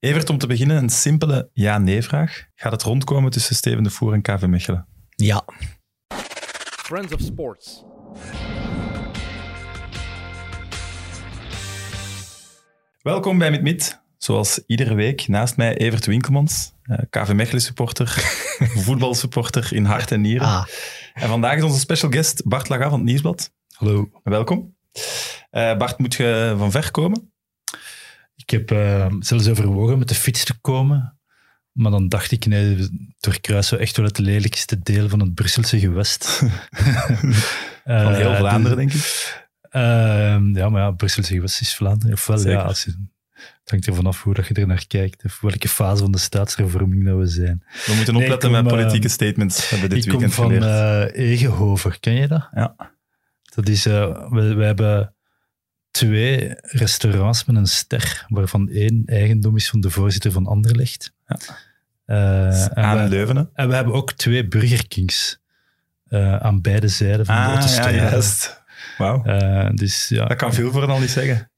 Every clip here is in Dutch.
Evert, om te beginnen een simpele ja-nee-vraag. Gaat het rondkomen tussen Steven de Voer en KV Mechelen? Ja. Friends of Sports. Welkom bij Mit Mit. Zoals iedere week naast mij Evert Winkelmans, eh, KV Mechelen supporter, voetbalsupporter in hart en nieren. Ah. En vandaag is onze special guest Bart Laga van het Nieuwsblad. Hallo. Welkom. Eh, Bart, moet je van ver komen? Ik heb eh, zelfs overwogen met de fiets te komen. Maar dan dacht ik, nee, doorkruisen we echt wel het lelijkste deel van het Brusselse gewest. Van heel Eh, Vlaanderen, denk ik. Ehm, ja, maar ja, Brusselse gewest is Vlaanderen. Ofwel, Zeker. ja, als je, het hangt er vanaf hoe dat je er naar kijkt. Of welke fase van de staatshervorming dat we zijn. We moeten opletten kom, met eh, politieke statements, hebben we dit ik kom weekend van geleerd. eh Egenhoven. Ken je dat? Ja. Dat is, eh, we, we hebben twee restaurants met een ster, waarvan één eigendom is van de voorzitter van Anderlecht. Ja. Eh, en, Aan we, Leuven, en we hebben ook twee Burger Kings eh, aan beide zijden van de Ah, ja, autostrade. juist. Wauw. Eh, dus, ja. Dat kan veel voor al niet zeggen.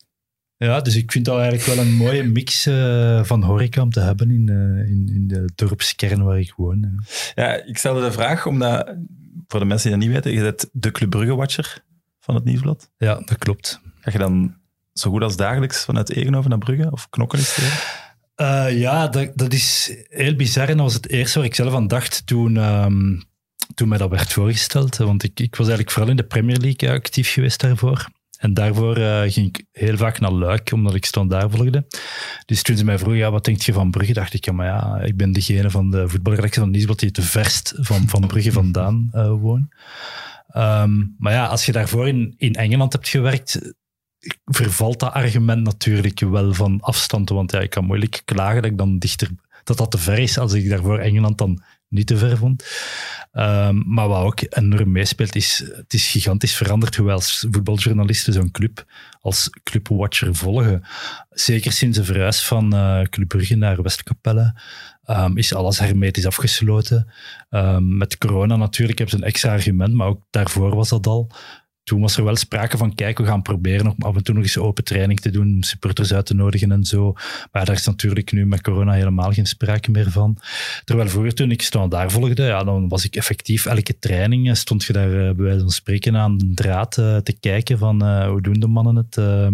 ja, dus ik vind dat eigenlijk wel een mooie mix van horeca om te hebben in, in, in de dorpskern waar ik woon. Ja, ik stelde de vraag omdat, voor de mensen die dat niet weten, je bent de Club Brugge-watcher van het Nieuwsblad. Ja, dat klopt. Ga je dan zo goed als dagelijks vanuit Egenhoven naar Brugge of knokken eens tegen? Eh, ja, dat, dat is heel bizar. En dat was het eerste waar ik zelf aan dacht toen, ehm, toen mij dat werd voorgesteld. Want ik, ik was eigenlijk vooral in de Premier League eh, actief geweest daarvoor. En daarvoor eh, ging ik heel vaak naar Luik, omdat ik standaard volgde. Dus toen ze mij vroegen, ja, wat denk je van Brugge? Dacht ik, ja, maar ja, ik ben degene van de voetbalredactie van Nieuwsblad die het verst van, van Brugge vandaan eh woont. Ehm, maar ja, als je daarvoor in, in Engeland hebt gewerkt, vervalt dat argument natuurlijk wel van afstand. Want ja, ik kan moeilijk klagen dat ik dan dichter, dat dat te ver is als ik daarvoor Engeland dan niet te ver vond. Ehm, maar wat ook enorm meespeelt, is het is gigantisch veranderd hoe wij als voetbaljournalisten zo'n club als clubwatcher volgen. Zeker sinds de verhuis van eh Club Brugge naar Westkapelle ehm, is alles hermetisch afgesloten. Ehm, met corona natuurlijk hebben ze een extra argument, maar ook daarvoor was dat al. Toen was er wel sprake van, kijk, we gaan proberen om af en toe nog eens open training te doen, om supporters uit te nodigen en zo. Maar daar is natuurlijk nu met corona helemaal geen sprake meer van. Terwijl vroeger, toen ik daar volgde, ja, dan was ik effectief elke training, eh, stond je daar eh, bij wijze van spreken aan de draad eh, te kijken van hoe doen de mannen het. eh.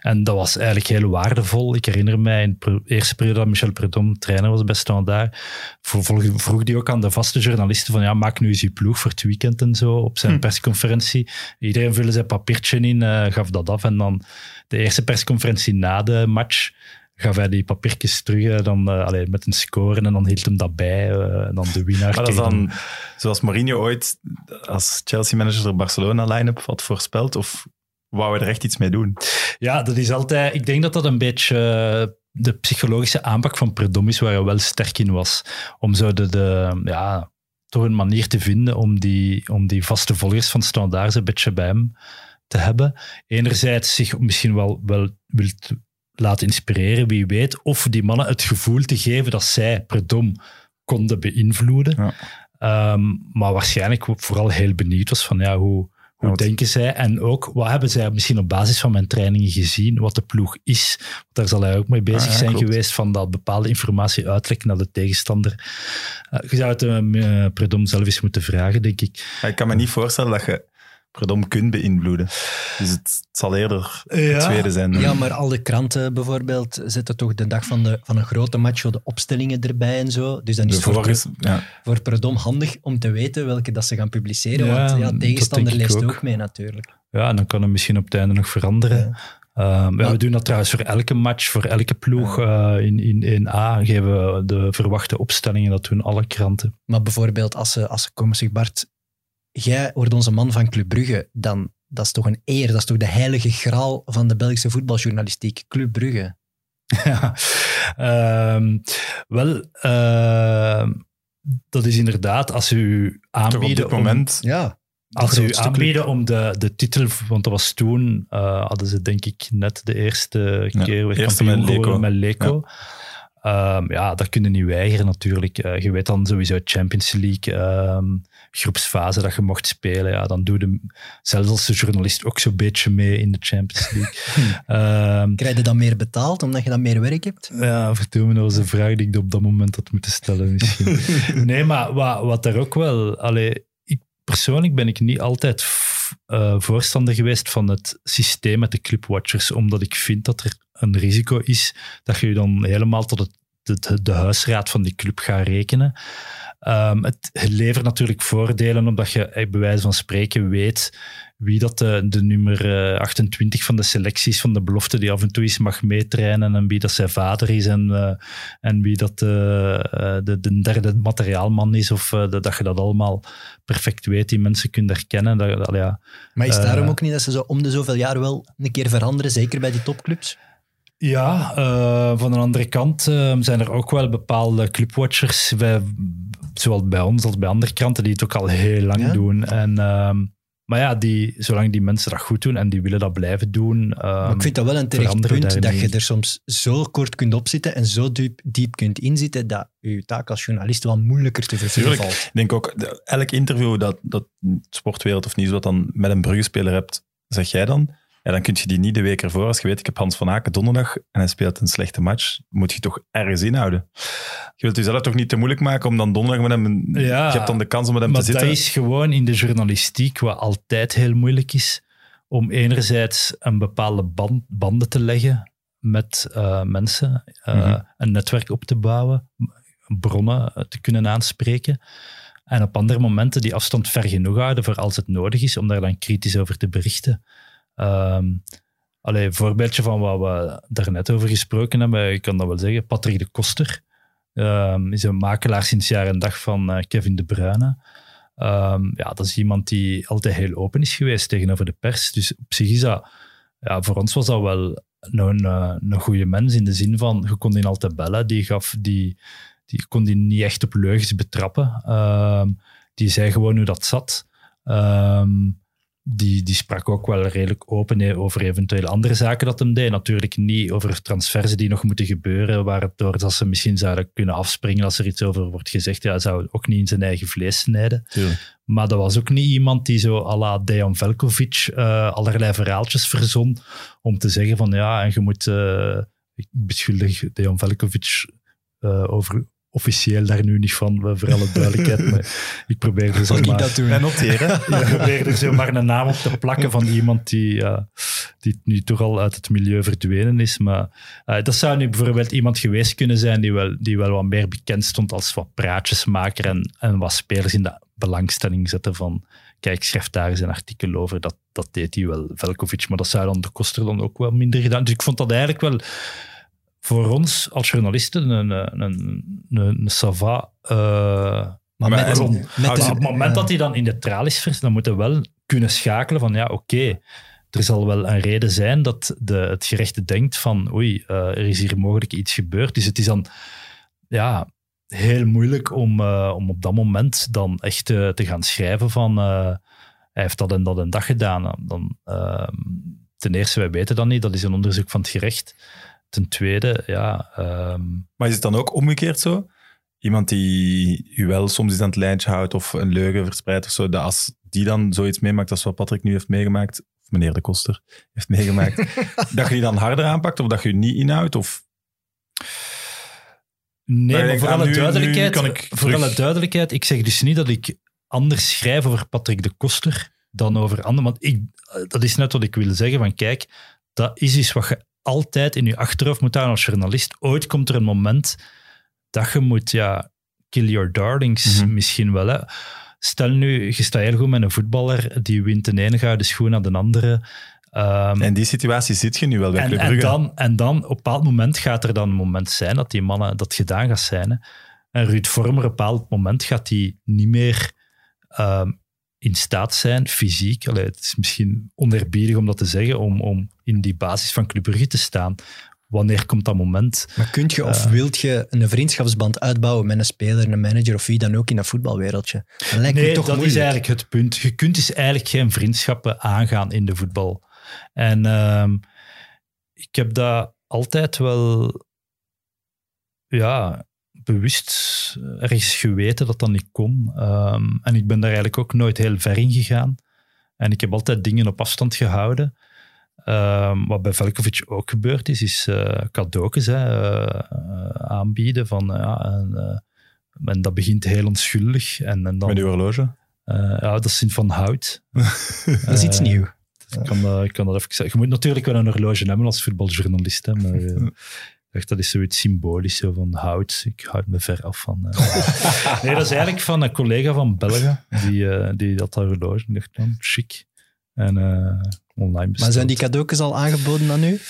en dat was eigenlijk heel waardevol. Ik herinner mij in de eerste periode dat Michel Predom trainer was bij Standaard, vroeg, vroeg die ook aan de vaste journalisten van ja, maak nu eens je ploeg voor het weekend en zo op zijn Hm. persconferentie. Iedereen vulde zijn papiertje in, eh, gaf dat af en dan de eerste persconferentie na de match gaf hij die papiertjes terug eh, dan, eh, allee, met een score en dan hield hem dat bij en dan de winnaar. Maar dat is dan, zoals Mourinho ooit als Chelsea-manager de Barcelona-line-up had voorspeld, of wou hij er echt iets mee doen? Ja, dat is altijd. Ik denk dat dat een beetje de psychologische aanpak van Predom is, waar hij wel sterk in was. Om zo de, de ja, toch een manier te vinden om die, om die vaste volgers van Standaard een beetje bij hem te hebben. Enerzijds zich misschien wel, wel wilt laten inspireren, wie weet, of die mannen het gevoel te geven dat zij Predom konden beïnvloeden. Ja. Ehm, maar waarschijnlijk vooral heel benieuwd was van ja, hoe, hoe denken zij? En ook, wat hebben zij misschien op basis van mijn trainingen gezien, wat de ploeg is? Want daar zal hij ook mee bezig Ah, ja, zijn klopt. geweest, van dat bepaalde informatie uitlekken naar de tegenstander. Eh, je zou het uh, Predom zelf eens moeten vragen, denk ik. Ik kan me niet voorstellen dat je Predom kunt beïnvloeden. Dus het, het zal eerder Ja. het tweede zijn. Ja, maar al de kranten bijvoorbeeld zetten toch de dag van, de, van een grote match de opstellingen erbij en zo. Dus dan is het voor, ja. voor Predom handig om te weten welke dat ze gaan publiceren. Ja, want ja, tegenstander leest ook. ook. mee natuurlijk. Ja, en dan kan het misschien op het einde nog veranderen. Ja. Ehm, Maar- we doen dat trouwens voor elke match, voor elke ploeg eh, in, in 1A geven we de verwachte opstellingen. Dat doen alle kranten. Maar bijvoorbeeld als ze, als ze komen zeggen, Bart, jij wordt onze man van Club Brugge, dan dat is toch een eer, dat is toch de heilige graal van de Belgische voetbaljournalistiek, Club Brugge. Ja, ehm, wel, ehm, dat is inderdaad als u Toch op aanbieden dit om- moment. Ja, Als de u aanbieden om de, de titel, want dat was toen, eh, hadden ze denk ik net de eerste Ja, keer weer eerste kampioen met Leco. geworden met Leco. Ehm, ja, dat kun je niet weigeren natuurlijk. Eh, je weet dan sowieso Champions League, ehm, groepsfase dat je mocht spelen. Ja, dan doe je zelfs als journalist ook zo'n beetje mee in de Champions League. Ehm, Krijg je dan meer betaald omdat je dan meer werk hebt? ja, vertel me nou eens een vraag die ik op dat moment had moeten stellen misschien. nee, maar wat, wat er ook wel... Allee, ik, persoonlijk ben ik niet altijd eh, voorstander geweest van het systeem met de clubwatchers, omdat ik vind dat er een risico is dat je je dan helemaal tot het, de, de huisraad van die club gaat rekenen. Ehm, het levert natuurlijk voordelen omdat je eh, bij wijze van spreken weet wie dat de, de nummer eh, 28 van de selecties van de belofte die af en toe eens mag meetrainen en wie dat zijn vader is en, eh, en wie dat eh, eh, de, de derde materiaalman is of eh, dat dat je dat allemaal perfect weet, die mensen kunt herkennen. Dat, dat, ja. Maar is het Eh, daarom ook niet dat ze zo om de zoveel jaar wel een keer veranderen, zeker bij die topclubs? Ja, eh, van de andere kant eh, zijn er ook wel bepaalde clubwatchers, bij, zowel bij ons als bij andere kranten, die het ook al heel lang Ja? doen. En, ehm, maar ja, die, zolang die mensen dat goed doen en die willen dat blijven doen. ehm, Maar ik vind dat wel een terecht punt, dat je er soms zo kort kunt opzitten en zo diep, diep kunt inzitten, dat je taak als journalist wel moeilijker te vervullen Tuurlijk. valt. Ik denk ook, elk interview dat, dat sportwereld of niet wat dan met een Brugge-speler hebt, zeg jij dan, ja, dan kun je die niet de week ervoor, als je weet, ik heb Hans van Aken donderdag en hij speelt een slechte match, moet je toch ergens inhouden. Je wilt jezelf toch niet te moeilijk maken om dan donderdag met hem, Ja, je hebt dan de kans om met hem maar te zitten. dat is gewoon in de journalistiek wat altijd heel moeilijk is, om enerzijds een bepaalde band, banden te leggen met eh, mensen, eh, Mhm. een netwerk op te bouwen, bronnen eh, te kunnen aanspreken. En op andere momenten die afstand ver genoeg houden voor als het nodig is, om daar dan kritisch over te berichten. Ehm allee, een voorbeeldje van wat we daarnet over gesproken hebben, ik kan dat wel zeggen. Patrick de Koster ehm, is een makelaar sinds jaar en dag van eh, Kevin De Bruyne. Ehm, ja, dat is iemand die altijd heel open is geweest tegenover de pers. Dus op zich is dat, ja, voor ons was dat wel een, een, een goede mens in de zin van, je kon die altijd bellen, die gaf, die, die kon die niet echt op leugens betrappen. Die zei gewoon hoe dat zat. Ehm, die, die sprak ook wel redelijk open over eventuele andere zaken dat hem deed. Natuurlijk niet over transfers die nog moeten gebeuren, waardoor dat ze misschien zouden kunnen afspringen als er iets over wordt gezegd. Ja, hij zou ook niet in zijn eigen vlees snijden. Maar dat was ook niet iemand die zo à la Dejan Velkovic eh, allerlei verhaaltjes verzon om te zeggen van ja, en je moet... eh, ik beschuldig Dejan Velkovic eh, over officieel daar nu niet van, voor alle duidelijkheid. maar ik probeer er zo Zal ik maar... dat doen? En noteren. Ik probeer er zo maar een naam op te plakken van iemand die, ja, die nu toch al uit het milieu verdwenen is. Maar eh, dat zou nu bijvoorbeeld iemand geweest kunnen zijn die wel, die wel wat meer bekend stond als wat praatjesmaker en, en wat spelers in de belangstelling zetten van kijk, schrijf daar eens een artikel over. Dat, dat deed hij wel, Velkovic. Maar dat zou dan de Koster dan ook wel minder gedaan. Dus ik vond dat eigenlijk wel voor ons als journalisten een, een, een, een, sava... eh, Maar, Maar met, met maar op het moment dat hij dan in de tralies vers, dan moet hij wel kunnen schakelen van ja, oké, er zal wel een reden zijn dat de, het gerechte denkt van oei, eh, er is hier mogelijk iets gebeurd. Dus het is dan ja, heel moeilijk om, eh, om op dat moment dan echt te gaan schrijven van hij heeft dat en dat en dat gedaan. Dan, ehm, ten eerste, wij weten dat niet, dat is een onderzoek van het gerecht. Ten tweede, ja... ehm, Maar is het dan ook omgekeerd zo? Iemand die u wel soms eens aan het lijntje houdt of een leugen verspreidt of zo, dat als die dan zoiets meemaakt als wat Patrick nu heeft meegemaakt, of meneer de Koster heeft meegemaakt, dat je die dan harder aanpakt of dat je je niet inhoudt? Of... Nee, Maar voor alle nu- duidelijkheid, nu ik voor alle duidelijkheid, ik zeg dus niet dat ik anders schrijf over Patrick de Koster dan over anderen. Want ik, dat is net wat ik wil zeggen. Van kijk, dat is iets wat je altijd in je achterhoofd moet houden als journalist. Ooit komt er een moment dat je moet, ja, kill your darlings Mhm. misschien wel. Hè. Stel nu, je staat heel goed met een voetballer, die wint de ene gouden schoen aan de andere. Ehm, En die situatie zit je nu wel bij en, en, dan, en dan, op een bepaald moment gaat er dan een moment zijn dat die mannen dat gedaan gaat zijn. Hè. En Ruud Vormer, op een bepaald moment gaat hij niet meer ehm, in staat zijn, fysiek. Allee, het is misschien oneerbiedig om dat te zeggen, om, om in die basis van Club Brugge te staan. Wanneer komt dat moment? Maar kunt je of Eh. wilt je een vriendschapsband uitbouwen met een speler, een manager of wie dan ook in dat voetbalwereldje? Dat lijkt me Nee, toch dat is eigenlijk het punt. Je kunt dus eigenlijk geen vriendschappen aangaan in de voetbal. En ehm, ik heb dat altijd wel ja, bewust ergens geweten dat dat niet kon. Ehm, en ik ben daar eigenlijk ook nooit heel ver in gegaan. En ik heb altijd dingen op afstand gehouden. Ehm, wat bij Velkovic ook gebeurd is, is uh, cadeautjes hè, uh, aanbieden. Van, ja, en, uh, en, dat begint heel onschuldig. En, en dan, Met uw horloge? ja, dat is van hout. dat is iets nieuws. Ik kan, ik kan dat even zeggen. Je moet natuurlijk wel een horloge hebben als voetbaljournalist. Hè, maar ik dacht, dat is zoiets symbolisch zo van hout. Ik houd me ver af van. nee, dat is eigenlijk van een collega van België. Die, die had dat horloge. Ik dacht, dan, chic. En online besteld. Maar zijn die cadeautjes al aangeboden aan u?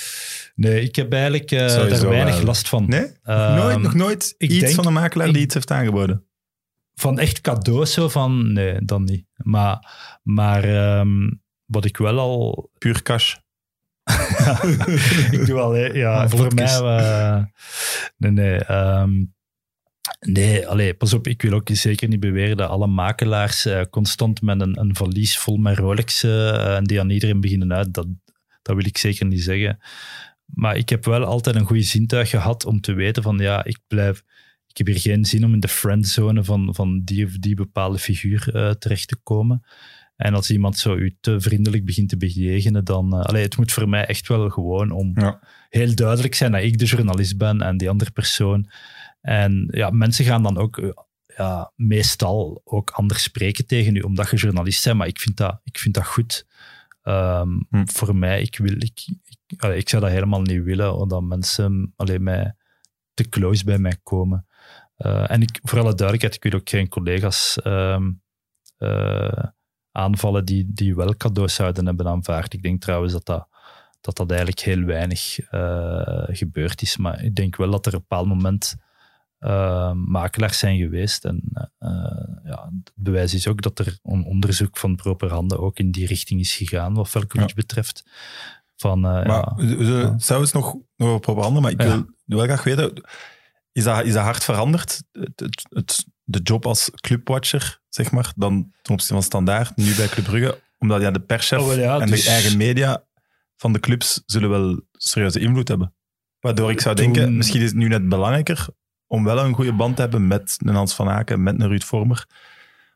Nee, ik heb eigenlijk uh, daar weinig wel. last van. Nee? Um, nooit, nog nooit ik iets denk- van een makelaar die ik- iets heeft aangeboden? Van echt cadeaus zo van, nee, dan niet. Maar, maar ehm, wat ik wel al Puur cash. ik doe al, ja, Ah, voor mij. eh, nee, nee. ehm, nee, allee, pas op, ik wil ook zeker niet beweren dat alle makelaars eh, constant met een, een valies vol met Rolex eh, en die aan iedereen beginnen uit. Dat, dat wil ik zeker niet zeggen. Maar ik heb wel altijd een goede zintuig gehad om te weten van ja, ik blijf. Ik heb hier geen zin om in de friendzone van, van die of die bepaalde figuur eh, terecht te komen. En als iemand zo u te vriendelijk begint te bejegenen, dan... allee, het moet voor mij echt wel gewoon om Ja. heel duidelijk zijn dat ik de journalist ben en die andere persoon. En ja, mensen gaan dan ook eh, ja, meestal ook anders spreken tegen u, omdat je journalist bent. Maar ik vind dat, ik vind dat goed. Ehm, Hm. Voor mij, ik, wil, ik, ik, allee, ik zou dat helemaal niet willen, omdat mensen alleen mij te close bij mij komen. Eh, en ik, voor alle duidelijkheid, ik wil ook geen collega's ehm, eh, aanvallen die, die wel cadeaus zouden hebben aanvaard. Ik denk trouwens dat dat, dat, dat eigenlijk heel weinig gebeurd is. Maar ik denk wel dat er op een bepaald moment eh, makelaars zijn geweest. En eh, ja, het bewijs is ook dat er een onderzoek van propaganda ook in die richting is gegaan, wat Velkovic Ja. betreft. Van, eh, Maar ja, we- we nog, nog over propaganda, maar ik wil wel graag weten, is dat, is dat hard veranderd? Het, het, het- de job als clubwatcher, zeg maar, dan ten opzichte van Standaard, nu bij Club Brugge, omdat ja, de perschef Oh, en dus- de eigen media van de clubs zullen wel serieuze invloed hebben. Waardoor ik zou denken, misschien is het nu net belangrijker om wel een goede band te hebben met een Hans van Aken, met een Ruud Vormer.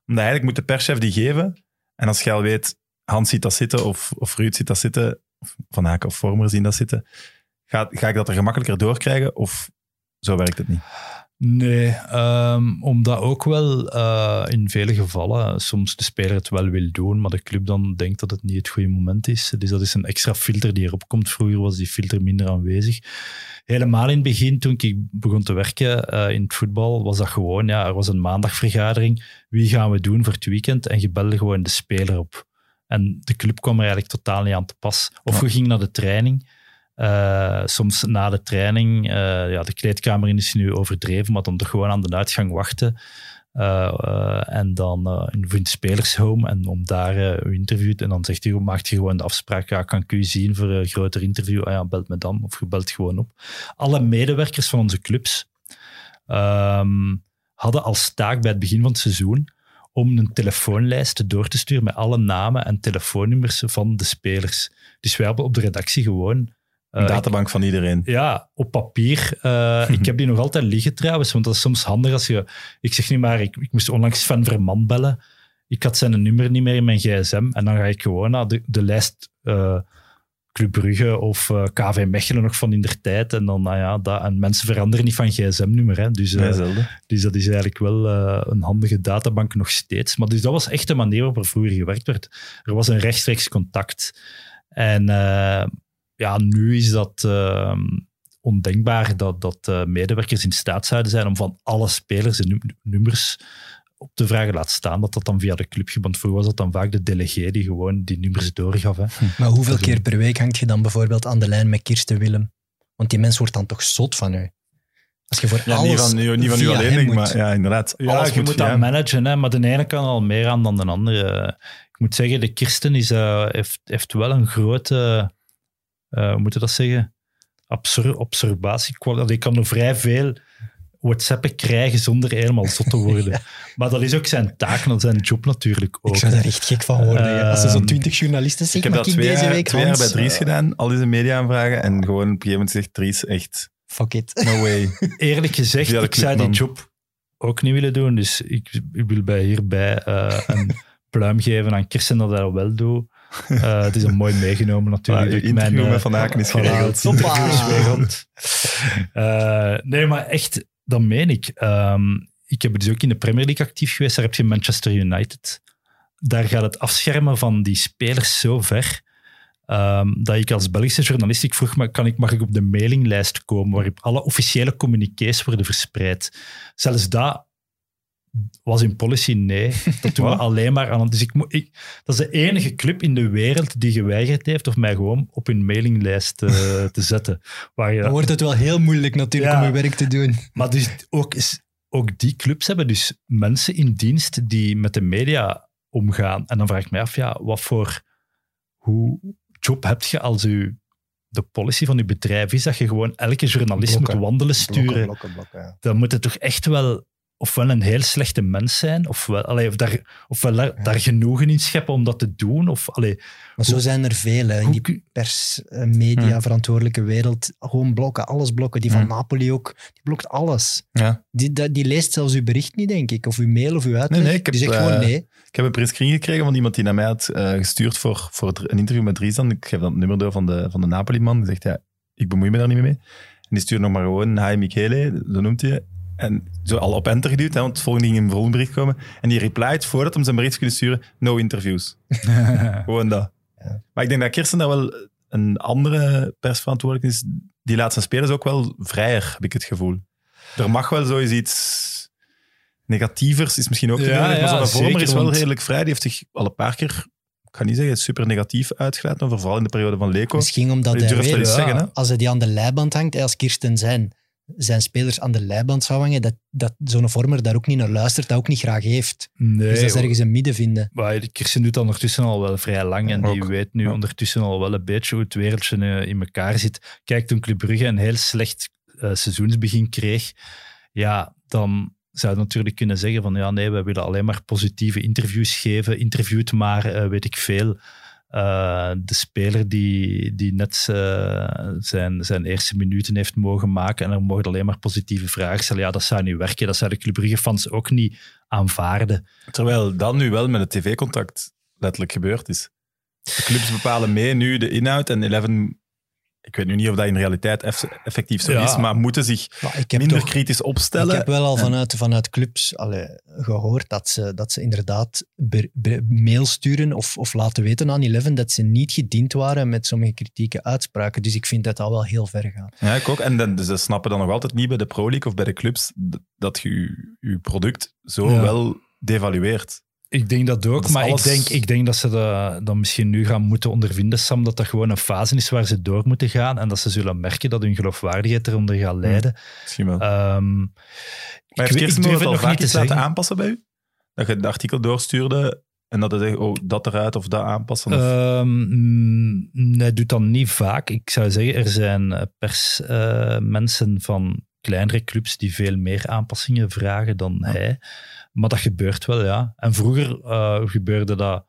Omdat eigenlijk moet de perschef die geven, en als je weet, Hans ziet dat zitten, of, of Ruud ziet dat zitten, of Van Aken of Vormer zien dat zitten, ga, ga ik dat er gemakkelijker doorkrijgen, of zo werkt het niet? Nee, ehm, omdat ook wel eh, in vele gevallen soms de speler het wel wil doen, maar de club dan denkt dat het niet het goede moment is. Dus dat is een extra filter die erop komt. Vroeger was die filter minder aanwezig. Helemaal in het begin, toen ik begon te werken eh, in het voetbal, was dat gewoon, ja, er was een maandagvergadering. Wie gaan we doen voor het weekend? En je belde gewoon de speler op. En de club kwam er eigenlijk totaal niet aan te pas. Of Ja. we gingen naar de training. Eh, soms na de training, eh, ja, de kleedkamer is nu overdreven, maar dan toch gewoon aan de uitgang wachten. Eh, en dan in het spelershome en om daar u interviewt. En dan zegt hij, maakt je gewoon de afspraak, ja, kan ik u zien voor een groter interview? Ah ja, belt me dan. Of je belt gewoon op. Alle medewerkers van onze clubs ehm, hadden als taak bij het begin van het seizoen om een telefoonlijst door te sturen met alle namen en telefoonnummers van de spelers. Dus wij hebben op de redactie gewoon... eh, Een databank van iedereen. ja, op papier. Eh, ik heb die nog altijd liggen trouwens, want dat is soms handig als je... Ik zeg niet maar, ik, ik moest onlangs Sven Verman bellen. Ik had zijn nummer niet meer in mijn gsm. En dan ga ik gewoon naar de, de lijst eh, Club Brugge of eh, KV Mechelen nog van in der tijd. En dan, nou ja, dat, en mensen veranderen niet van gsm-nummer. Hè. Dus, eh, Nee, dus dat is eigenlijk wel eh, een handige databank nog steeds. Maar dus dat was echt de manier waarop er vroeger gewerkt werd. Er was een rechtstreeks contact. En eh, ja, nu is dat eh, ondenkbaar dat, dat eh, medewerkers in staat zouden zijn om van alle spelers de num- nummers op te vragen. Laat staan dat dat dan via de club ging. Want vroeger was dat dan vaak de delegé die gewoon die nummers doorgaf. Hè. Maar hoeveel keer per week hangt je dan bijvoorbeeld aan de lijn met Kirsten Willem? Want die mens wordt dan toch zot van u. Als je voor Ja, alles niet van, niet, niet van u alleen, denk maar ja, inderdaad. Ja, alles je moet dat managen, hè, maar de ene kan al meer aan dan de andere. Ik moet zeggen, de Kirsten is, eh, heeft, heeft wel een grote, eh, hoe moet je dat zeggen, Absor observatie. Ik kan er vrij veel WhatsAppen krijgen zonder helemaal zot te worden. Maar dat is ook zijn taak en zijn job natuurlijk ook. Ik zou daar echt gek van worden. Als er zo'n Ehm, twintig journalisten Ik zeggen, heb dat ik twee, deze week twee jaar bij Dries eh, gedaan, al deze media aanvragen. En gewoon op een gegeven moment zegt Dries echt, Fuck it. No way. Eerlijk gezegd, ik zou die job ook niet willen doen. Dus ik, ik wil bij hierbij eh, een pluim geven aan Kirsten dat hij dat wel doet. Eh, het is een mooi meegenomen natuurlijk. Maar uw Ik mijn, eh, met Van Aken is voilà, geregeld. is rond. Eh, nee, maar echt, dat meen ik. Ehm, ik heb dus ook in de Premier League actief geweest. Daar heb je Manchester United. Daar gaat het afschermen van die spelers zo ver. ehm, dat ik als Belgische journalist, ik vroeg me, kan ik, mag ik op de mailinglijst komen waarop alle officiële communiqués worden verspreid? Zelfs dat was in policy nee. Dat doen we alleen maar aan. Dus ik, ik, dat is de enige club in de wereld die geweigerd heeft of mij gewoon op hun mailinglijst eh, te zetten. Waar je, Dan wordt het wel heel moeilijk natuurlijk Ja. om je werk te doen. maar dus ook, is- ook die clubs hebben dus mensen in dienst die met de media omgaan. En dan vraag ik mij af, ja, wat voor hoe job heb je als u de policy van je bedrijf is dat je gewoon elke journalist Blokken. moet wandelen sturen. Blokken, blokken, blokken. ja. Dan moet het toch echt wel ofwel een heel slechte mens zijn, ofwel, allee, of daar, ofwel daar, daar genoegen in scheppen om dat te doen. Of, allee, Maar zo zijn er veel hè, in hoe die pers, eh, media, Hm. verantwoordelijke wereld. Gewoon blokken, alles blokken. Die van Hm. Napoli ook, die blokt alles. Ja. Die, die, die leest zelfs uw bericht niet, denk ik. Of uw mail of uw uitleg. Nee, nee, ik heb, die zegt gewoon eh, nee. Ik heb een prescreen gekregen van iemand die naar mij had eh, gestuurd voor, voor het- een interview met Dries. Ik geef dat nummer door van de, van de Napoli-man. Die zegt, ja, ik bemoei me daar niet meer mee. En die stuurt nog maar gewoon, hi Michele, zo noemt hij. En zo al op enter geduwd, hè, want het volgende ging in een volgend bericht komen. En die replied, voordat hem zijn bericht kon sturen, no interviews. Gewoon dat. Maar ik denk dat Kirsten daar wel een andere persverantwoordelijk is. Die laat zijn spelers ook wel vrijer, heb ik het gevoel. Er mag wel zoiets iets negatievers, is misschien ook te Ja, nodig, maar ja, zo'n Vormer is wel want- redelijk vrij. Die heeft zich al een paar keer, ik ga niet zeggen super negatief uitgelaten, over, vooral in de periode van Leco. Misschien omdat hij dat zeggen, hè? als hij die aan de leiband hangt, als Kirsten zijn, zijn spelers aan de leiband zou hangen, dat, dat zo'n vormer daar ook niet naar luistert, dat ook niet graag heeft. nee, dus dat is ergens een midden vinden. Maar Kirsten doet dat ondertussen al wel vrij lang en die weet nu Ja. ondertussen al wel een beetje hoe het wereldje eh, in elkaar zit. Kijk, toen Club Brugge een heel slecht eh, seizoensbegin kreeg, ja, dan zou je natuurlijk kunnen zeggen van ja, nee, we willen alleen maar positieve interviews geven. Interviewt maar, eh, weet ik veel, eh, de speler die, die net eh, zijn, zijn eerste minuten heeft mogen maken en er mogen alleen maar positieve vragen stellen. Ja, dat zou niet werken. Dat zouden Club Brugge-fans ook niet aanvaarden. Terwijl dat nu wel met het tv-contact letterlijk gebeurd is. De clubs bepalen mee nu de inhoud en Eleven, ik weet nu niet of dat in realiteit eff- effectief zo Ja. is, maar moeten zich Maar ik heb minder toch- kritisch opstellen. Ik heb wel al vanuit, vanuit clubs allee, gehoord dat ze, dat ze inderdaad mail sturen of, of laten weten aan Eleven dat ze niet gediend waren met sommige kritieke uitspraken. Dus ik vind dat dat wel heel ver gaat. Ja, ik ook. En dan, dus ze snappen dan nog altijd niet bij de Pro League of bij de clubs dat je je, je product zo Ja. wel devalueert. Ik denk dat ook, Dat maar alles- ik, denk, ik denk dat ze dat, dat misschien nu gaan moeten ondervinden, Sam, dat dat gewoon een fase is waar ze door moeten gaan en dat ze zullen merken dat hun geloofwaardigheid eronder gaat lijden. Misschien wel. Ehm, maar ik, heeft ik durf het nog vaak niet te iets laten zeggen. aanpassen bij u? Dat je het artikel doorstuurde en dat hij zegt, oh, dat eruit of dat aanpassen? Of... Ehm, mm, nee, doet dat niet vaak. Ik zou zeggen, er zijn eh, persmensen van kleinere clubs die veel meer aanpassingen vragen dan hij. Maar dat gebeurt wel, ja. En vroeger eh, gebeurde dat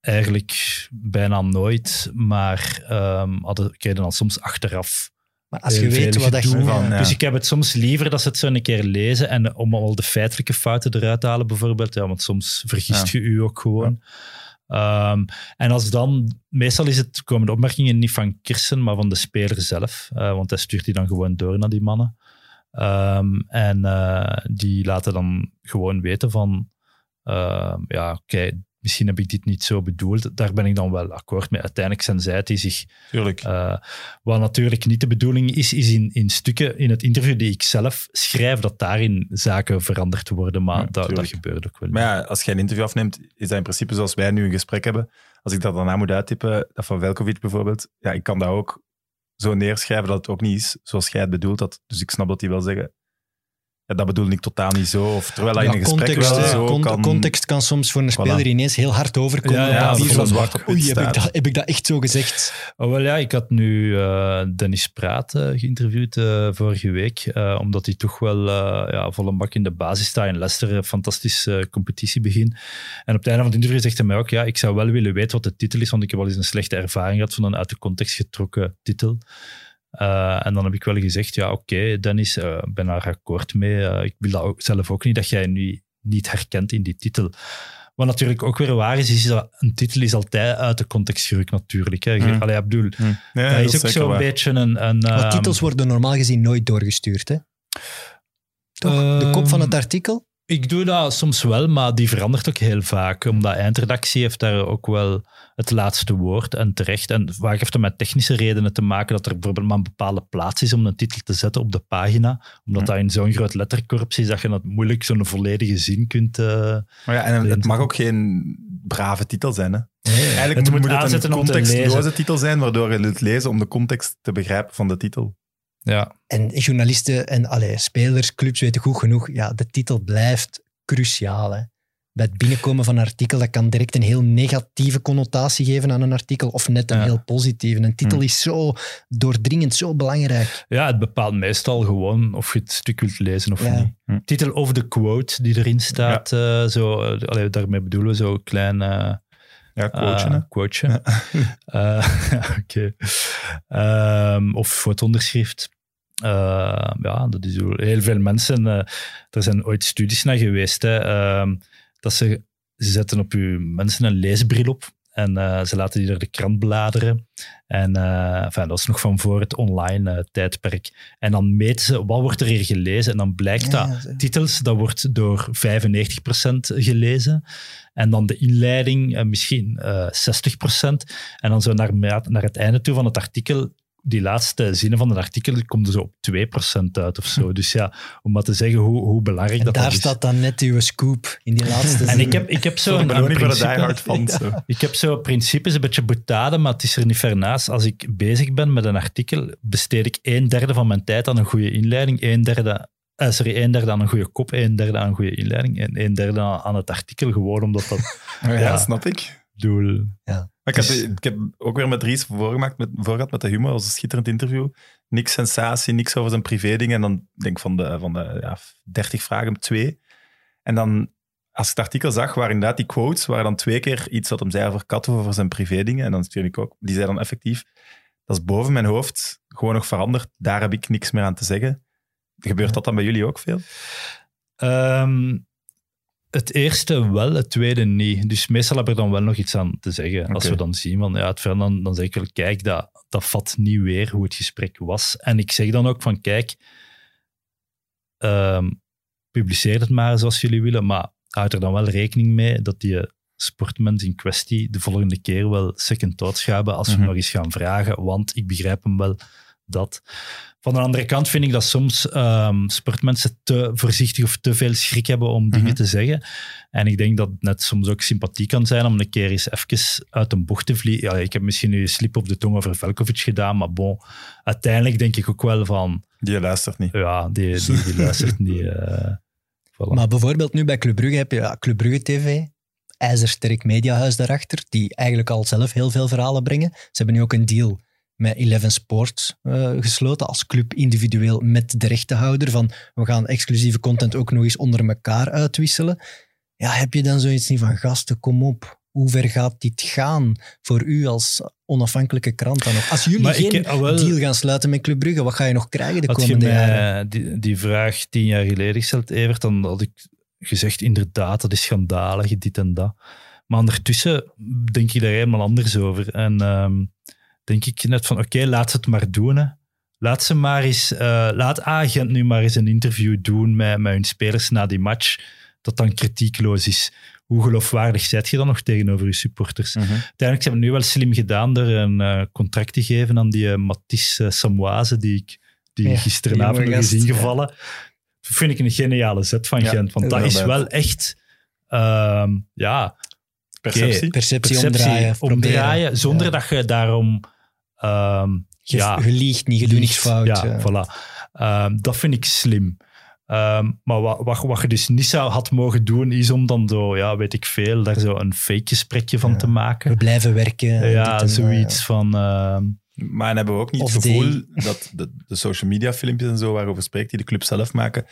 eigenlijk bijna nooit, maar ehm hadden, kregen dan soms achteraf Maar als je weet wat je... van, ja. Dus ik heb het soms liever dat ze het zo een keer lezen en om al de feitelijke fouten eruit te halen bijvoorbeeld. Ja, want soms vergist je u ook gewoon. Ehm, en als dan, meestal is het, komen de opmerkingen niet van Kirsten, maar van de speler zelf. eh, want hij stuurt die dan gewoon door naar die mannen. Ehm, en eh, die laten dan gewoon weten van, ehm, ja, oké, misschien heb ik dit niet zo bedoeld. Daar ben ik dan wel akkoord mee. Uiteindelijk zijn zij die zich Tuurlijk. eh, wat natuurlijk niet de bedoeling is, is in, in stukken in het interview die ik zelf schrijf, dat daarin zaken veranderd worden. Maar Ja, dat, dat gebeurt ook wel. Maar ja, als jij een interview afneemt, is dat in principe zoals wij nu een gesprek hebben. Als ik dat daarna moet uittypen, dat van Velkovic bijvoorbeeld, ja, ik kan dat ook zo neerschrijven dat het ook niet is zoals jij het bedoeld had. Dus ik snap dat die wel zeggen, ja, dat bedoelde ik totaal niet zo. Of terwijl hij in een Ja, gesprek context, wel hè. zo Con- kan... context kan soms voor een speler Voilà. ineens heel hard overkomen. Ja, van, Oei, heb ik, dat, heb ik dat echt zo gezegd? Oh, wel ja, ik had nu eh, Dennis Praat eh, geïnterviewd eh, vorige week, eh, omdat hij toch wel eh, ja, volle bak in de basis staat in Leicester, een fantastisch eh, competitiebegin. En op het einde van het interview zegt hij mij ook, ja, ik zou wel willen weten wat de titel is, want ik heb wel eens een slechte ervaring gehad van een uit de context getrokken titel. Eh, en dan heb ik wel gezegd, ja oké Dennis, eh, ik ben daar akkoord mee. Eh, ik wil dat ook, zelf ook niet, dat jij nu niet herkent in die titel. Wat natuurlijk ook weer waar is, is dat een titel is altijd uit de context gerukt natuurlijk. Hè. Mm. Allee, bedoel, Ja, dat is ook zo'n waar. beetje een... een Maar ehm, titels worden normaal gezien nooit doorgestuurd, hè? Toch? de kop van het Ehm, artikel? Ik doe dat soms wel, maar die verandert ook heel vaak. Omdat eindredactie heeft daar ook wel het laatste woord en terecht. En vaak heeft het met technische redenen te maken dat er bijvoorbeeld maar een bepaalde plaats is om een titel te zetten op de pagina. Omdat dat in zo'n groot letterkorps is dat je dat moeilijk zo'n volledige zin kunt... eh, Maar ja, en het mag ook geen brave titel zijn. Hè? Eigenlijk Het moet, moet het een contextloze titel zijn, waardoor je het lezen om de context te begrijpen van de titel. Ja. En journalisten en allee, spelers, clubs weten goed genoeg, ja, de titel blijft cruciaal. Hè. Bij het binnenkomen van een artikel, dat kan direct een heel negatieve connotatie geven aan een artikel, of net een Ja. heel positieve. Een titel Hm. is zo doordringend, zo belangrijk. ja, het bepaalt meestal gewoon of je het stuk wilt lezen of Ja. niet. Hm. Titel of de quote die erin staat, eh, zo, eh, allee, daarmee bedoelen we zo'n klein... eh, Ja, quoteje. Oké. Ehm, of fotoonderschrift. Eh, ja, dat is heel veel mensen. eh, er zijn ooit studies naar geweest. Hè, ehm, dat ze, ze zetten op uw mensen een leesbril op. En eh, ze laten die door de krant bladeren. En enfin, dat is nog van voor het online tijdperk. En dan meten ze, wat wordt er hier gelezen? En dan blijkt dat zo. titels, dat wordt door 95% gelezen. En dan de inleiding misschien eh 60%. En dan zo naar, naar het einde toe van het artikel, die laatste zinnen van het artikel, komt er zo op 2% uit of zo. Dus ja, om maar te zeggen hoe, hoe belangrijk En dat, daar dat is. staat dan net uw scoop in die laatste En zin. ik heb, ik heb Zo'n zo'n een de principe- fans. zo. ik heb zo principes, een beetje boetade, maar het is er niet ver naast. Als ik bezig ben met een artikel, besteed ik een derde van mijn tijd aan een goede inleiding, een derde, eh, sorry, een derde aan een goede kop, een derde aan een goede inleiding en een derde aan, aan het artikel, gewoon omdat dat Ja, Ja. snap ik. doel... Maar ik, Dus- heb, ik heb ook weer met Ries voorgemaakt, met, voorgehad met de humor. Dat was een schitterend interview. Niks sensatie, niks over zijn privédingen. En dan denk ik van de, van de ja, 30 vragen op twee. En dan, als ik het artikel zag, waren inderdaad die quotes, waren dan twee keer iets wat hem zei over Katten, over zijn privédingen. En dan stuur ik ook, die zei dan effectief, dat is boven mijn hoofd gewoon nog veranderd. Daar heb ik niks meer aan te zeggen. Gebeurt dat dan bij jullie ook veel? Ehm, het eerste wel, het tweede niet. Dus meestal heb ik er dan wel nog iets aan te zeggen. Als we dan zien van ja, het dan, dan zeg ik wel, kijk, dat, dat vat niet weer hoe het gesprek was. En ik zeg dan ook van, kijk, ehm, publiceer het maar zoals jullie willen, maar houd er dan wel rekening mee dat die eh, sportmens in kwestie de volgende keer wel second thoughts gaan hebben als we Mhm. nog eens gaan vragen, want ik begrijp hem wel dat. Van de andere kant vind ik dat soms ehm, sportmensen te voorzichtig of te veel schrik hebben om dingen Mhm. te zeggen. En ik denk dat het net soms ook sympathiek kan zijn om een keer eens even uit een bocht te vliegen. Ja, ik heb misschien nu een slip op de tong over Velkovic gedaan, maar bon, uiteindelijk denk ik ook wel van, Die luistert niet. ja, die, die, die luistert niet. eh, voilà. Maar bijvoorbeeld nu bij Club Brugge heb je ja, Club Brugge TV, ijzersterk mediahuis daarachter, die eigenlijk al zelf heel veel verhalen brengen. Ze hebben nu ook een deal met Eleven Sports eh, gesloten als club individueel met de rechtenhouder van we gaan exclusieve content ook nog eens onder elkaar uitwisselen. Ja, heb je dan zoiets niet van gasten, kom op. Hoe ver gaat dit gaan voor u als onafhankelijke krant dan nog? Als jullie Maar geen ah, deal gaan sluiten met Club Brugge, wat ga je nog krijgen de je komende jaren? die, die vraag tien jaar geleden gesteld, Evert, dan had ik gezegd, inderdaad, dat is schandalig, dit en dat. Maar ondertussen denk ik daar helemaal anders over. En ehm, denk ik net van, oké, laat ze het maar doen. Hè. Laat ze maar eens, eh, laat Agent nu maar eens een interview doen met, met hun spelers na die match, dat dan kritiekloos is. Hoe geloofwaardig zijt je dan nog tegenover je supporters? Mhm. Uiteindelijk hebben we nu wel slim gedaan door een eh, contract te geven aan die uh, Matisse uh, Samoise, die ik die Ja, gisteravond die nog is ingevallen. Dat vind ik een geniale zet van Ja, Gent, want dat is wel echt... ehm, ja, Perceptie. Perceptie, perceptie omdraaien. zonder Ja. dat je daarom... ehm, Je, ja, je liegt niet, je doet niks fout. Ja, voilà. Ehm, dat vind ik slim. Ehm, maar wat, wat, wat je dus niet zou had mogen doen, is om dan zo, ja, weet ik veel, daar zo een fake gesprekje van Ja. te maken. We blijven werken. en Ja, en, zoiets van... ehm, Maar dan hebben we ook niet het gevoel dat de, de social media filmpjes en zo waarover spreekt, die de club zelf maken,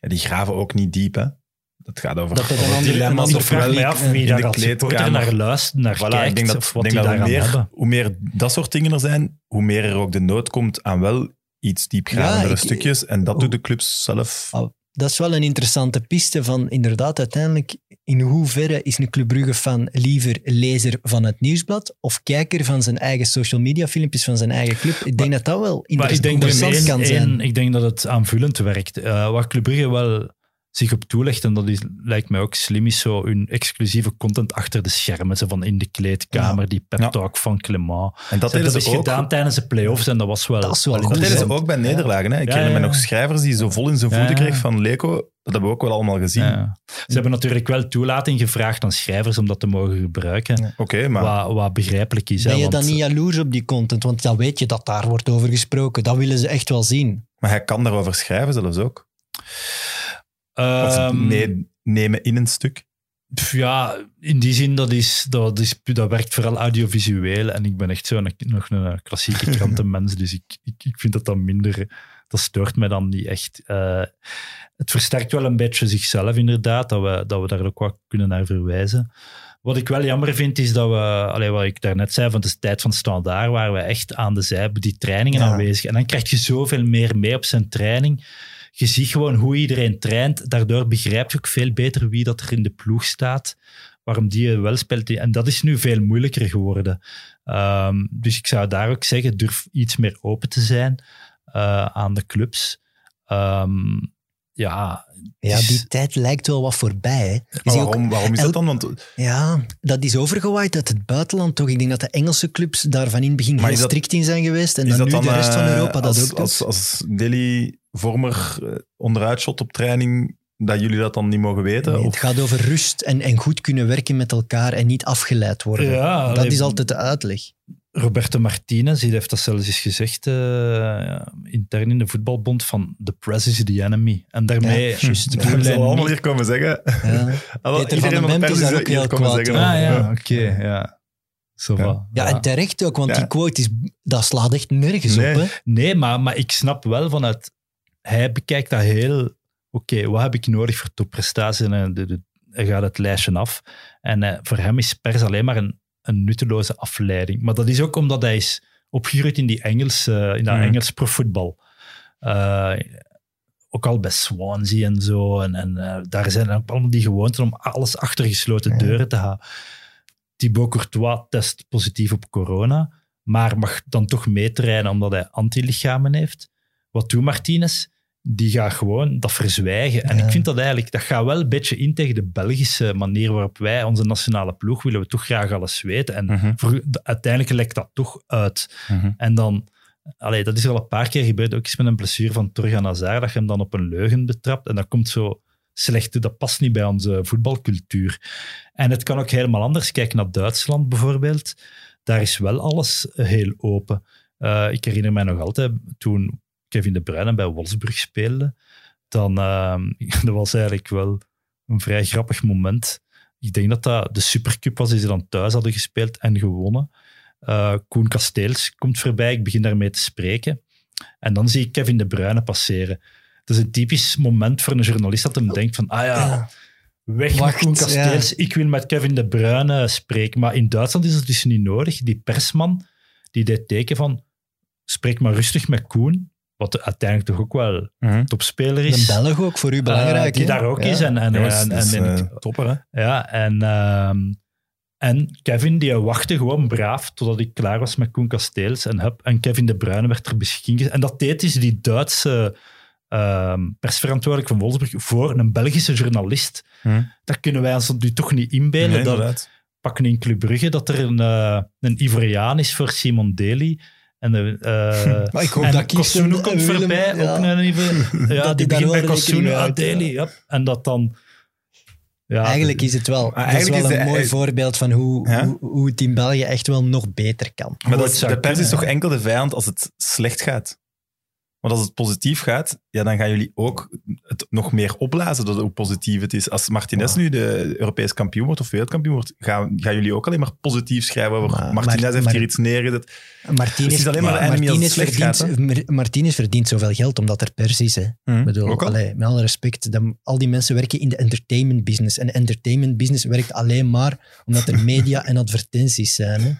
ja, die graven ook niet diep. Hè? Dat gaat over, Dat over andere- dilemma's. Ik vraag me af wie de daar als supporter kleedkamer. naar luistert, naar Voilà, kijkt, ik denk dat, of wat die dat hoe, meer, hebben. hoe meer dat soort dingen er zijn, hoe meer er ook de nood komt aan wel iets Ja, ik- stukjes. En dat hoe- doet de clubs zelf. Dat is wel een interessante piste van inderdaad uiteindelijk in hoeverre is een Club Brugge fan liever lezer van het nieuwsblad of kijker van zijn eigen social media filmpjes van zijn eigen club. Ik denk dat dat wel ik denk, interessant kan zijn. ik denk dat het aanvullend werkt. Eh wat Club Brugge wel zich op toelegt, en dat is, lijkt mij ook slim, is zo hun exclusieve content achter de schermen. Zo van in de kleedkamer, die pep Ja. talk van Clement. En dat Ze hebben dat ze is ook. gedaan tijdens de play-offs en dat was wel, Dat is wel goed, Dat deden ze ook bij nederlagen. Hè. Ik Ja, herinner me nog schrijvers die zo vol in zijn voeten kreeg van Leco. Dat hebben we ook wel allemaal gezien. Ja. Ze hebben natuurlijk wel toelating gevraagd aan schrijvers om dat te mogen gebruiken. Oké, maar Wat, wat begrijpelijk is. hè, Ben je want- dan niet jaloers op die content? Want dan weet je dat daar wordt over gesproken. Dat willen ze echt wel zien. Maar hij kan daarover schrijven zelfs ook. Of Ehm, nee, nemen in een stuk. Ja, in die zin, dat, is, dat, is, dat werkt vooral audiovisueel. En ik ben echt zo een, nog een klassieke krantenmens, dus ik, ik, ik vind dat dan minder... Dat stoort mij dan niet echt. Eh, het versterkt wel een beetje zichzelf, inderdaad, dat we, dat we daar ook wat kunnen naar verwijzen. Wat ik wel jammer vind, is dat we, allee, wat ik daarnet zei, van de tijd van Standaard, waar we echt aan de zij die trainingen Ja. aanwezig. En dan krijg je zoveel meer mee op zijn training. Je ziet gewoon hoe iedereen traint. Daardoor begrijp je ook veel beter wie dat er in de ploeg staat. Waarom die wel speelt. En dat is nu veel moeilijker geworden. Ehm, dus ik zou daar ook zeggen, durf iets meer open te zijn eh, aan de clubs. Ehm, ja, Ja, is- die tijd lijkt wel wat voorbij. Hè. Maar ook- waarom, waarom is dat dan? Want, ja, dat is overgewaaid uit het buitenland toch? Ik denk dat de Engelse clubs daar van in het begin heel dat- strikt in zijn geweest. En dan dat nu dan de rest van eh, Europa dat als, ook doet. als, als Delhi vormer eh, onderuit shot op training, dat jullie dat dan niet mogen weten? Nee, Of- het gaat over rust en, en goed kunnen werken met elkaar en niet afgeleid worden. Ja, dat is altijd de uitleg. Roberto Martinez die heeft dat zelfs eens gezegd, eh, intern in de voetbalbond, van the press is the enemy. En daarmee Ja. Dat zullen hij we allemaal hier komen zeggen. Ja. Allo, Peter van den Bent is daar ook heel komen kwaad zeggen. Ah ja, Ja. oké, ja. Zo Ja. va, Ja, en terecht ook, want Ja. die quote is, dat slaat echt nergens Nee. op. Hè? Nee, maar, maar ik snap wel vanuit... Hij bekijkt dat heel... Oké, wat heb ik nodig voor topprestaties? En eh, de, de, hij gaat het lijstje af. En eh, voor hem is pers alleen maar een, een nutteloze afleiding. Maar dat is ook omdat hij is opgegroeid in, die Engels, eh, in dat Mhm. Engels profvoetbal. Ook al bij Swansea en zo. En, en daar zijn ook allemaal die gewoonten om alles achter gesloten Ja. deuren te houden. Thibaut Courtois test positief op corona, maar mag dan toch meetrainen omdat hij antilichamen heeft. Wat doet Martinez? Die gaat gewoon dat verzwijgen. En Ja. ik vind dat eigenlijk, dat gaat wel een beetje in tegen de Belgische manier waarop wij, onze nationale ploeg, willen we toch graag alles weten. En Mhm, voor- uiteindelijk lekt dat toch uit. mhm. En dan, allee, dat is al een paar keer gebeurd, ook eens met een blessure van Torgan Hazard, dat je hem dan op een leugen betrapt. En dat komt zo slecht, dat past niet bij onze voetbalcultuur. En het kan ook helemaal anders. Kijk naar Duitsland bijvoorbeeld. Daar is wel alles heel open. Eh, ik herinner mij nog altijd, toen Kevin De Bruyne bij Wolfsburg speelde, dan ehm, dat was eigenlijk wel een vrij grappig moment. Ik denk dat dat de Supercup was die ze dan thuis hadden gespeeld en gewonnen. Eh, Koen Kasteels komt voorbij, ik begin daarmee te spreken. En dan zie ik Kevin De Bruyne passeren. Dat is een typisch moment voor een journalist dat hem denkt van, ah ja, weg met Wacht, Koen Kasteels, ik wil met Kevin De Bruyne spreken. Maar in Duitsland is het dus niet nodig. Die persman, die deed teken van, spreek maar rustig met Koen, wat uiteindelijk toch ook wel Mhm. topspeler is. Een Belg ook, voor u belangrijk. Eh, die hè? daar ook Ja. is. En, en, Ja, is- en, dat is, en- en- eh, topper, hè? ja, en, ehm, en Kevin die wachtte gewoon braaf totdat ik klaar was met Koen Kasteels. En, hup, en Kevin De Bruyne werd er beschikking. En dat deed dus die Duitse ehm persverantwoordelijk van Wolfsburg voor een Belgische journalist. Hm. Dat kunnen wij ons nu toch niet inbeelden. Nee, dat, inderdaad. pakken in Club Brugge dat er een, eh, een Ivoriaan is voor Simon Daly. En, de, eh, Maar ik hoop en dat Kosunu komt Willem- voorbij, ja. ook een Ivoriaan. Ja, Dat die begint bij Kosunu, mee ah, ja. ja. En dat dan... Ja, Eigenlijk is het wel, dat is wel is een de- mooi eh, voorbeeld van hoe, Ja? hoe, hoe het in België echt wel nog beter kan. Maar dat de pers is kunnen, toch enkel de vijand als het slecht gaat? Want als het positief gaat, ja, dan gaan jullie ook het nog meer opblazen door hoe positief het is. Als Martinez nu de Europees kampioen wordt of wereldkampioen wordt, gaan, gaan jullie ook alleen maar positief schrijven over Maar- Martinez heeft hier iets neergezet. Martinez, Het is alleen maar Martinez, gaat, verdient, Martinez verdient zoveel geld omdat er pers is. Hè. Ik bedoel, allee, met alle respect, dat, al die mensen werken in de entertainment business. En de entertainment business werkt alleen maar omdat er media en advertenties zijn. Hè.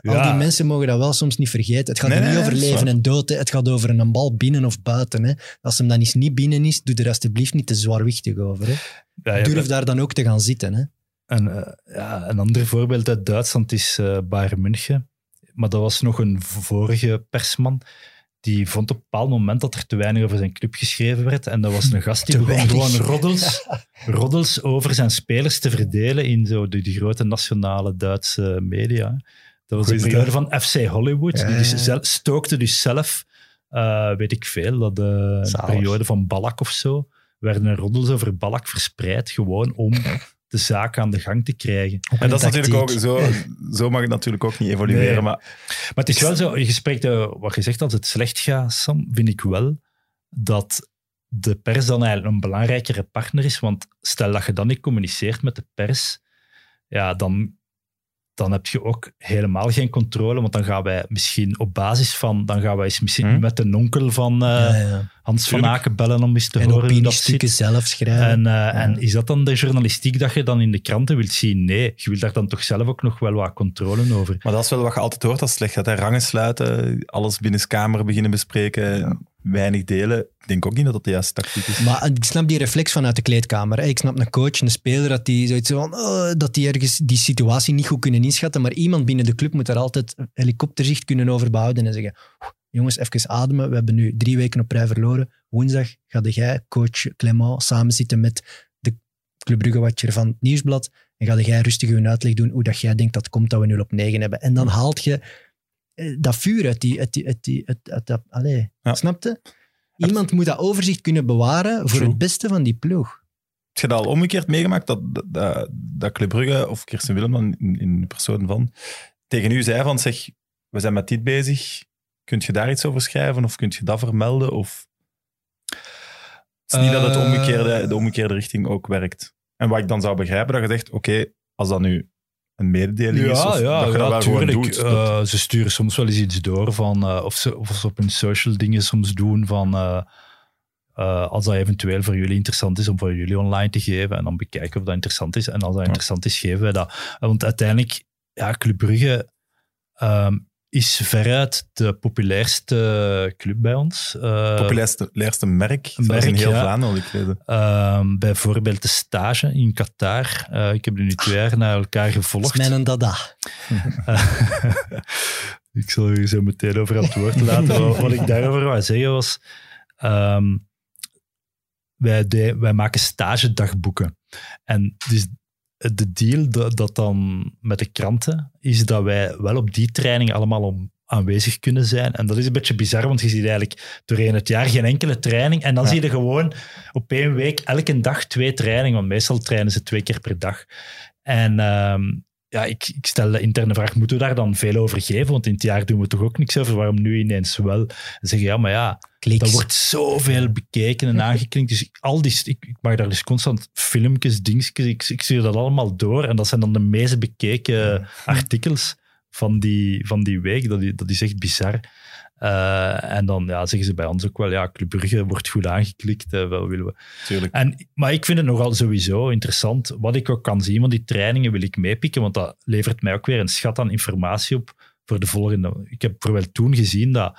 Al Ja. die mensen mogen dat wel soms niet vergeten. Het gaat Nee, niet nee, over leven en dood. Hè. Het gaat over een bal binnen of buiten. Hè. Als hem dan eens niet binnen is, doe er alsjeblieft niet te zwaarwichtig over. Hè. Ja, Durf daar dan ook te gaan zitten. Hè. Een, eh, ja, een ander voorbeeld uit Duitsland is eh Bayern München. Maar dat was nog een vorige persman. Die vond op een bepaald moment dat er te weinig over zijn club geschreven werd. En dat was een gast die begon gewoon roddels, roddels over zijn spelers te verdelen in zo de, die grote nationale Duitse media. Dat was de periode van FC Hollywood. Ja, Die dus zelf- stookte dus zelf, eh, weet ik veel, dat de, de Zalig. periode van Balak of zo, werden er roddels over Balak verspreid, gewoon om de zaak aan de gang te krijgen. En dat is natuurlijk ook, zo, zo mag het natuurlijk ook niet evolueren. Nee. Maar Maar het is wel zo, je spreekt eh, wat je zegt, als het slecht gaat, Sam, vind ik wel dat de pers dan eigenlijk een belangrijkere partner is. Want stel dat je dan niet communiceert met de pers, ja, dan, dan heb je ook helemaal geen controle. Want dan gaan wij misschien op basis van, dan gaan wij eens misschien Hm? met de onkel van eh, Ja, ja. Hans van. Aken bellen om eens te En horen hoe dat zit. zelf schrijven. En, eh, en is dat dan de journalistiek dat je dan in de kranten wilt zien? Nee, je wilt daar dan toch zelf ook nog wel wat controle over. Maar dat is wel wat je altijd hoort als het slecht gaat. Hè? Rangen sluiten, alles binnen kamer beginnen bespreken, weinig delen. Ik denk ook niet dat dat de juiste tactiek is. Maar ik snap die reflex vanuit de kleedkamer. Ik snap een coach, een speler, dat die zoiets van, oh, dat die ergens die situatie niet goed kunnen inschatten. Maar iemand binnen de club moet daar altijd helikopterzicht kunnen over behouden en zeggen, "Oeh, jongens, even ademen. We hebben nu drie weken op rij verloren. Woensdag ga jij, coach Clement, samen zitten met de Club van het Nieuwsblad. En ga jij rustig een uitleg doen hoe dat jij denkt dat komt dat we 0 op 9 hebben. En dan haalt je dat vuur uit die... Uit die, uit die uit, uit dat, allee, Ja. snapte? Iemand moet dat overzicht kunnen bewaren voor True. het beste van die ploeg. Heb je dat al omgekeerd meegemaakt, dat, dat, dat Club Brugge of Kirsten Willem dan in, in de persoon van tegen u zei van zeg, we zijn met dit bezig, kunt je daar iets over schrijven of kunt je dat vermelden? Of... Het is niet dat het Eh. omgekeerde, de omgekeerde richting ook werkt. En wat ik dan zou begrijpen, dat je zegt, oké, als dat nu een mededeling is, of dat je dat wel gewoon tuurlijk. doet. dat- Eh, ze sturen soms wel eens iets door van, eh, of, ze, of ze op hun social dingen soms doen van eh, eh, als dat eventueel voor jullie interessant is om voor jullie online te geven en dan bekijken of dat interessant is. En als dat interessant is, geven wij dat. Eh, Want uiteindelijk, ja, Club Brugge ehm, is veruit de populairste club bij ons. Eh, populairste populairste merk, merk, in heel ja. Vlaanderen, ik gelezen. Ehm, bijvoorbeeld de stage in Qatar. Eh, ik heb er nu twee jaar naar elkaar Dat gevolgd. is mijn dada. Eh, ik zal je zo meteen over aan het woord laten. Wat, wat ik daarover wou zeggen was... ehm, wij, de- wij maken stagedagboeken. En dus de deal dat, dat dan met de kranten is dat wij wel op die training allemaal om aanwezig kunnen zijn. En dat is een beetje bizar, want je ziet eigenlijk doorheen het jaar geen enkele training. En dan Ja. zie je gewoon op één week elke dag twee trainingen, want meestal trainen ze twee keer per dag. En ehm, ja, ik, ik stel de interne vraag, moeten we daar dan veel over geven? Want in het jaar doen we toch ook niks over, waarom nu ineens wel? Dan zeg je, ja, maar ja, Kliks. dat wordt zoveel bekeken en aangeklinkt. Dus ik, al die, ik, ik maak daar dus constant filmpjes, dingetjes, ik, ik stuur dat allemaal door. En dat zijn dan de meest bekeken artikels van die, van die week. Dat, is- dat is echt bizar. Eh, en dan ja, zeggen ze bij ons ook wel, ja, Club Brugge wordt goed aangeklikt, eh, wel willen we. Tuurlijk. En, maar ik vind het nogal sowieso interessant. Wat ik ook kan zien van die trainingen wil ik meepikken, want dat levert mij ook weer een schat aan informatie op voor de volgende. Ik heb bijvoorbeeld toen gezien dat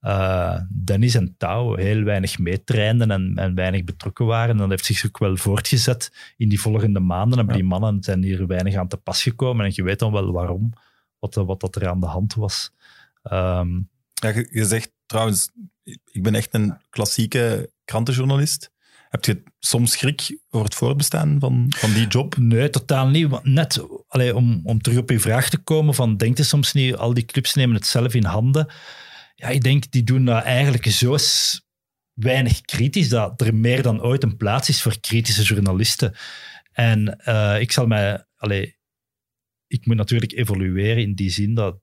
eh, Dennis en Touw heel weinig meetrainden en, en weinig betrokken waren. En dat heeft zich ook wel voortgezet in die volgende maanden. En Ja. die mannen zijn hier weinig aan te pas gekomen. En je weet dan wel waarom, wat, wat dat er aan de hand was. Ehm, Ja, je, je zegt trouwens, ik ben echt een klassieke krantenjournalist. Heb je soms schrik voor het voortbestaan van, van die job? Nee, totaal niet. Net allee, om, om terug op uw vraag te komen: van, denkt je soms niet, al die clubs nemen het zelf in handen? Ja, ik denk die doen dat eigenlijk zo weinig kritisch dat er meer dan ooit een plaats is voor kritische journalisten. En eh, ik zal mij, allee, ik moet natuurlijk evolueren in die zin dat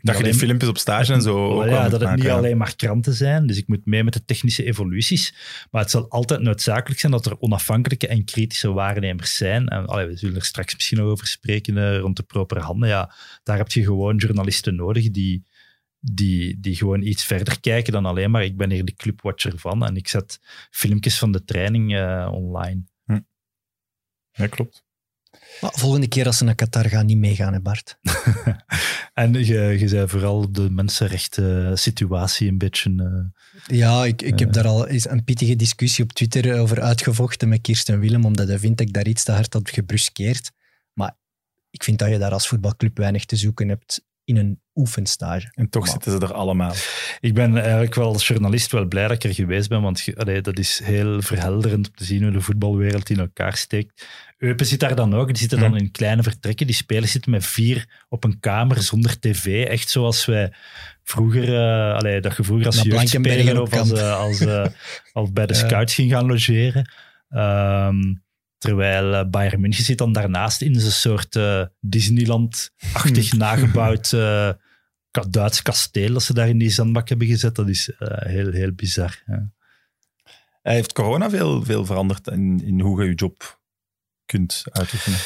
Dat je die filmpjes op stage en zo Wel ja, dat het maken, niet alleen maar kranten zijn, dus ik moet mee met de technische evoluties. Maar het zal altijd noodzakelijk zijn dat er onafhankelijke en kritische waarnemers zijn. En allee, we zullen er straks misschien nog over spreken eh, rond de propere handen. Ja, daar heb je gewoon journalisten nodig die, die, die gewoon iets verder kijken dan alleen maar ik ben hier de clubwatcher van en ik zet filmpjes van de training eh, online. Ja, klopt. Maar volgende keer als ze naar Qatar gaan, niet meegaan, hè Bart. En je, je zei vooral de mensenrechten situatie een beetje... eh, Ja, ik, ik heb Eh. daar al eens een pittige discussie op Twitter over uitgevochten met Kirsten Willem, omdat hij vindt dat ik daar iets te hard had gebruskeerd. Maar ik vind dat je daar als voetbalclub weinig te zoeken hebt in een oefenstage. En toch Maar- zitten ze er allemaal. Ik ben eigenlijk wel als journalist wel blij dat ik er geweest ben, want allee, dat is heel verhelderend om te zien hoe de voetbalwereld in elkaar steekt. Eupen zit daar dan ook, die zitten dan Mhm. in kleine vertrekken. Die spelers zitten met vier op een kamer zonder tv. Echt zoals wij vroeger, eh, allee, dat je vroeger als jeugdspeler of als, eh, als, eh, als bij de scouts ging gaan logeren. Ehm, terwijl eh, Bayern München zit dan daarnaast in zo'n soort eh, Disneyland-achtig nagebouwd eh, ka- Duits kasteel dat ze daar in die zandbak hebben gezet. Dat is heel, heel bizar. Ja. Heeft corona veel, veel veranderd in, in hoe je je job kunt uitoefenen.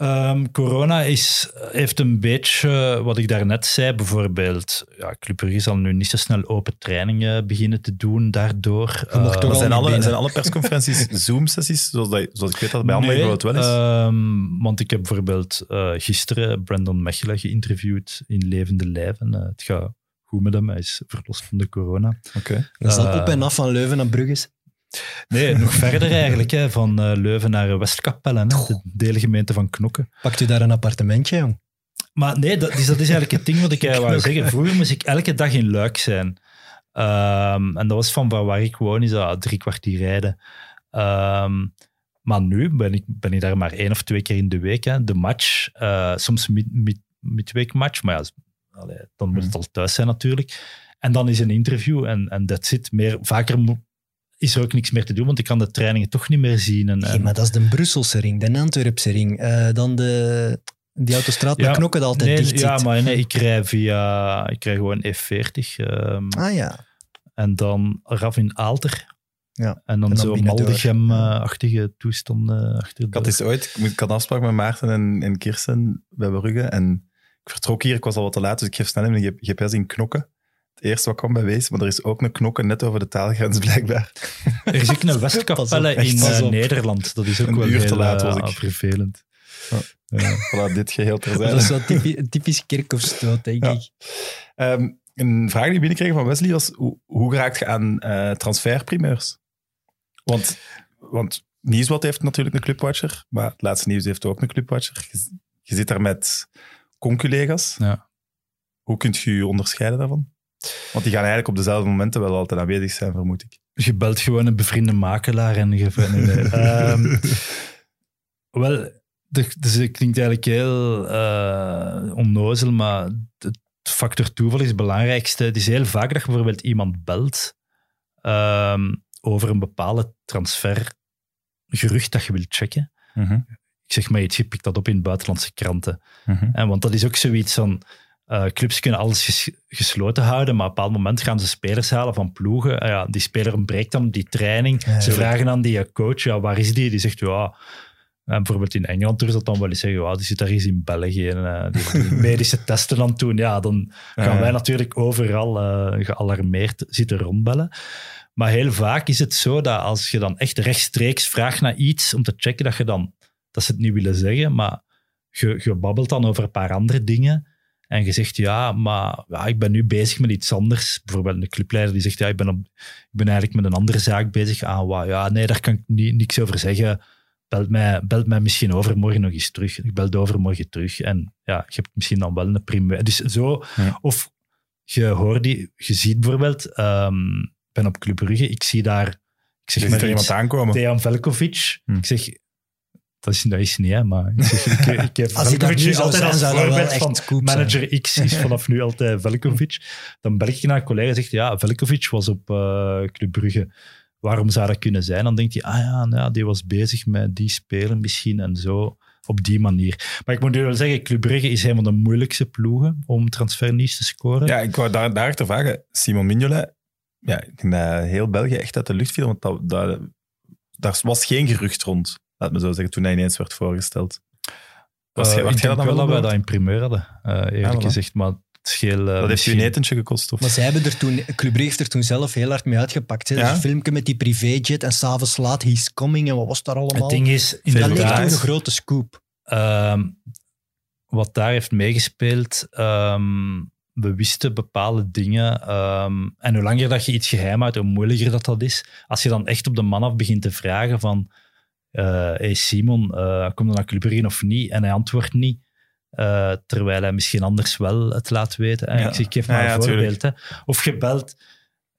Ehm, corona is, heeft een beetje, wat ik daarnet zei, bijvoorbeeld, ja, Club Brugge zal nu niet zo snel open trainingen beginnen te doen daardoor. Eh, toch zijn alle, binnen. zijn alle persconferenties Zoom-sessies, zoals, dat, zoals ik weet dat bij Nee, bijvoorbeeld wel is? ehm, want ik heb bijvoorbeeld eh, gisteren Brandon Mechelen geïnterviewd in levende lijven. Eh, het gaat goed met hem, hij is verlost van de corona. Oké. Dat is dan Eh, op en af van Leuven naar Brugge. Nee, nog verder eigenlijk, hè, van eh, Leuven naar Westkapelle, de deelgemeente van Knokken. Pakt u daar een appartementje, jong? Maar nee, dat is, dat is eigenlijk het ding wat ik eigenlijk wou zeggen. Vroeger moest ik elke dag in Luik zijn. Ehm, en dat was van waar ik woon, is dat drie kwartier rijden. Ehm, maar nu ben ik, ben ik daar maar één of twee keer in de week. Hè. De match, eh, soms mid, mid, midweekmatch, maar ja, allee, dan moet het al thuis zijn natuurlijk. En dan is een interview en, en that's it. Meer, vaker is er ook niks meer te doen, want ik kan de trainingen toch niet meer zien. En, Nee, maar dat is de Brusselse ring, de Antwerpse ring. Eh, dan de, die autostraat naar Knokken dat altijd nee, dicht Ja, zit. maar nee, ik rij via... Ik rij gewoon F40. ehm, Ah ja. En dan eraf in Aalter. Ja, En dan, en dan zo. Maldegem-achtige toestanden achter Ik had eens ooit, ik een afspraak met Maarten en, en Kirsten bij Brugge. En ik vertrok hier, ik was al wat te laat, dus ik geef snel in de GPS in knokken. Het eerste wat kwam bij wees, maar er is ook een knokken net over de taalgrens blijkbaar. Er is ook een Westkapelle in eh. Nederland. Dat is ook Een wel uur te laat eh, was ik. vervelend. Voilà, dit geheel Dat is terzijde. wel typisch, een typisch kerkhofstoot, denk Ja. ik. Ehm, een vraag die we binnenkregen van Wesley was, hoe, hoe raakt je aan eh transferprimeurs? Want, want Nieuwsblad heeft natuurlijk een clubwatcher, maar het laatste nieuws heeft ook een clubwatcher. Je, je zit daar met conculega's. Ja. Hoe kun je je onderscheiden daarvan? Want die gaan eigenlijk op dezelfde momenten wel altijd aanwezig zijn, vermoed ik. Je belt gewoon een bevriende makelaar en je... Ehm, wel, dus het klinkt eigenlijk heel eh, onnozel, maar het factor toeval is het belangrijkste. Het is heel vaak dat je bijvoorbeeld iemand belt ehm, over een bepaalde transfergerucht dat je wilt checken. Ik zeg maar iets, je pikt dat op in buitenlandse kranten. En want dat is ook zoiets van... eh, clubs kunnen alles ges- gesloten houden, maar op een bepaald moment gaan ze spelers halen van ploegen. Ah ja, die speler ontbreekt dan die training. Ja, ze vragen aan die eh, coach, ja, waar is die? Die zegt, ja... En bijvoorbeeld in Engeland durft dat dan wel eens zeggen, ja, die zit daar eens in België en eh, die, die medische testen aan het doen. Ja, dan gaan wij natuurlijk overal eh, gealarmeerd zitten rondbellen. Maar heel vaak is het zo dat als je dan echt rechtstreeks vraagt naar iets om te checken dat je dan dat ze het niet willen zeggen, maar je, je babbelt dan over een paar andere dingen en je zegt ja, maar ja, ik ben nu bezig met iets anders. Bijvoorbeeld een clubleider die zegt ja, ik ben, op, ik ben eigenlijk met een andere zaak bezig. Ah, ja, nee, daar kan ik ni- niks over zeggen. Belt mij, belt mij misschien overmorgen nog eens terug. Ik belde overmorgen terug en ja, je hebt misschien dan wel een primeur. Dus zo, Ja. of je hoort die, je ziet bijvoorbeeld, ehm, ik ben op Club Brugge, ik zie daar, ik zeg maar er iemand aankomen. Dejan Velkovic. Hm. Ik zeg, dat is, dat is niet, hè, maar ik, zeg, ik, ik heb Velkovic nu altijd als voorbeeld van zijn. manager X is vanaf nu altijd Velkovic. Dan bel ik naar een collega en zegt, ja, Velkovic was op eh Club Brugge. Waarom zou dat kunnen zijn? Dan denkt hij, ah ja, nou ja, die was bezig met die speler misschien en zo. op die manier. Maar ik moet nu wel zeggen, Club Brugge is een van de moeilijkste ploegen om transfernieuws te scoren. Ja, ik wou daar, daar te vragen. Simon Mignolet, ja, ik denk dat heel België echt uit de lucht viel, want dat, dat, daar was geen gerucht rond, laat me zo zeggen, toen hij ineens werd voorgesteld. Was, jij- werd ik denk dat dan wel dat wij dat in primeur hadden, eh, eerlijk gezegd. Maar het scheel... eh, Dat heeft u misschien- een etentje gekost, of? Maar zij hebben er toen, Club Brugge heeft er toen zelf heel hard mee uitgepakt. Hè. Ja? Een filmpje met die privéjet en s'avonds laat, he's coming en wat was daar allemaal? Het ding is, dat leek inderdaad, toen een grote scoop. Ehm, wat daar heeft meegespeeld, ehm, we wisten bepaalde dingen. ehm, en hoe langer dat je iets geheim houdt, hoe moeilijker dat dat is. Als je dan echt op de man af begint te vragen van... eh hey Simon, eh kom dan naar Club Brugge of niet? En hij antwoordt niet. eh, terwijl hij misschien anders wel het laat weten. En Ja. Ik, ik geef maar ja, een voorbeeld. Hè. Of je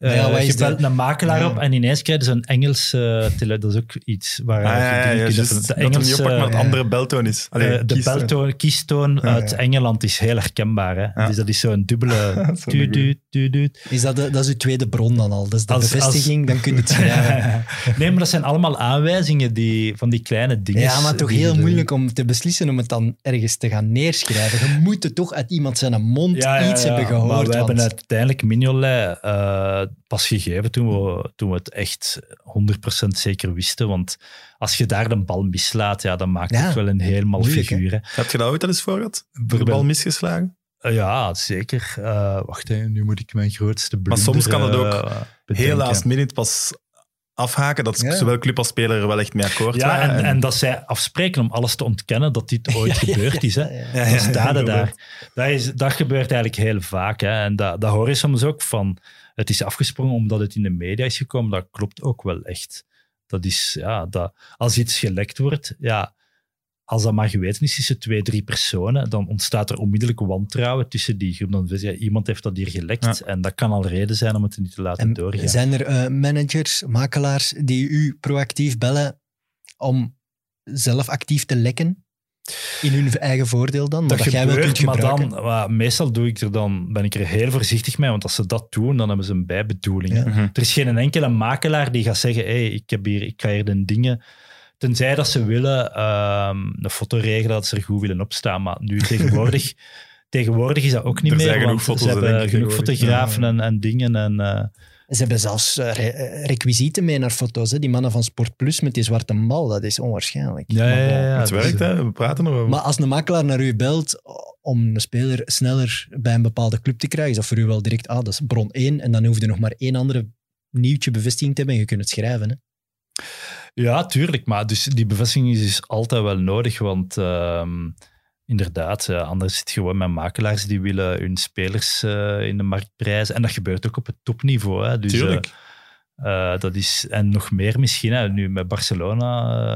eh, ja, je de- belt een makelaar Ja. op en ineens krijg je zo'n Engels... eh, tele- dat is ook iets waar Ah, ja, ja, dat hem niet oppakt, maar het andere beltoon is. Allee, Eh, de kies- beltoon, kiestoon Ja, uit. Engeland is heel herkenbaar. Hè? Ja. Dus dat is zo'n dubbele... Du- een du- du- du- Is dat, de, dat is uw tweede bron dan al. Dat is de Als- bevestiging, dan kun je het schrijven. nee, maar dat zijn allemaal aanwijzingen die, van die kleine dingen. Ja, maar toch heel moeilijk om te beslissen om het dan ergens te gaan neerschrijven. Je moet het toch uit iemand zijn mond iets ja, hebben gehoord. Maar we hebben uiteindelijk Mignolet eh, pas gegeven toen we, toen we het echt 100% zeker wisten. Want als je daar de bal mislaat, ja, dan maakt Ja, het wel een helemaal figuur. hè. Heb je dat ooit al eens voor gehad? De bal misgeslagen? Eh, ja, zeker. Eh, wacht, hè, nu moet ik mijn grootste Maar blunder, soms kan het ook eh, Heel last minute pas afhaken, dat Ja. zowel club als speler er wel echt mee akkoord Ja, waren. en, en dat zij afspreken om alles te ontkennen dat dit ooit gebeurd is. Hè. Inderdaad. daar. Dat, is, dat gebeurt eigenlijk heel vaak. Hè. En dat, dat hoor je soms ook van. Het is afgesprongen omdat het in de media is gekomen. Dat klopt ook wel echt. Dat is, ja, dat, als iets gelekt wordt, ja, als dat maar geweten is tussen twee, drie personen, dan ontstaat er onmiddellijk wantrouwen tussen die groep. Dan weet je, iemand heeft dat hier gelekt. En dat kan al reden zijn om het niet te laten En doorgaan. zijn er eh, managers, makelaars die u proactief bellen om zelf actief te lekken? In hun eigen voordeel dan? Maar dat, jij gebeurt, maar gebruiken. dan, maar meestal doe ik er dan, ben ik er heel voorzichtig mee, want als ze dat doen, dan hebben ze een bijbedoeling. Ja. Mhm. Er is geen enkele makelaar die gaat zeggen, hey, ik, heb hier, ik ga hier de dingen... Tenzij dat ze willen ehm, een foto regelen, dat ze er goed willen opstaan. Maar nu tegenwoordig, tegenwoordig is dat ook niet Er meer, zijn genoeg want foto's, ze hebben genoeg fotografen en, en dingen. En, eh, Ze hebben zelfs eh, re- eh, requisieten mee naar foto's. Hè? Die mannen van Sport Plus met die zwarte bal, dat is onwaarschijnlijk. ja, ja, ja, het dus, werkt, hè. we praten erover. Maar als een makelaar naar u belt om een speler sneller bij een bepaalde club te krijgen, is dat voor u wel direct, ah, dat is bron 1 en dan hoef je nog maar één andere nieuwtje bevestiging te hebben en je kunt het schrijven. Hè? Ja, tuurlijk. Maar dus die bevestiging is dus altijd wel nodig. Want ehm, inderdaad, eh, anders zit je gewoon met makelaars die willen hun spelers eh, in de markt prijzen. En dat gebeurt ook op het topniveau. Hè. Dus, Tuurlijk. eh, dat is, en nog meer misschien. Hè. Nu met Barcelona,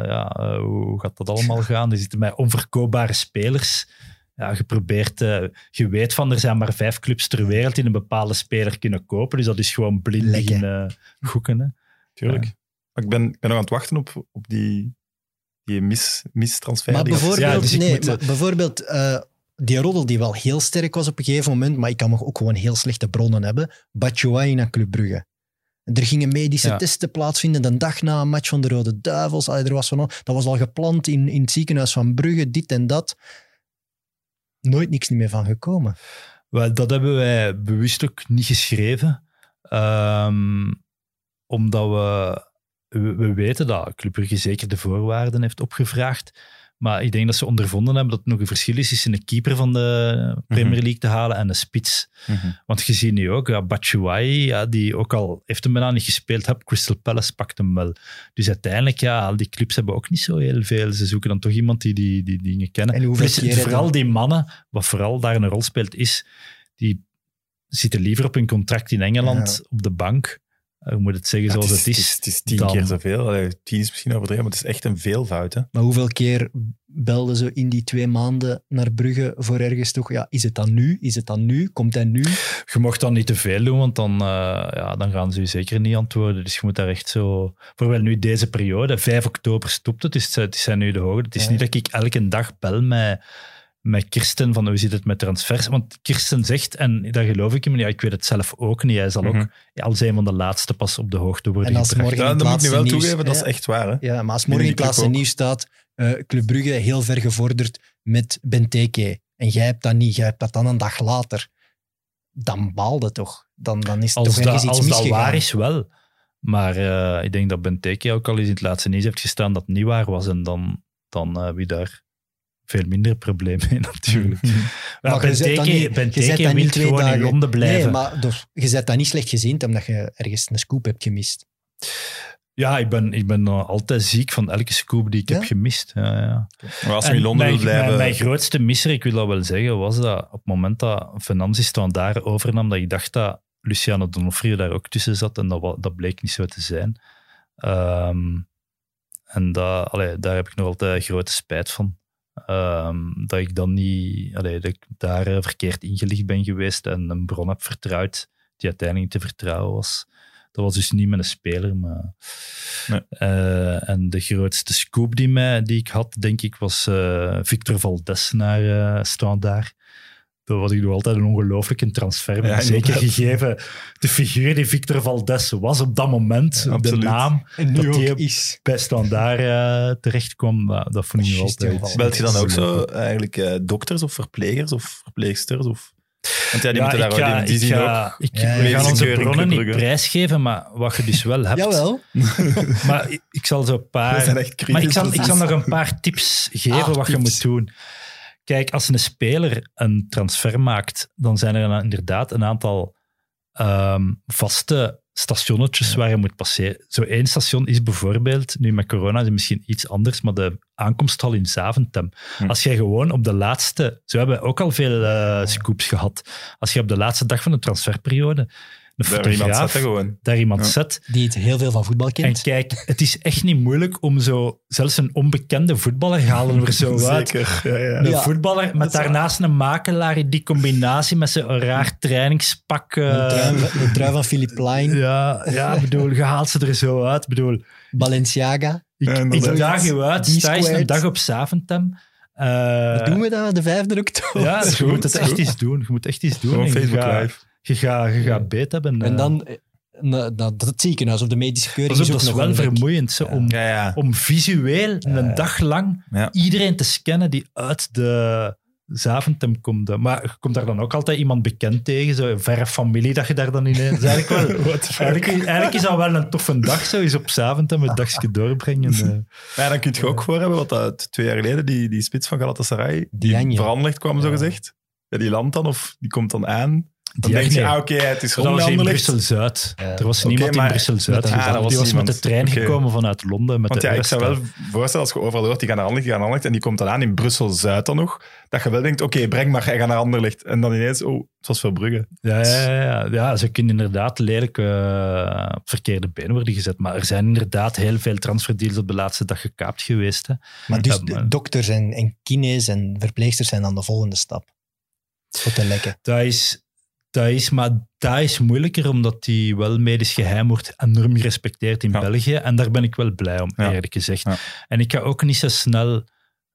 ja, hoe gaat dat allemaal gaan? Er zitten met onverkoopbare spelers. Ja, je probeert, eh, je weet van er zijn maar vijf clubs ter wereld die een bepaalde speler kunnen kopen. Dus dat is gewoon blind beginnen goeken. Hè. Tuurlijk. Maar ik ben, ik ben nog aan het wachten op, op die, die mis, mistransfer. Maar die gaat- bijvoorbeeld, Ja, dus nee, moet, maar bijvoorbeeld eh, die roddel die wel heel sterk was op een gegeven moment, maar ik kan nog ook gewoon heel slechte bronnen hebben. Batshuayi naar Club Brugge. Er gingen medische Ja. testen plaatsvinden de dag na een match van de Rode Duivels. Allee, er was van, dat was al gepland in, in het ziekenhuis van Brugge, dit en dat. Nooit niks meer van gekomen. Wel, dat hebben wij bewust ook niet geschreven. Ehm, omdat we, we, we weten dat Club Brugge zeker de voorwaarden heeft opgevraagd. Maar ik denk dat ze ondervonden hebben dat het nog een verschil is tussen een keeper van de Premier League te halen en een spits. Mhm. Want je ziet nu ook, ja, Batshuayi, ja, die ook al heeft hem bijna niet gespeeld, heb, Crystal Palace pakt hem wel. Dus uiteindelijk, ja, al die clubs hebben ook niet zo heel veel. Ze zoeken dan toch iemand die die, die dingen kennen. En keren vooral dan? die mannen, wat vooral daar een rol speelt, is die zitten liever op hun contract in Engeland op de bank. Eh, Hoe moet het zeggen Ja, zoals het, het is, het is, het is tien dan- keer zoveel. Allee, tien is misschien overdreven, maar het is echt een veelvoud. Hè? Maar hoeveel keer belden ze in die twee maanden naar Brugge voor ergens toch? Ja, is het dan nu? Is het dan nu? Komt hij nu? Je mocht dan niet te veel doen, want dan, eh, ja, dan gaan ze je zeker niet antwoorden. Dus je moet daar echt zo... Vooral nu deze periode, 5 oktober stopt het, dus het zijn nu de hoge. Het is Ja. niet dat ik elke dag bel met, met Kirsten van hoe zit het met transfers. Want Kirsten zegt, en dat geloof ik hem, ja, ik weet het zelf ook niet, hij zal ook Mhm. als een van de laatste pas op de hoogte worden En als gebracht. morgen in dat het moet ik nu wel nieuws- toegeven, dat is echt waar. Hè? Ja, maar als morgen in laatste nieuws staat, eh, Club Brugge heel ver gevorderd met Benteke. En jij hebt dat niet, jij hebt dat dan een dag later. Dan baalde toch? Dan, dan is het Als toch dat, ergens iets als dat waar is, wel. Maar eh, ik denk dat Benteke ook al eens in het laatste nieuws heeft gestaan dat het niet waar was. En dan, dan eh, wie daar veel minder probleem mee natuurlijk. Maar Maar je zet niet- je zet niet twee gewoon in dagen- Londen blijven. Nee, maar dus, je zet dat niet slecht gezien omdat je ergens een scoop hebt gemist. Ja, ik ben, ik ben altijd ziek van elke scoop die ik Ja? heb gemist. Ja, ja. Maar als in Londen mijn, wil blijven... Mijn, mijn grootste misser, ik wil dat wel zeggen, was dat op het moment dat Venanzi daar overnam, dat ik dacht dat Luciano Donofrio daar ook tussen zat en dat, dat bleek niet zo te zijn. Ehm, en dat, allee, daar heb ik nog altijd grote spijt van. Ehm, dat ik dan niet, allee, dat ik daar eh, verkeerd ingelicht ben geweest en een bron heb vertrouwd die uiteindelijk niet te vertrouwen was. Dat was dus niet met een speler, maar... Nee. Eh, en de grootste scoop die, mij, die ik had, denk ik, was eh, Victor Valdes naar Standaard. Dat was ik nog altijd een ongelooflijke transfer. Ja, zeker gegeven de figuur die Victor Valdes was op dat moment, Ja, de naam En Dat nu ook op- is. bij Standaard eh terecht kwam, dat, dat vond ik nog Juist, altijd... Belt je dan ook zo eigenlijk eh, dokters of verplegers of verpleegsters? Of... Want ja, die Ja, moeten ik daar ga, die, die ik zien ook. ga, ik, Ja, we ja. gaan onze bronnen niet prijsgeven, maar wat je dus wel hebt. Jawel. Maar ik, ik zal zo een paar... Maar ik zal, ik zal nog een paar tips geven Ah, wat je moet doen. Kijk, als een speler een transfer maakt, dan zijn er inderdaad een aantal ehm, vaste stationnetjes waar je moet passeren. Zo één station is bijvoorbeeld, nu met corona is het misschien iets anders, maar de aankomsthal in Zaventem. Hm. Als jij gewoon op de laatste, zo hebben we ook al veel eh, scoops gehad, als je op de laatste dag van de transferperiode een Daar iemand zetten gewoon. daar iemand Ja. zet, Die het heel veel van voetbal en kent. kijk, het is echt niet moeilijk om zo, zelfs een onbekende voetballer halen we er zo uit. Zeker. Ja, ja. Een Ja, voetballer met daarnaast een makelaar, die combinatie met zo'n raar trainingspak. eh, Een trui, van- een trui van Philippe Line, ja, ja, ik bedoel, je haalt ze er zo uit. Bedoel, Balenciaga. ik, ik daag je uit, sta eens een dag op Zaventem. Eh, Wat doen we dat, de 5 oktober? Ja, is je goed, moet het echt eens doen. Je moet echt iets doen. Gewoon en Facebook Live. Je gaat, je gaat beet hebben. En eh. dan eh, na- dat, dat ziekenhuis of de medische keuring op, is dat ook is nog wel vermoeiend zo, om, Ja, ja. om visueel een Ja. dag lang Ja. iedereen te scannen die uit de Zaventem komt. Maar je komt daar dan ook altijd iemand bekend tegen, zo een verre familie dat je daar dan ineens... Eigenlijk, wel, eigenlijk, eigenlijk is dat wel een toffe dag, zo eens op Zaventem een dagje doorbrengen. eh. Ja, dan kun je ook voor hebben wat dat twee jaar geleden, die, die spits van Galatasaray, die veranderlijk kwam, zo Ja. gezegd. Ja, die landt dan of die komt dan aan. Dan denk je, ah, oké, het is dat rond was in. Brussel-Zuid. Ja. Er was niemand in maar- Brussel-Zuid. Ah, dat was die was met de trein gekomen vanuit Londen. Met Want de ja, ik zou wel voorstellen, als je overal hoort, die gaan naar Anderlecht, die gaan naar Anderlecht, en die komt dan aan in Brussel-Zuid dan nog, dat je wel denkt, oké, breng maar, hij gaat naar Anderlecht. En dan ineens, oh, het was Verbrugge. Ja, ja, ja, ja. ja, ze kunnen inderdaad lelijk eh, op verkeerde been worden gezet. Maar er zijn inderdaad heel veel transferdeals op de laatste dag gekaapt geweest. Hè. Maar dus dokters en, en kines en verpleegsters zijn dan de volgende stap. Voor te lekken. Dat is, dat is, maar dat is moeilijker, omdat die wel medisch geheim wordt enorm gerespecteerd in Ja. België. En daar ben ik wel blij om, Ja. eerlijk gezegd. Ja. En ik ga ook niet zo snel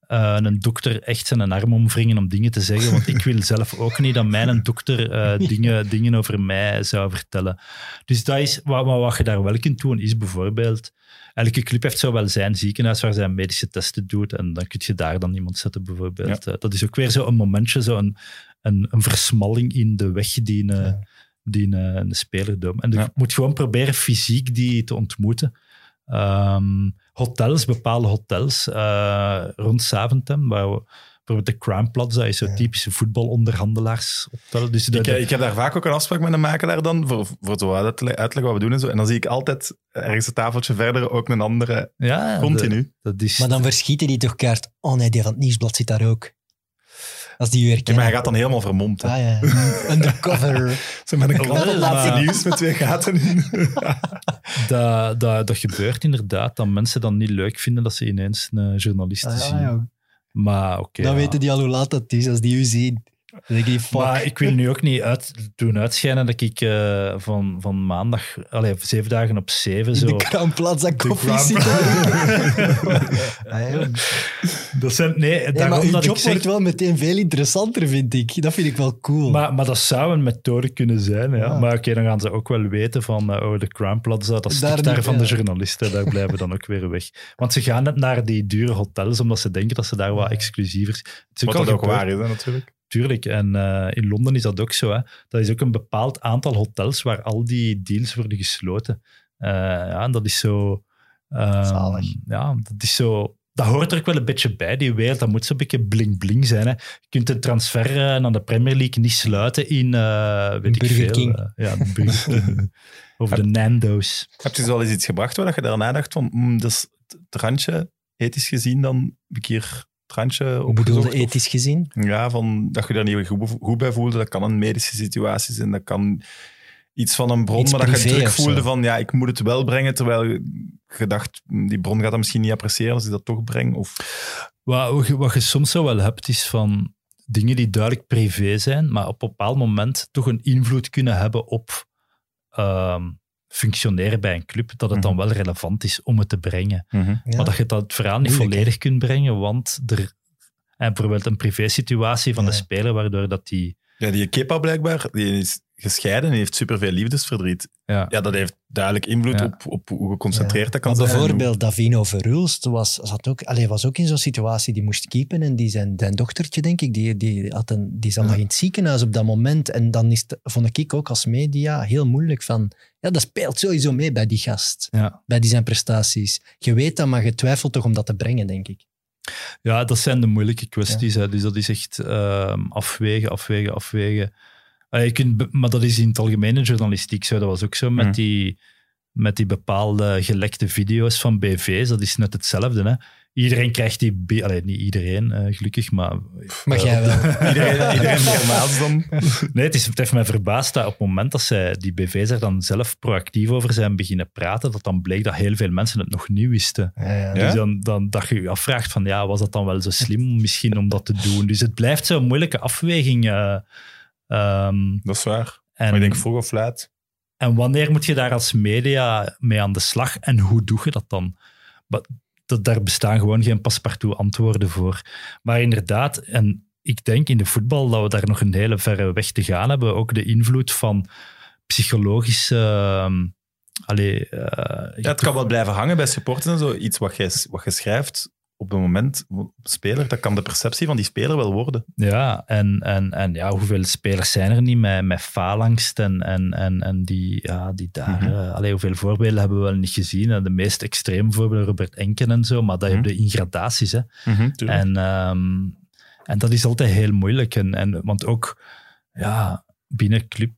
eh, een dokter echt zijn arm omwringen om dingen te zeggen, want ik wil zelf ook niet dat mijn dokter eh, dingen, dingen over mij zou vertellen. Dus dat is, wat, wat, wat je daar wel kunt doen, is bijvoorbeeld... Elke club heeft zo wel zijn ziekenhuis waar zij medische testen doet en dan kun je daar dan iemand zetten bijvoorbeeld. Eh, dat is ook weer zo een momentje, zo een, een, versmalling in de weg die een, Ja. die een, een speler doet. En je Ja. moet gewoon proberen fysiek die te ontmoeten. Ehm, hotels, bepaalde hotels eh, rond Zaventem, waar we, bijvoorbeeld de Crown Plaza is zo'n Ja. typische voetbalonderhandelaarshotel. Dus Ik, de- ik heb daar vaak ook een afspraak met een makelaar dan, voor, voor zo uitleggen wat we doen en zo. En dan zie ik altijd ergens een tafeltje verder ook een andere ja, continu. de- dat is, Maar dan verschieten die toch kaart. Oh nee, die van het nieuwsblad zit daar ook. Als die Ja, maar hij gaat dan helemaal vermomd. hè. Ah ja, undercover. Zo met een op laatste nieuws met twee gaten in. dat, dat, dat gebeurt inderdaad, dat mensen dan niet leuk vinden dat ze ineens een journalist Ah, ja, zien. ja. Maar oké. Dan ja. weten die al hoe laat dat is als die u zien. Ik. Maar ik wil nu ook niet uit, doen uitschijnen dat ik eh, van, van maandag, allee, zeven dagen op zeven, zo... de kraamplaats koffie kraam- zit. Ah, ja. Dat zijn, nee, maar uw dat job ik zeg... wordt wel meteen veel interessanter, vind ik. Dat vind ik wel cool. Maar, maar dat zou een methode kunnen zijn. Ja. Ja. Maar oké, dan gaan ze ook wel weten van eh, oh, de Crown Plaza, dat Daar stuk daar niet, van de journalisten, daar blijven dan ook weer weg. Want ze gaan net naar die dure hotels, omdat ze denken dat ze daar wat exclusiever... Wat dat ook waar is, hè, natuurlijk. Tuurlijk. En eh, in Londen is dat ook zo. Hè. Dat is ook een bepaald aantal hotels waar al die deals worden gesloten. Eh, ja, en dat is zo... ehm, Zalig. Ja, dat is zo... Dat hoort er ook wel een beetje bij, die wereld. Dat moet zo'n beetje bling-bling zijn. Hè. Je kunt de transfer eh, naar de Premier League niet sluiten in... eh weet ik Burger veel, King. ja, de Burger King. of de Nando's. Heb je zo eens iets gebracht waar je daarna dacht van, mm, dat is het randje, ethisch gezien dan, heb ik opgezocht, of- ethisch gezien? Ja, van, dat je daar niet goed, goed bij voelde. Dat kan een medische situatie zijn, dat kan iets van een bron, Iets maar dat je druk voelde van, ja, ik moet het wel brengen, terwijl je dacht, die bron gaat dat misschien niet appreciëren als ik dat toch breng. Of, Wat, wat je- wat je soms zo wel hebt, is van dingen die duidelijk privé zijn, maar op een bepaald moment toch een invloed kunnen hebben op ehm, functioneren bij een club, dat het dan wel relevant is om het te brengen. Ja. Maar dat je dat het verhaal niet Moeilijk, volledig kunt brengen, want er... En bijvoorbeeld een privé-situatie van de speler, waardoor dat die... ja, die Kepa blijkbaar, die is gescheiden en heeft superveel liefdesverdriet. Ja, Ja, dat heeft duidelijk invloed Ja. op, op hoe geconcentreerd dat kan Maar zijn. bijvoorbeeld Davino Verhulst was, zat ook, allee, was ook in zo'n situatie, die moest keepen en die zijn, zijn dochtertje, denk ik, die, die, had een, die zat nog in het ziekenhuis op dat moment. En dan is het, vond ik ook als media heel moeilijk van, ja, dat speelt sowieso mee bij die gast, ja. bij die zijn prestaties. Je weet dat, maar je twijfelt toch om dat te brengen, denk ik. Ja, dat zijn de moeilijke kwesties. Hè. Dus dat is echt ehm, afwegen, afwegen, afwegen. Je kunt, maar dat is in het algemene journalistiek zo. Dat was ook zo met, Mhm. die, met die bepaalde gelekte video's van BV's. Dat is net hetzelfde. Hè. Iedereen krijgt die... Allee, niet iedereen, eh, gelukkig, maar... Maar eh, jij wel. Iedereen, iedereen normaal dan. Nee, het, is, het heeft mij verbaasd dat op het moment dat zij, die BV's er dan zelf proactief over zijn beginnen praten, dat dan bleek dat heel veel mensen het nog niet wisten. Ja, ja. Ja? Dus dan, dan dat je je afvraagt van, ja, was dat dan wel zo slim misschien om dat te doen? Dus het blijft zo'n moeilijke afweging. eh, ehm, Dat is waar. en, Maar ik denk vroeg of laat. en wanneer moet je daar als media mee aan de slag en hoe doe je dat dan? Maar dat, daar bestaan gewoon geen paspartout antwoorden voor. Maar inderdaad, en ik denk in de voetbal dat we daar nog een hele verre weg te gaan hebben. Ook de invloed van psychologische... ehm, allee, eh, Ja, het kan wel blijven hangen bij supporters en zo. Iets wat je, wat je schrijft op het moment speler, dat kan de perceptie van die speler wel worden. Ja, en, en, en ja, hoeveel spelers zijn er niet met, met faalangst en, en, en, en die, ja, die daar... Mhm. allee, hoeveel voorbeelden hebben we wel niet gezien? hè? De meest extreme voorbeelden, Robert Enken en zo, maar dat Mhm. heb je in gradaties. Hè? Tuurlijk. En, ehm, en dat is altijd heel moeilijk. En, en, want ook ja, binnen, club,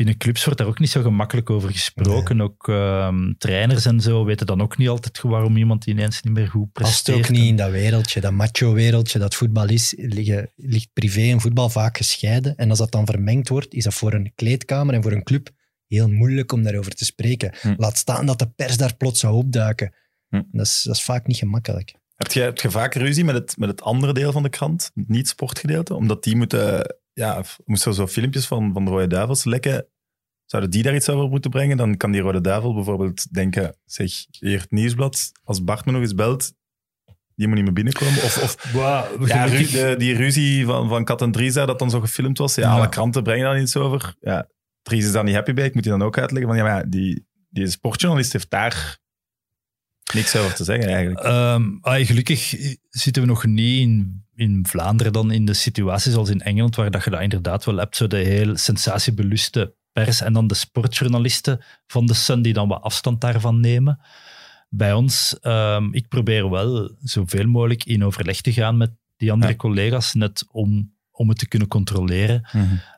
binnen clubs wordt daar ook niet zo gemakkelijk over gesproken. Ook ehm, trainers en zo weten dan ook niet altijd waarom iemand ineens niet meer goed Past presteert. ook niet in dat wereldje, dat macho-wereldje dat voetbal is. Liggen, ligt privé en voetbal vaak gescheiden. En als dat dan vermengd wordt, is dat voor een kleedkamer en voor een club heel moeilijk om daarover te spreken. Hm. Laat staan dat de pers daar plots zou opduiken. Hm. Dat, is, dat is vaak niet gemakkelijk. Heb je, heb je vaak ruzie met het, met het andere deel van de krant, het niet-sportgedeelte? Omdat die moeten, ja, moesten er zo filmpjes van, van de Rode Duivels lekken. Zouden die daar iets over moeten brengen? Dan kan die Rode Duivel bijvoorbeeld denken, zeg, hier het nieuwsblad, als Bart me nog eens belt, die moet niet meer binnenkomen. Of, of Wow, ja, gelukkig- ru- de, die ruzie van, van Kat en Dries daar, dat dan zo gefilmd was. Ja, Ja. alle kranten brengen daar iets over. Ja, Dries is daar niet happy bij. Ik moet die dan ook uitleggen van, ja, maar ja, die, die sportjournalist heeft daar niks over te zeggen eigenlijk. Ah, gelukkig zitten we nog niet in, in Vlaanderen dan in de situatie zoals in Engeland, waar dat je dat inderdaad wel hebt, zo de heel sensatiebeluste pers en dan de sportjournalisten van de Sun die dan wat afstand daarvan nemen. Bij ons, ehm, ik probeer wel zoveel mogelijk in overleg te gaan met die andere Ja. collega's, net om, om het te kunnen controleren.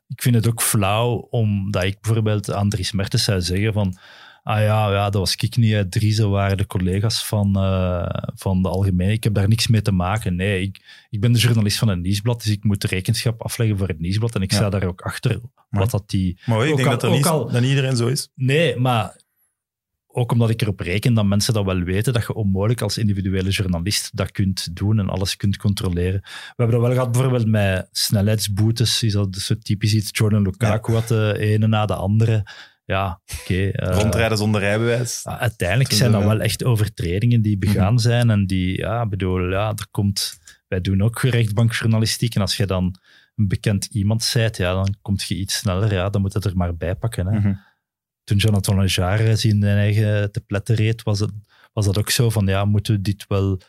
Ik vind het ook flauw omdat ik bijvoorbeeld aan Dries Mertens zou zeggen van ah ja, ja dat was ik niet. hè. Waren de collega's van, eh, van de Algemene. Ik heb daar niks mee te maken. Nee, ik, ik ben de journalist van het Nieuwsblad, dus ik moet rekenschap afleggen voor het Nieuwsblad. En ik Ja. sta daar ook achter wat dat die... Ik Ook denk al- dat, ook niet, al- dat niet iedereen zo is. Nee, maar ook omdat ik erop reken dat mensen dat wel weten, dat je onmogelijk als individuele journalist dat kunt doen en alles kunt controleren. We hebben dat wel gehad bijvoorbeeld met snelheidsboetes, is dat zo typisch iets, Jordan Lukaku wat de ene na de andere. Ja, oké. eh, Rondrijden zonder rijbewijs. ja, uiteindelijk zijn dat wel echt overtredingen die begaan zijn en die, ja, bedoel, ja, er komt, wij doen ook rechtbankjournalistiek en als je dan een bekend iemand zijt, ja, dan komt je iets sneller, ja, dan moet het er maar bij pakken. Hè. Mhm. Toen Jonathan Lejar zijn eigen te pletten reed, was, het, was dat ook zo van, ja, moeten we dit wel...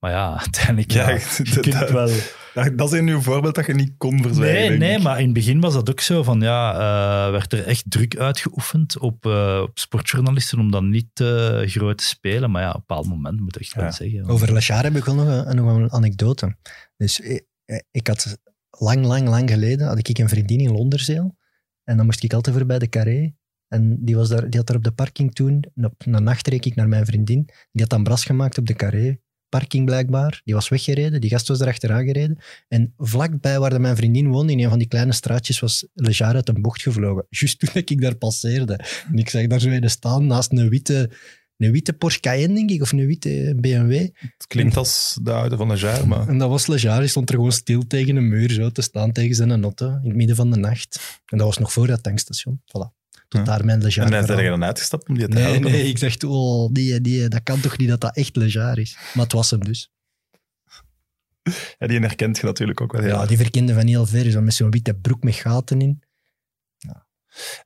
Maar ja, uiteindelijk, ja, Ja, je dat- kunt dat- wel... Dat, dat is een nieuw voorbeeld dat je niet kon verzwijgen. Nee, nee, maar in het begin was dat ook zo van, ja, eh, werd er echt druk uitgeoefend op, eh, op sportjournalisten om dan niet te groot te spelen. Maar ja, op een bepaald moment moet ik echt wel Ja. zeggen. Over Lachar heb ik wel nog een, nog een anekdote. Dus ik, ik had lang, lang, lang geleden had ik een vriendin in Londerzeel. En dan moest ik altijd voorbij de Carré. En die, was daar, die had daar op de parking toen, en op een nacht reed ik naar mijn vriendin. Die had dan bras gemaakt op de Carré. Parking blijkbaar. Die was weggereden. Die gast was erachteraan gereden. En vlakbij waar mijn vriendin woonde, in een van die kleine straatjes, was Lejar uit een bocht gevlogen. Juist toen ik daar passeerde. En ik zag daar zo een staan naast een witte, een witte Porsche Cayenne, denk ik, of een witte BMW. Het klinkt als de oude van Lejar, maar... En dat was Lejar, die stond er gewoon stil tegen een muur, zo te staan tegen zijn auto, in het midden van de nacht. En dat was nog voor dat tankstation. Voilà. Tot Ja. daar mijn Lejar. En dan zijn je dan uitgestapt om die te Nee, helpen? nee, ik dacht, oh, die, die, dat kan toch niet dat dat echt Lejar is. Maar het was hem dus. Ja, die herkent je natuurlijk ook wel Ja, die verkende van heel ver, zo met zo'n witte broek met gaten in.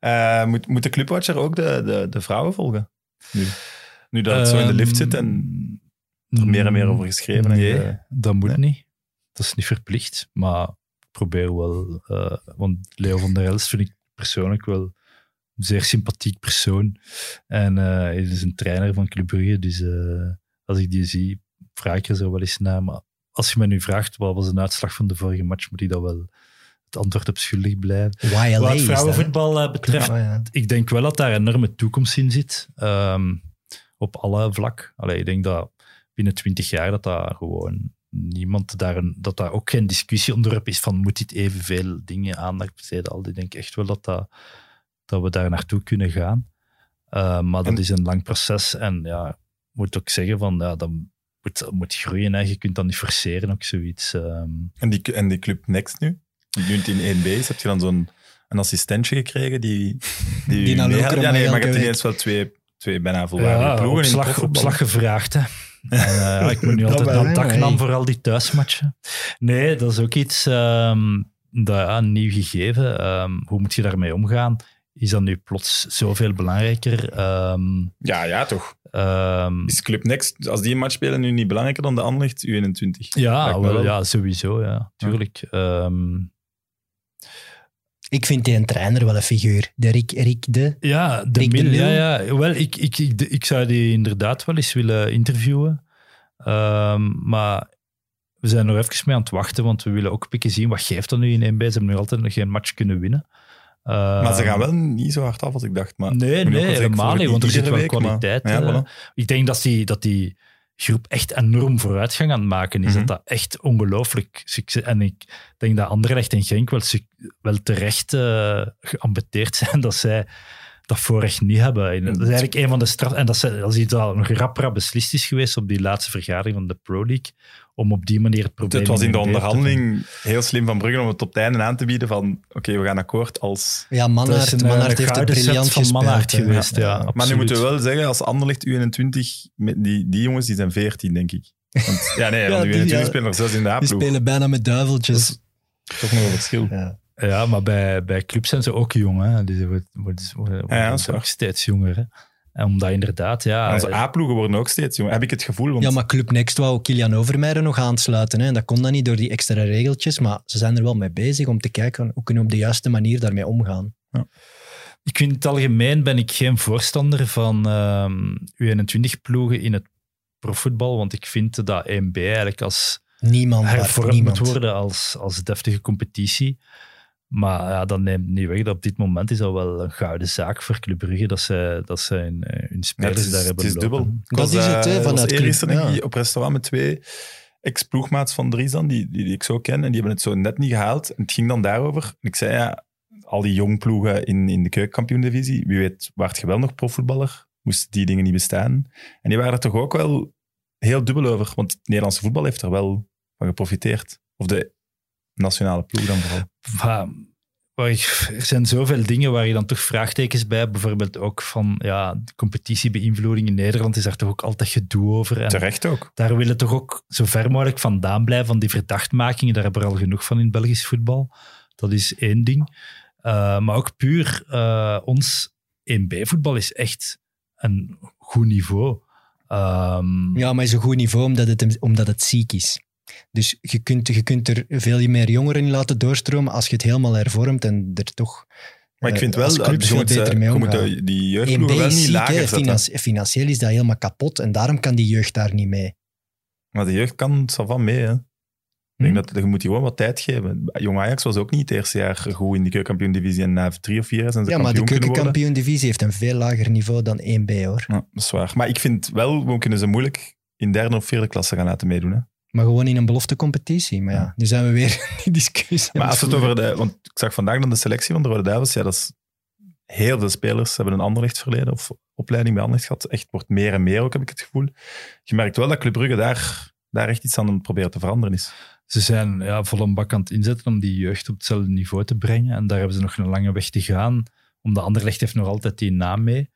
Eh, moet, moet de Clubwatcher ook de, de, de vrouwen volgen? Nu, nu dat het zo in de lift zit en er meer en meer over geschreven. en Nee, dat moet Nee? niet. Dat is niet verplicht. Maar ik probeer wel... eh, want Leo van der Elst vind ik persoonlijk wel zeer sympathiek persoon. En eh, hij is een trainer van Club Brugge. Dus eh, als ik die zie, vraag ik er zo wel eens naar. Maar als je me nu vraagt, wat was de uitslag van de vorige match, moet ik dat wel het antwoord op schuldig blijven. YLA Wat is dat, hè? vrouwenvoetbal eh, betreft, Ja, ja. ik denk wel dat daar een enorme toekomst in zit. ehm, op alle vlak. Allee, ik denk dat binnen twintig jaar dat dat gewoon niemand daar een, dat dat ook geen discussieonderwerp is van moet dit evenveel dingen aandacht besteden. Al ik denk echt wel dat, dat, dat we daar naartoe kunnen gaan. Eh, maar dat En- is een lang proces en ja, ik moet ook zeggen van ja, dat moet, dat moet groeien. Hè. Je kunt dat niet forceren, ook zoiets. ehm. En, die, en die Club Next nu? Die nu in 1B is, heb je dan zo'n een assistentje gekregen die... Die, Die naar meehelpt? Lokeren Ja, nee, maar je hebt ineens wel twee, twee bijna volwaardige Ja, ploegen in profvoetbal. opslag gevraagd. Hè. En, eh, ja, ik moet nu Dat altijd aan dak nee. nam voor al die thuismatchen. Nee, dat is ook iets ehm, dat, ja, een nieuw gegeven. Ehm, hoe moet je daarmee omgaan? Is dat nu plots zoveel belangrijker? Ehm, Ja, ja, toch. ehm, Is Club Next, als die een match spelen, nu niet belangrijker dan de Anderlecht U21? ja, wel, ja, sowieso. Ja, tuurlijk. Ehm, Ik vind die een trainer wel een figuur. De Rick, Rick de... Ja, de Rick de ja, ja. Wel, ik, ik, ik, ik zou die inderdaad wel eens willen interviewen. Ehm, maar we zijn er even mee aan het wachten, want we willen ook een beetje zien wat geeft dat nu in 1B. Ze hebben nu altijd nog geen match kunnen winnen. Maar ze Ehm, gaan wel niet zo hard af als ik dacht. Maar Nee, nee, helemaal niet, want er zit wel week, maar- kwaliteit. Ja, eh. voilà. Ik denk dat die, dat die groep echt enorm vooruitgang aan het maken is. Mhm. Dat dat echt ongelooflijk succes... En ik denk dat Anderlecht en Genk wel, wel terecht geambeteerd zijn dat zij dat voorrecht niet hebben. En dat is eigenlijk een van de straf... En dat, ze, dat is iets dat nog rap rap beslist is geweest op die laatste vergadering van de Pro League, om op die manier het probleem... Het was in de onderhandeling heel slim van Brugge om het op het einde aan te bieden van oké, we gaan akkoord als... Ja, Dat is Mannaert, een, eh, Mannaert heeft het set briljant van. Mannaert geweest, ja. maar nu moeten we wel zeggen, als Anderlecht U21, met die, die jongens die zijn 14, denk ik. Want, ja, nee, Ja, want de die, U21 ja. spelen nog zelfs in de Die A-ploeg. spelen bijna met Dat duiveltjes. is toch nog een verschil. Ja. Ja, maar bij, bij clubs zijn ze ook jong. Hè. Die worden, worden, worden, Ja, dat ook steeds jonger. Hè. En omdat inderdaad, ja... Onze A-ploegen worden ook steeds jonger. Heb ik het gevoel. Want Ja, maar Club Next wou Kilian Overmeijer nog aansluiten. Hè. En dat kon dan niet door die extra regeltjes. Maar ze zijn er wel mee bezig om te kijken hoe kunnen we op de juiste manier daarmee omgaan. Ik vind in het algemeen ben ik geen voorstander van ehm U21-ploegen in het profvoetbal, want ik vind dat 1B eigenlijk als Niemand, hervormd niemand. moet worden als, als deftige competitie. Maar ja, dat neemt niet weg dat op dit moment is dat wel een gouden zaak voor Club Brugge dat ze, dat ze hun, eh, hun spelers het is, daar het hebben is dubbel. Dat was, is het, hè, eh, vanuit Club, ja. op restaurant met twee ex-ploegmaats van Dries dan, die, die, die ik zo ken. En die hebben het zo net niet gehaald. En het ging dan daarover. En ik zei, ja, al die jong ploegen in, in de keukenkampioen-divisie, wie weet, waart je wel nog profvoetballer moesten die dingen niet bestaan. En die waren er toch ook wel heel dubbel over, want het Nederlandse voetbal heeft er wel van geprofiteerd. Of de nationale ploeg dan vooral. Maar, waar ik- er zijn zoveel dingen waar je dan toch vraagtekens bij hebt. Bijvoorbeeld ook van ja, competitiebeïnvloeding in Nederland is daar toch ook altijd gedoe over. En Terecht ook. daar willen toch ook zo ver mogelijk vandaan blijven van die verdachtmakingen. Daar hebben we al genoeg van in het Belgisch voetbal. Dat is één ding. Eh, maar ook puur eh, ons 1B-voetbal is echt een goed niveau. Ehm, Ja, maar is een goed niveau omdat het, omdat het ziek is. Dus je kunt, je kunt er veel meer jongeren in laten doorstromen als je het helemaal hervormt en er toch Maar ik eh, vind wel, als dat clubs je moet, eh, beter mee je moet omgaan. de- die 1B jeugdploegen wel niet lager zetten. Financieel is dat helemaal kapot en daarom kan die jeugd daar niet mee. Maar de jeugd kan het van mee. Hè. Ik denk Hm. dat je moet die gewoon wat tijd geven. Jong Ajax was ook niet het eerste jaar goed in die keukenkampioen-divisie. En na drie of vier jaar zijn ze Ja, maar de keukenkampioen-divisie heeft een veel lager niveau dan 1B, hoor. Ja, dat is waar. Maar ik vind wel, we kunnen ze moeilijk in derde of vierde klasse gaan laten meedoen. Hè. Maar gewoon in een beloftecompetitie. Maar ja, nu zijn we weer in die discussie. Maar als het over de... Want ik zag vandaag dan de selectie van de Rode Duivels. Ja, dat is... Heel veel spelers hebben een Anderlecht verleden of opleiding bij Anderlecht gehad. Echt wordt meer en meer ook, heb ik het gevoel. Je merkt wel dat Club Brugge daar, daar echt iets aan het proberen te veranderen is. Ze zijn ja, vol een bak aan het inzetten om die jeugd op hetzelfde niveau te brengen. En daar hebben ze nog een lange weg te gaan. Omdat Anderlecht heeft nog altijd die naam mee.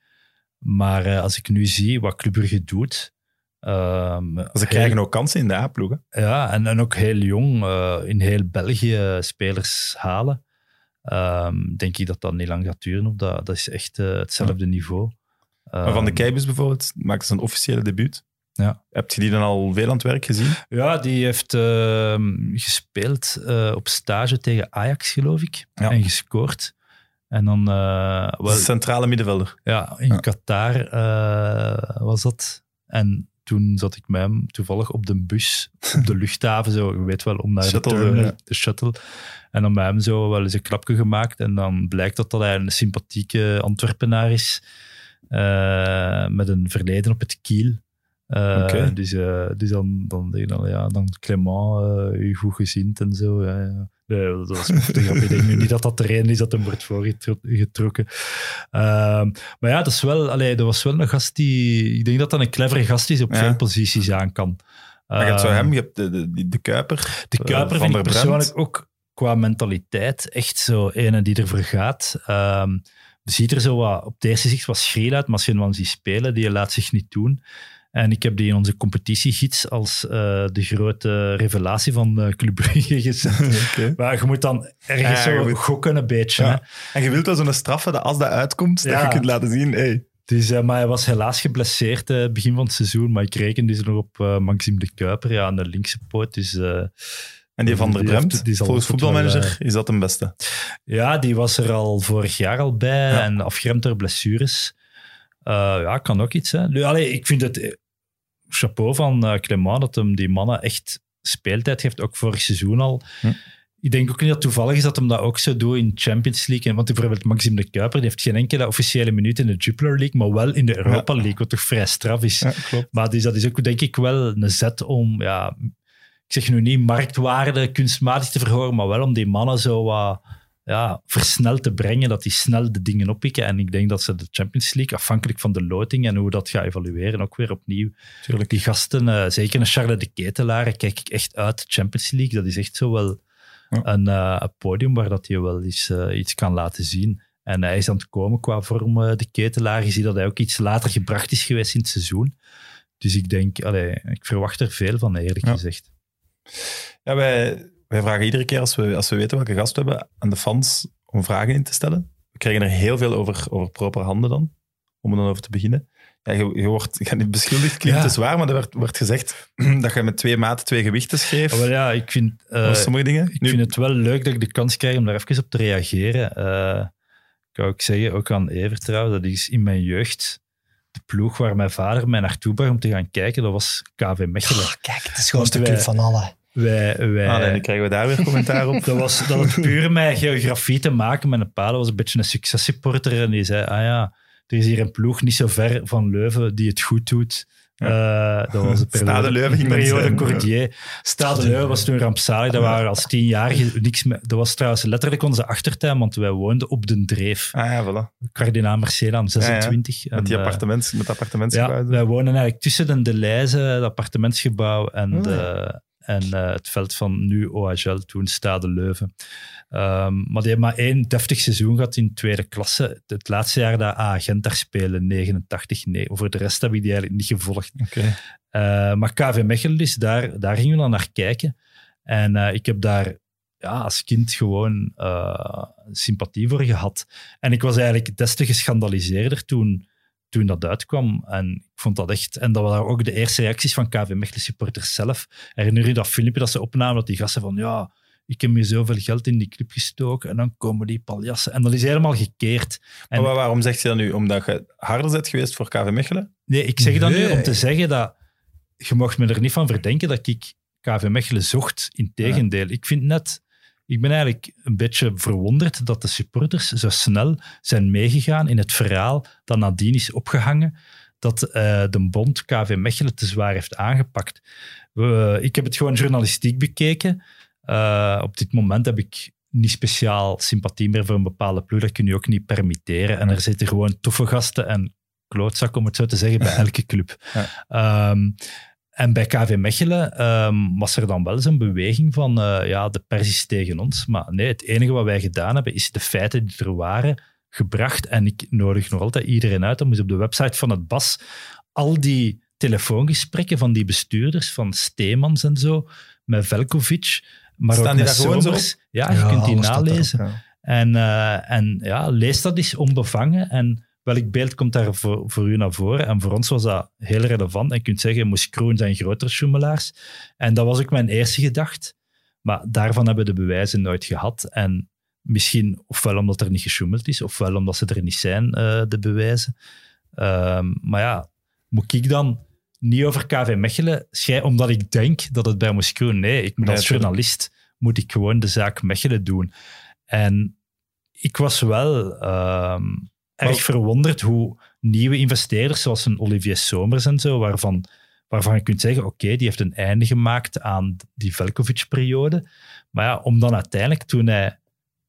Maar eh, als ik nu zie wat Club Brugge doet... ehm, Ze heel- krijgen ook kansen in de A-ploegen. Ja, en, en ook heel jong eh, in heel België spelers halen. Ehm, denk ik dat dat niet lang gaat duren. Of dat, dat is echt eh, hetzelfde niveau. Maar van de Ehm, Keibus bijvoorbeeld maakte ze een officiële debuut. Ja. Heb je die dan al veel aan het werk gezien? Ja, die heeft gespeeld eh, op stage tegen Ajax, geloof ik. Ja. En gescoord. En dan eh, wel, Centrale middenvelder. ja, in Ja. Qatar eh, was dat. En toen zat ik met hem toevallig op de bus, op de luchthaven, zo, je weet wel, om naar Shuttle, de, terminal, ja. de shuttle. En dan met hem zo wel eens een klapje gemaakt. En dan blijkt dat, dat hij een sympathieke Antwerpenaar is, eh, met een verleden op het kiel. Oké. Dus, eh, dus dan, dan denk ik dan, ja, dan Clement, u goed gezind en zo. Ja, ja. Nee, dat was een. Ik denk nu niet dat dat de reden is dat hem wordt voorgetrokken. Ehm, maar ja, dat, is wel, allee, dat was wel een gast die... Ik denk dat dat een clevere gast is op Ja. veel posities aan kan. Maar je hebt zo Ehm, hem, je hebt de, de, de Kuiper. de eh, Kuiper vind ik persoonlijk ook qua mentaliteit echt zo ene die ervoor gaat. Ehm ziet er zo wat, op het eerste zicht wat schril uit, maar als je hem dan ziet spelen, die laat zich niet doen. En ik heb die in onze competitiegids als eh, de grote revelatie van eh Club Brugge gezet. Maar je moet dan ergens Ja, zo moet- gokken een beetje. Ja. En je wilt wel zo'n straffe dat als dat uitkomt, dat Ja. je kunt laten zien, hey, Dus, eh, maar hij was helaas geblesseerd begin van het seizoen. Maar ik reken dus nog op Maxime de Kuiper, ja, aan de linkse poot. Dus, En die van der Bremt, die volgens wel, voetbalmanager, is dat een beste. ja, die was er al vorig jaar al bij Ja. en afgeremd door blessures. Eh, ja, kan ook iets. Hè. Nu, allee, ik vind het eh, chapeau van Clement dat hem die mannen echt speeltijd geeft, ook vorig seizoen al. Hm. Ik denk ook niet dat het toevallig is dat hem dat ook zo doet in Champions League. Want bijvoorbeeld Maxime de Kuiper, die heeft geen enkele officiële minuut in de Jupiler League, maar wel in de Europa League, wat toch vrij straf is. Ja, klopt. Maar dus, dat is ook denk ik wel een zet om, ja, ik zeg nu niet marktwaarde kunstmatig te verhogen, maar wel om die mannen zo wat ja, versneld te brengen, dat die snel de dingen oppikken. En ik denk dat ze de Champions League, afhankelijk van de loting en hoe dat gaat evalueren, ook weer opnieuw. Tuurlijk. Die gasten, eh, zeker een Charles de Ketelaar, kijk ik echt uit de Champions League. Dat is echt zo wel Ja. een, eh, een podium waar dat je wel eens, eh, iets kan laten zien. En hij is aan het komen qua vorm, de Ketelaar. Je ziet dat hij ook iets later gebracht is geweest in het seizoen. Dus ik denk, allee, ik verwacht er veel van, eerlijk Ja. gezegd. Ja, wij, wij vragen iedere keer als we, als we weten welke gast we hebben aan de fans om vragen in te stellen. We krijgen er heel veel over, over proper handen dan, om er dan over te beginnen. Ja, je, je wordt je gaat niet beschuldigd, klinkt Ja. te zwaar, maar er werd, werd gezegd dat je met twee maten twee gewichten schreef. Maar ja, ik vind, eh, sommige dingen. ik Nu- vind het wel leuk dat ik de kans krijg om daar even op te reageren. Eh, ik kan ook zeggen, ook aan Evert trouwens, dat is in mijn jeugd de ploeg waar mijn vader mij naartoe bracht om te gaan kijken, dat was KV Mechelen. Oh, kijk, het is gewoon de club wij- van alle. Wij, wij, Ah, nee, nu krijgen we daar weer commentaar op. Dat was dat had puur met geografie te maken. Mijn pa was een beetje een successupporter en die zei, ah ja, er is hier een ploeg niet zo ver van Leuven die het goed doet. Eh, dat was de periode, Stade Leuven ging dat periode. Cordier. Stade Leuven was toen rampzalig. Dat waren als tienjarigen niks meer. Dat was trouwens letterlijk onze achtertuin, want wij woonden op de Dreef. Ah ja, voilà. Kardinaal Marcelaan, 26. Met, die eh, appartements, met ja, wij wonen eigenlijk tussen de Delijze, het appartementsgebouw, en, Oh, de, en eh, het veld van nu OHL, toen Stade Leuven. Ehm, maar die hebben maar één deftig seizoen gehad in tweede klasse. Het laatste jaar dat A Gent daar spelen, 89, nee. Voor de rest heb ik die eigenlijk niet gevolgd. Eh, maar KV Mechelen, is daar, daar gingen we dan naar kijken. En eh, ik heb daar ja, als kind gewoon sympathie voor gehad. En ik was eigenlijk des te geschandaliseerder toen, toen dat uitkwam. En ik vond dat echt... En dat waren ook de eerste reacties van KV Mechelen supporters zelf. Herinner je dat filmpje dat ze opnamen, dat die gasten van... Ja, ik heb hier zoveel geld in die club gestoken en dan komen die paljassen. En dat is helemaal gekeerd. En- Maar waarom zegt je dat nu? Omdat je harder bent geweest voor KV Mechelen? Nee, ik zeg dat nu om te zeggen dat je mocht me er niet van verdenken dat ik KV Mechelen zocht. Integendeel. Ik vind net... Ik ben eigenlijk een beetje verwonderd dat de supporters zo snel zijn meegegaan in het verhaal dat nadien is opgehangen dat eh, de bond KV Mechelen te zwaar heeft aangepakt. We- ik heb het gewoon journalistiek bekeken. Eh, op dit moment heb ik niet speciaal sympathie meer voor een bepaalde ploeg. Dat kun je ook niet permitteren. En er zitten gewoon toffe gasten en klootzak, om het zo te zeggen, bij elke club. Ja. Ehm, en bij KV Mechelen ehm, was er dan wel zo'n beweging van eh, ja, de pers is tegen ons. Maar nee, het enige wat wij gedaan hebben, is de feiten die er waren gebracht. En ik nodig nog altijd iedereen uit om eens op de website van het BAS al die telefoongesprekken van die bestuurders, van Steemans en zo, met Velkovic, maar Staan ook die met daar gewoon zo Somers. Ja, je Ja, kunt die nalezen. Ja. En, eh, en ja, lees dat eens onbevangen. En welk beeld komt daar voor, voor u naar voren? En voor ons was dat heel relevant. En je kunt zeggen, moest Kroon zijn grotere schoemelaars? En dat was ook mijn eerste gedachte. Maar daarvan hebben we de bewijzen nooit gehad. En misschien ofwel omdat er niet gesjoemeld is, ofwel omdat ze er niet zijn, eh, de bewijzen. Ehm, maar ja, moet ik dan niet over KV Mechelen schrijven, omdat ik denk dat het bij moest Kroon? Nee, ik moet Nee, als journalist moet ik gewoon de zaak Mechelen doen. En ik was wel ehm, erg Maar- verwonderd hoe nieuwe investeerders, zoals een Olivier Somers en zo, waarvan, waarvan je kunt zeggen, oké, die heeft een einde gemaakt aan die Velkovic-periode. Maar ja, om dan uiteindelijk, toen hij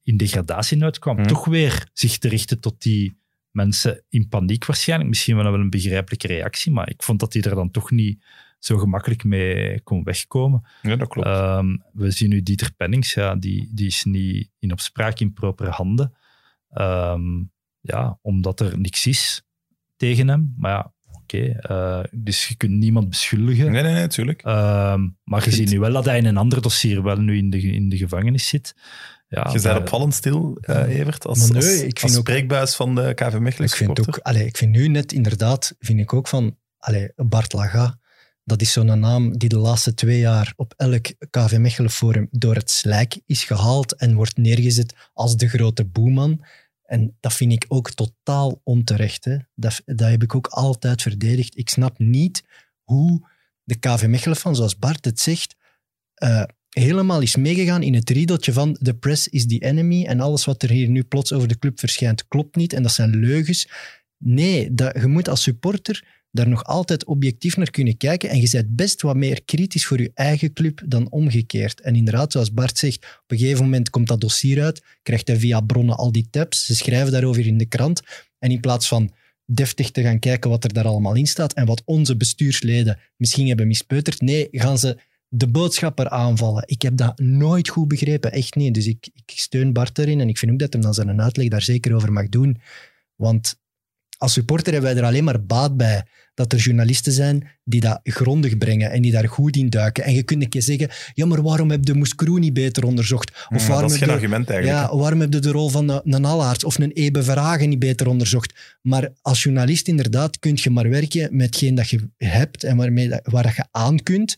in degradatienood kwam, Mhm. toch weer zich te richten tot die mensen in paniek waarschijnlijk. Misschien wel een begrijpelijke reactie, maar ik vond dat hij er dan toch niet zo gemakkelijk mee kon wegkomen. Ja, dat klopt. Ehm, we zien nu Dieter Pennings, ja, die, die is niet in opspraak in propere handen. Ehm, ja, omdat er niks is tegen hem. Maar ja, oké. eh, dus je kunt niemand beschuldigen. nee, nee, nee, tuurlijk. Ehm, maar je ziet nu wel dat hij in een ander dossier wel nu in de, in de gevangenis zit. Ja, je bent opvallend stil, eh, Evert, als, nee, als, ik vind als ook- spreekbuis van de KV Mechelen Ik vind, ook, allee, ik vind nu net inderdaad, vind ik ook van, allee, Bart Laga, dat is zo'n naam die de laatste twee jaar op elk KV Mechelen forum door het slijk is gehaald en wordt neergezet als de grote boeman. En dat vind ik ook totaal onterecht. Hè. Dat, dat heb ik ook altijd verdedigd. Ik snap niet hoe de KV Mechelen van, zoals Bart het zegt, eh, helemaal is meegegaan in het riedeltje van the press is the enemy en alles wat er hier nu plots over de club verschijnt klopt niet en dat zijn leugens. Nee, dat, je moet als supporter daar nog altijd objectief naar kunnen kijken en je bent best wat meer kritisch voor je eigen club dan omgekeerd. En inderdaad, zoals Bart zegt, op een gegeven moment komt dat dossier uit, krijgt hij via bronnen al die tabs, ze schrijven daarover in de krant en in plaats van deftig te gaan kijken wat er daar allemaal in staat en wat onze bestuursleden misschien hebben mispeuterd, nee, gaan ze de boodschapper aanvallen. Ik heb dat nooit goed begrepen, echt niet. Dus ik, ik steun Bart erin en ik vind ook dat hem dan zijn uitleg daar zeker over mag doen. Want als supporter hebben wij er alleen maar baat bij dat er journalisten zijn die dat grondig brengen en die daar goed in duiken. En je kunt een keer zeggen, ja, maar waarom heb je Moeskroe niet beter onderzocht? Of Ja, dat waarom is heb geen argument eigenlijk. ja, waarom heb je de rol van een, een Allaerts of een Ebe Verhagen niet beter onderzocht? Maar als journalist inderdaad kun je maar werken met hetgeen dat je hebt en waarmee dat, waar dat je aan kunt.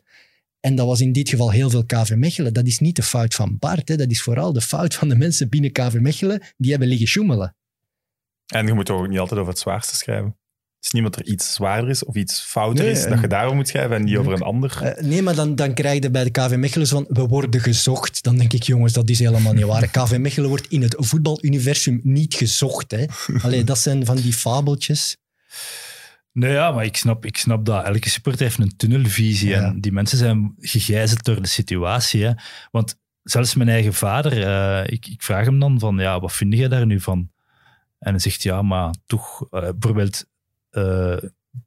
En dat was in dit geval heel veel KV Mechelen. Dat is niet de fout van Bart. Hè. Dat is vooral de fout van de mensen binnen KV Mechelen die hebben liggen sjoemelen. En je moet toch ook niet altijd over het zwaarste schrijven. Het is niet omdat er iets zwaarder is of iets fouter Nee, is, dat je daarover moet schrijven en niet over een ander. Eh, nee, maar dan, dan krijg je bij de KV Mechelen van, we worden gezocht. Dan denk ik, jongens, dat is helemaal niet waar. KV Mechelen wordt in het voetbaluniversum niet gezocht. Hè. Allee, dat zijn van die fabeltjes. Nee, ja, maar ik snap, ik snap dat. Elke supporter heeft een tunnelvisie. Ja. En die mensen zijn gegijzeld door de situatie. Hè. Want zelfs mijn eigen vader, eh, ik, ik vraag hem dan van, ja, wat vind jij daar nu van? En hij zegt, ja, maar toch, eh, bijvoorbeeld, eh,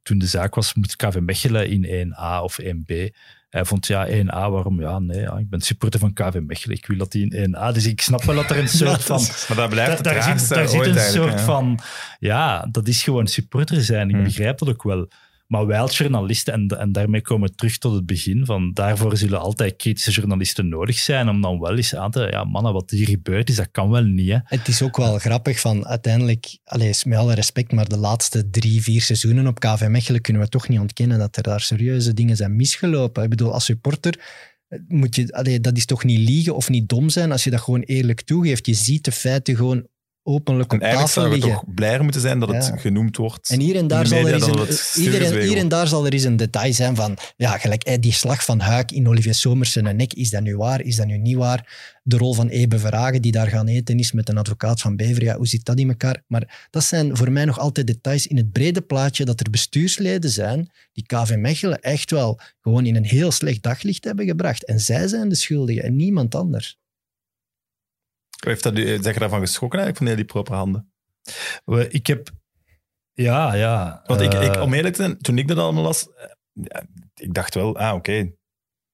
toen de zaak was, moet KV Mechelen in 1A of 1B. Hij vond, ja, 1A, waarom? Ja, nee, ja, ik ben supporter van KV Mechelen. Ik wil dat die in 1A. Dus ik snap wel dat er een soort van... Maar dat blijft het daar zit, daar zit een soort ja. van... Ja, dat is gewoon supporter zijn. Ik Hmm. begrijp dat ook wel. Maar als journalisten, en, en daarmee komen we terug tot het begin, van daarvoor zullen altijd kritische journalisten nodig zijn, om dan wel eens aan te... Ja, mannen, wat hier gebeurd is, dat kan wel niet, hè. Het is ook wel grappig van uiteindelijk, allez, met alle respect, maar de laatste drie, vier seizoenen op KV Mechelen kunnen we toch niet ontkennen dat er daar serieuze dingen zijn misgelopen. Ik bedoel, als supporter eh, moet je, allee, dat is toch niet liegen of niet dom zijn als je dat gewoon eerlijk toegeeft. Je ziet de feiten gewoon openlijk En op eigenlijk tafel zouden we liggen. toch blijer moeten zijn dat het genoemd wordt. En hier en, daar zal er een, iedereen, hier en daar zal er eens een detail zijn van, ja, gelijk eh, die slag van Huik in Olivier Somersen en nek, is dat nu waar, is dat nu niet waar? De rol van Ebe Verhagen, die daar gaan eten is met een advocaat van Bever, ja, hoe zit dat in elkaar? Maar dat zijn voor mij nog altijd details in het brede plaatje dat er bestuursleden zijn die KV Mechelen echt wel gewoon in een heel slecht daglicht hebben gebracht. En zij zijn de schuldigen en niemand anders. Heeft dat, u- zeg je daarvan geschrokken eigenlijk, van heel die propaganda? We- Ik heb... Ja, ja. Want ik, ik, eh, om eerlijk te zijn, toen ik dat allemaal las, eh, ik dacht wel, ah oké,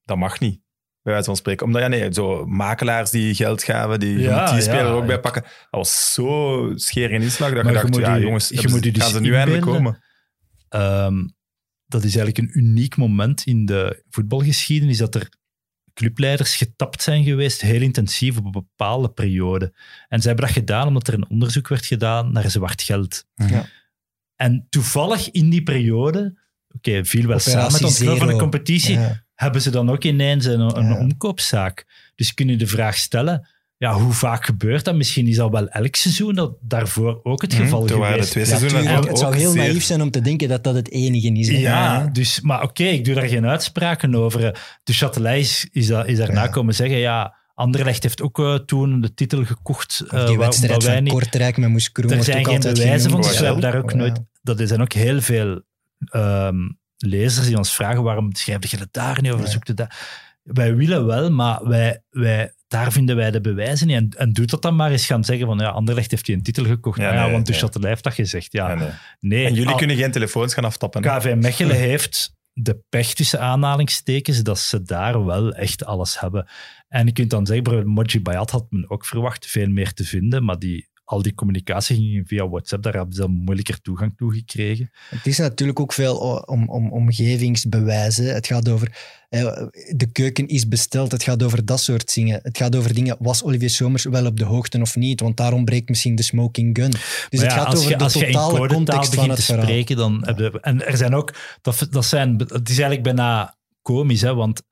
dat mag niet. Bij wijze van spreken. Omdat, ja nee, zo makelaars die geld gaven, die, Ja, moet die ja, speler er ook bij pakken. Dat was zo scheer en inslag dat Maar je dacht, ja je- jongens, je moet ze- je dus gaan ze nu eindelijk komen? Ehm, dat is eigenlijk een uniek moment in de voetbalgeschiedenis dat er clubleiders getapt zijn geweest, heel intensief op een bepaalde periode. En ze hebben dat gedaan omdat er een onderzoek werd gedaan naar zwart geld. Ja. En toevallig in die periode, oké, viel wel samen met ontvullen van de competitie, Ja. hebben ze dan ook ineens een, een Ja. omkoopzaak. Dus kun je de vraag stellen, ja, hoe vaak gebeurt dat? Misschien is dat wel elk seizoen dat daarvoor ook het geval de geweest. twee Ja, seizoenen tuurlijk, ook het zou heel zeer- naïef zijn om te denken dat dat het enige is. Ja, dus, maar oké, ik doe daar geen uitspraken over. De Châtelet is, is, is daarna Ja. komen zeggen, ja, Anderlecht heeft ook eh, toen de titel gekocht. Eh, die wedstrijd wij van niet, Kortrijk met Moes Kroon er zijn ook geen altijd bewijzen van, dus we hebben daar ook Ja. nooit... Dat er zijn ook heel veel ehm, lezers die ons vragen, waarom schrijf je het daar niet over, Ja. zoek je dat... Wij willen wel, maar wij, wij, daar vinden wij de bewijzen niet. En, en doet dat dan maar eens gaan zeggen van, ja, Anderlecht heeft die een titel gekocht. Ja, nee, want de nee. Heeft dat gezegd. Ja, Ja, nee. nee. En jullie al- kunnen geen telefoons gaan aftappen. KV Mechelen heeft de pech tussen aanhalingstekens dat ze daar wel echt alles hebben. En je kunt dan zeggen, Moji Bayat had men ook verwacht veel meer te vinden, maar die, al die communicatie ging via WhatsApp, daar hebben ze moeilijker toegang toe gekregen. Het is natuurlijk ook veel o- om, om, omgevingsbewijzen. Het gaat over eh, de keuken is besteld. Het gaat over dat soort dingen. Het gaat over dingen. Was Olivier Somers wel op de hoogte of niet? Want daarom breekt misschien de smoking gun. Dus het gaat als over je, de totale context van begint het verhaal. spreken, dan je... En er zijn ook... Dat, dat zijn, het is eigenlijk bijna komisch, hè, want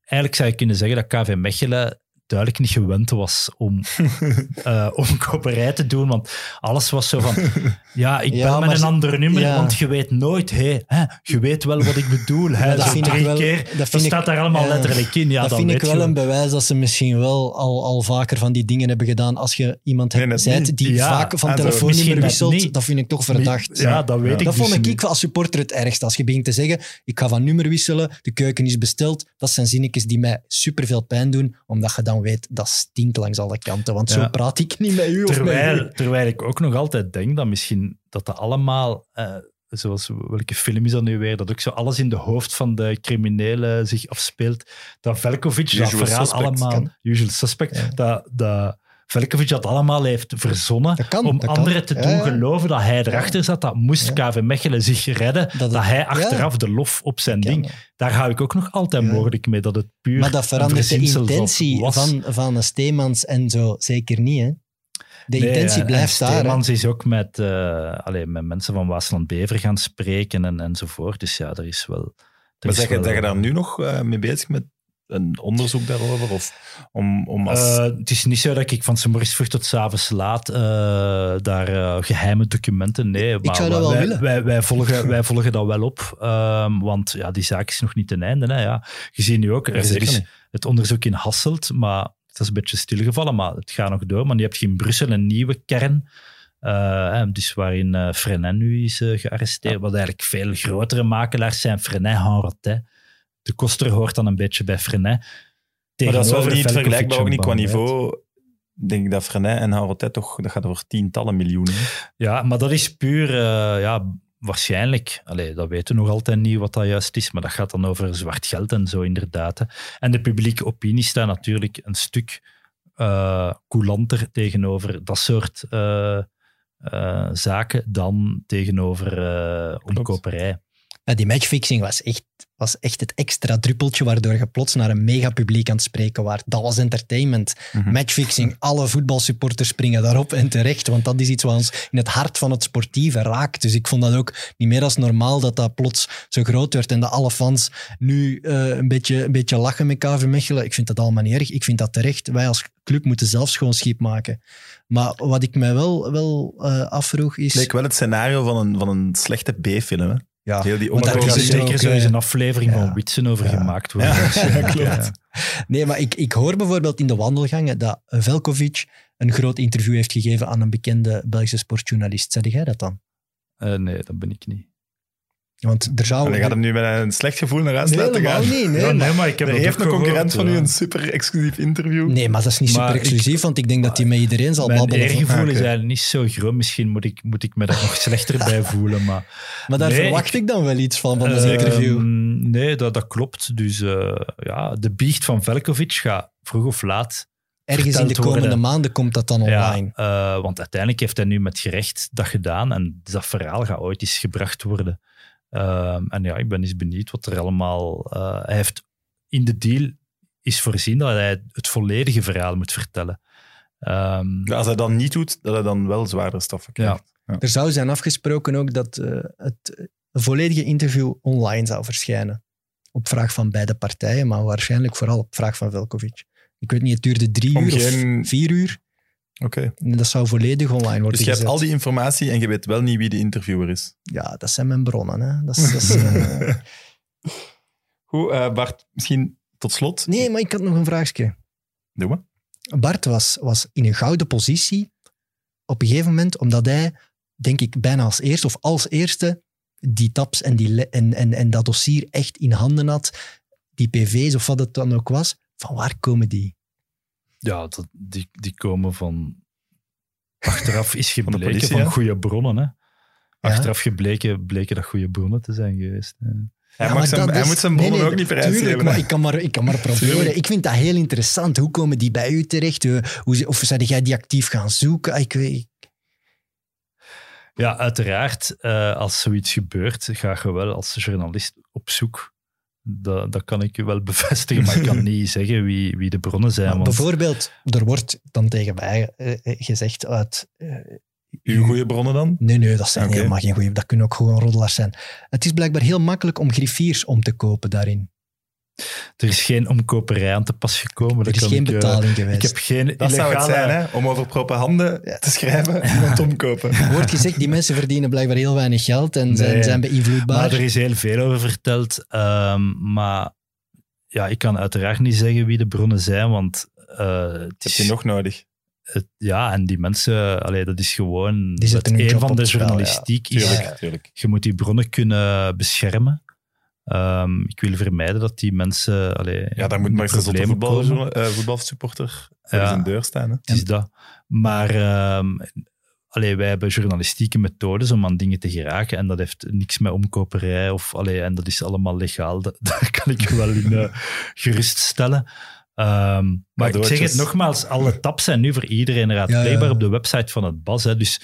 eigenlijk zou je kunnen zeggen dat KV Mechelen duidelijk niet gewend was om, eh om koperij te doen, want alles was zo van, ja, ik Ja, bel met een ander nummer, ja. want je weet nooit, hé, hè, je weet wel wat ik bedoel. Hè, dat zo vind ik wel- keer, dat dat, vind ik- staat daar allemaal letterlijk in. Ja, dat vind ik wel je een bewijs dat ze misschien wel al, al vaker van die dingen hebben gedaan. Als je iemand Nee, hebt die Ja, vaak van telefoonnummer wisselt, dat vind ik toch verdacht. Ja, dat weet ik Dat dus vond ik niet. als supporter het ergste. Als je begint te zeggen, ik ga van nummer wisselen, de keuken is besteld. Dat zijn zinnetjes die mij superveel pijn doen, omdat je dan weet, dat stinkt langs alle kanten. Want zo praat ik niet met u of met Terwijl, u. terwijl ik ook nog altijd denk dat misschien dat dat allemaal, eh, zoals welke film is dat nu weer, dat ook zo alles in de hoofd van de criminelen zich afspeelt. Dat Velkovic dat verhaal allemaal, kan. usual suspect, Ja. dat, dat Velkovic dat allemaal heeft verzonnen Dat kan, om dat kan. anderen te doen ja. geloven dat hij erachter zat. Dat moest Ja. KV Mechelen zich redden, dat, het- hij ja. achteraf de lof op zijn Kan. ding. Daar hou ik ook nog altijd Ja. mogelijk mee, dat het puur Maar dat een verandert de intentie van, van Steemans en zo zeker niet. Hè? De Nee, intentie en- blijft en daar. Steemans is ook met, eh, allee, met mensen van Waasland-Bever gaan spreken en, enzovoort. Dus ja, er is wel... er Maar is zeg je, wel- je daar nu nog eh, mee bezig met een onderzoek daarover? Of om, om als... Eh, het is niet zo dat ik van 's morgens vroeg tot 's avonds laat eh, daar eh, geheime documenten... Nee, maar zou dat wel wij, willen. Wij, wij, volgen, wij volgen dat wel op. ehm, want ja, die zaak is nog niet ten einde. Hè, ja. Je ziet nu ook, er is niet. het onderzoek in Hasselt, maar dat is een beetje stilgevallen. Maar het gaat nog door. Maar nu heb je in Brussel een nieuwe kern Uh, dus waarin uh, Frenet nu is uh, gearresteerd. Wat eigenlijk veel grotere makelaars zijn. Frenet, Henrotet. De Koster hoort dan een beetje bij Frenet. Maar dat is wel niet vergelijkbaar, ook niet qua niveau. Ik denk dat Frenet en Henrotet toch, dat gaat over tientallen miljoenen. Ja, maar dat is puur, ja, waarschijnlijk. Allee, dat weten we nog altijd niet wat dat juist is, maar dat gaat dan over zwart geld en zo inderdaad. Hè. En de publieke opinie staat natuurlijk een stuk coulanter tegenover dat soort uh, zaken dan tegenover uh, omkoperij. Die matchfixing was echt, was echt het extra druppeltje waardoor je plots naar een megapubliek aan het spreken waart. Dat was entertainment. Mhm. Matchfixing, alle voetbalsupporters springen daarop en terecht, want dat is iets wat ons in het hart van het sportieve raakt. Dus ik vond dat ook niet meer als normaal dat dat plots zo groot werd en dat alle fans nu uh, een, beetje, een beetje lachen met KV Mechelen. Ik vind dat allemaal niet erg. Ik vind dat terecht. Wij als club moeten zelf schoon schip maken. Maar wat ik mij wel, wel uh, afvroeg is... Het leek wel het scenario van een, van een slechte B-film, Ja, Heel die daar is zeker zo eens een aflevering van Witsen over gemaakt worden. Ja, klopt. Nee, maar ik, ik hoor bijvoorbeeld in de wandelgangen dat Velkovic een groot interview heeft gegeven aan een bekende Belgische sportjournalist. Zeg jij dat dan? Uh, nee, dat ben ik niet. Want er zou... En gaat hem nu met een slecht gevoel naar huis laten gaan. Niet, nee, nee, maar ik heb er heeft een concurrent van u een super exclusief interview. Nee, maar dat is niet super exclusief, want ik denk dat hij met iedereen zal mijn babbelen. Mijn eergevoel is eigenlijk niet zo groot. Misschien moet ik, moet ik me daar nog slechter bij voelen. Maar, maar daar verwacht ik, dan wel iets van, van dat uh, interview. Nee, dat, dat klopt. Dus uh, ja, de biecht van Velkovic gaat vroeg of laat Ergens in de komende worden. maanden komt dat dan online. Ja, uh, want uiteindelijk heeft hij nu met gerecht dat gedaan en dat verhaal gaat ooit eens gebracht worden. Um, en ja, ik ben eens benieuwd wat er allemaal... Uh, hij heeft in de deal is voorzien dat hij het volledige verhaal moet vertellen. Um, ja, als hij dat niet doet, dat hij dan wel zwaardere straffen krijgt. Ja. Ja. Er zou zijn afgesproken ook dat uh, het volledige interview online zou verschijnen. Op vraag van beide partijen, maar waarschijnlijk vooral op vraag van Velkovic. Ik weet niet, het duurde drie Om uur geen... of vier uur. Oké. Okay. Dat zou volledig online worden Dus je gezet. hebt al die informatie en je weet wel niet wie de interviewer is. Ja, dat zijn mijn bronnen. Hè. Dat is, dat is, uh... Goed, uh, Bart, misschien tot slot. Nee, maar ik had nog een vraagje. Doe maar. Bart was, was in een gouden positie op een gegeven moment, omdat hij, denk ik, bijna als eerste of als eerste die taps en, die, en, en, en dat dossier echt in handen had. Die PV's of wat het dan ook was. Van waar komen die? Ja, dat, die, die komen van. Achteraf is gebleken van, politie, van goede bronnen. Hè? Achteraf gebleken bleken dat goede bronnen te zijn geweest. Hè? Hij, Ja, zijn, hij is- moet zijn bronnen nee, ook niet tuurlijk, prijsgeven. maar ik kan maar, ik kan maar proberen. Tuurlijk. Ik vind dat heel interessant. Hoe komen die bij u terecht? Eh, Hoe, of zijn jij die actief gaan zoeken? Ah, Ik weet, Ja, uiteraard. eh, als zoiets gebeurt, ga je wel als journalist op zoek. Dat, dat kan ik je wel bevestigen, maar ik kan niet zeggen wie, wie de bronnen zijn. want- bijvoorbeeld, er wordt dan tegen mij eh, eh, gezegd uit... eh, Uw goede bronnen dan? Nee, nee, dat zijn helemaal geen goede. Dat kunnen ook gewoon roddelaars zijn. Het is blijkbaar heel makkelijk om griffiers om te kopen daarin. Er is geen omkoperij aan te pas gekomen. Er dat is geen ik, eh, betaling geweest. Ik heb geen Dat zou het zijn, hè? Om over propaganda te schrijven en iemand omkopen. Er wordt gezegd, die mensen verdienen blijkbaar heel weinig geld en zijn, Nee. zijn beïnvloedbaar. Maar er is heel veel over verteld. ehm, maar ja, ik kan uiteraard niet zeggen wie de bronnen zijn, want eh, het Heb is, je nog nodig? het- ja, en die mensen, allee, dat is gewoon Die het een van de ja. journalistiek. is, Tuurlijk, Ja. tuurlijk. je moet die bronnen kunnen beschermen. Ehm, ik wil vermijden dat die mensen. Allee, Ja, daar moet maar eens een voetbal, eh, voetbalsupporter voor Ja. zijn deur staan. Hè? Het is dat. Maar ehm, allee, wij hebben journalistieke methodes om aan dingen te geraken. En dat heeft niks met omkoperij of allee, en dat is allemaal legaal. Dat, daar kan ik je wel in eh, geruststellen. Ehm, maar ik zeg het nogmaals, alle tabs zijn nu voor iedereen raadpleegbaar Ja, ja. op de website van het BAS. Hè. Dus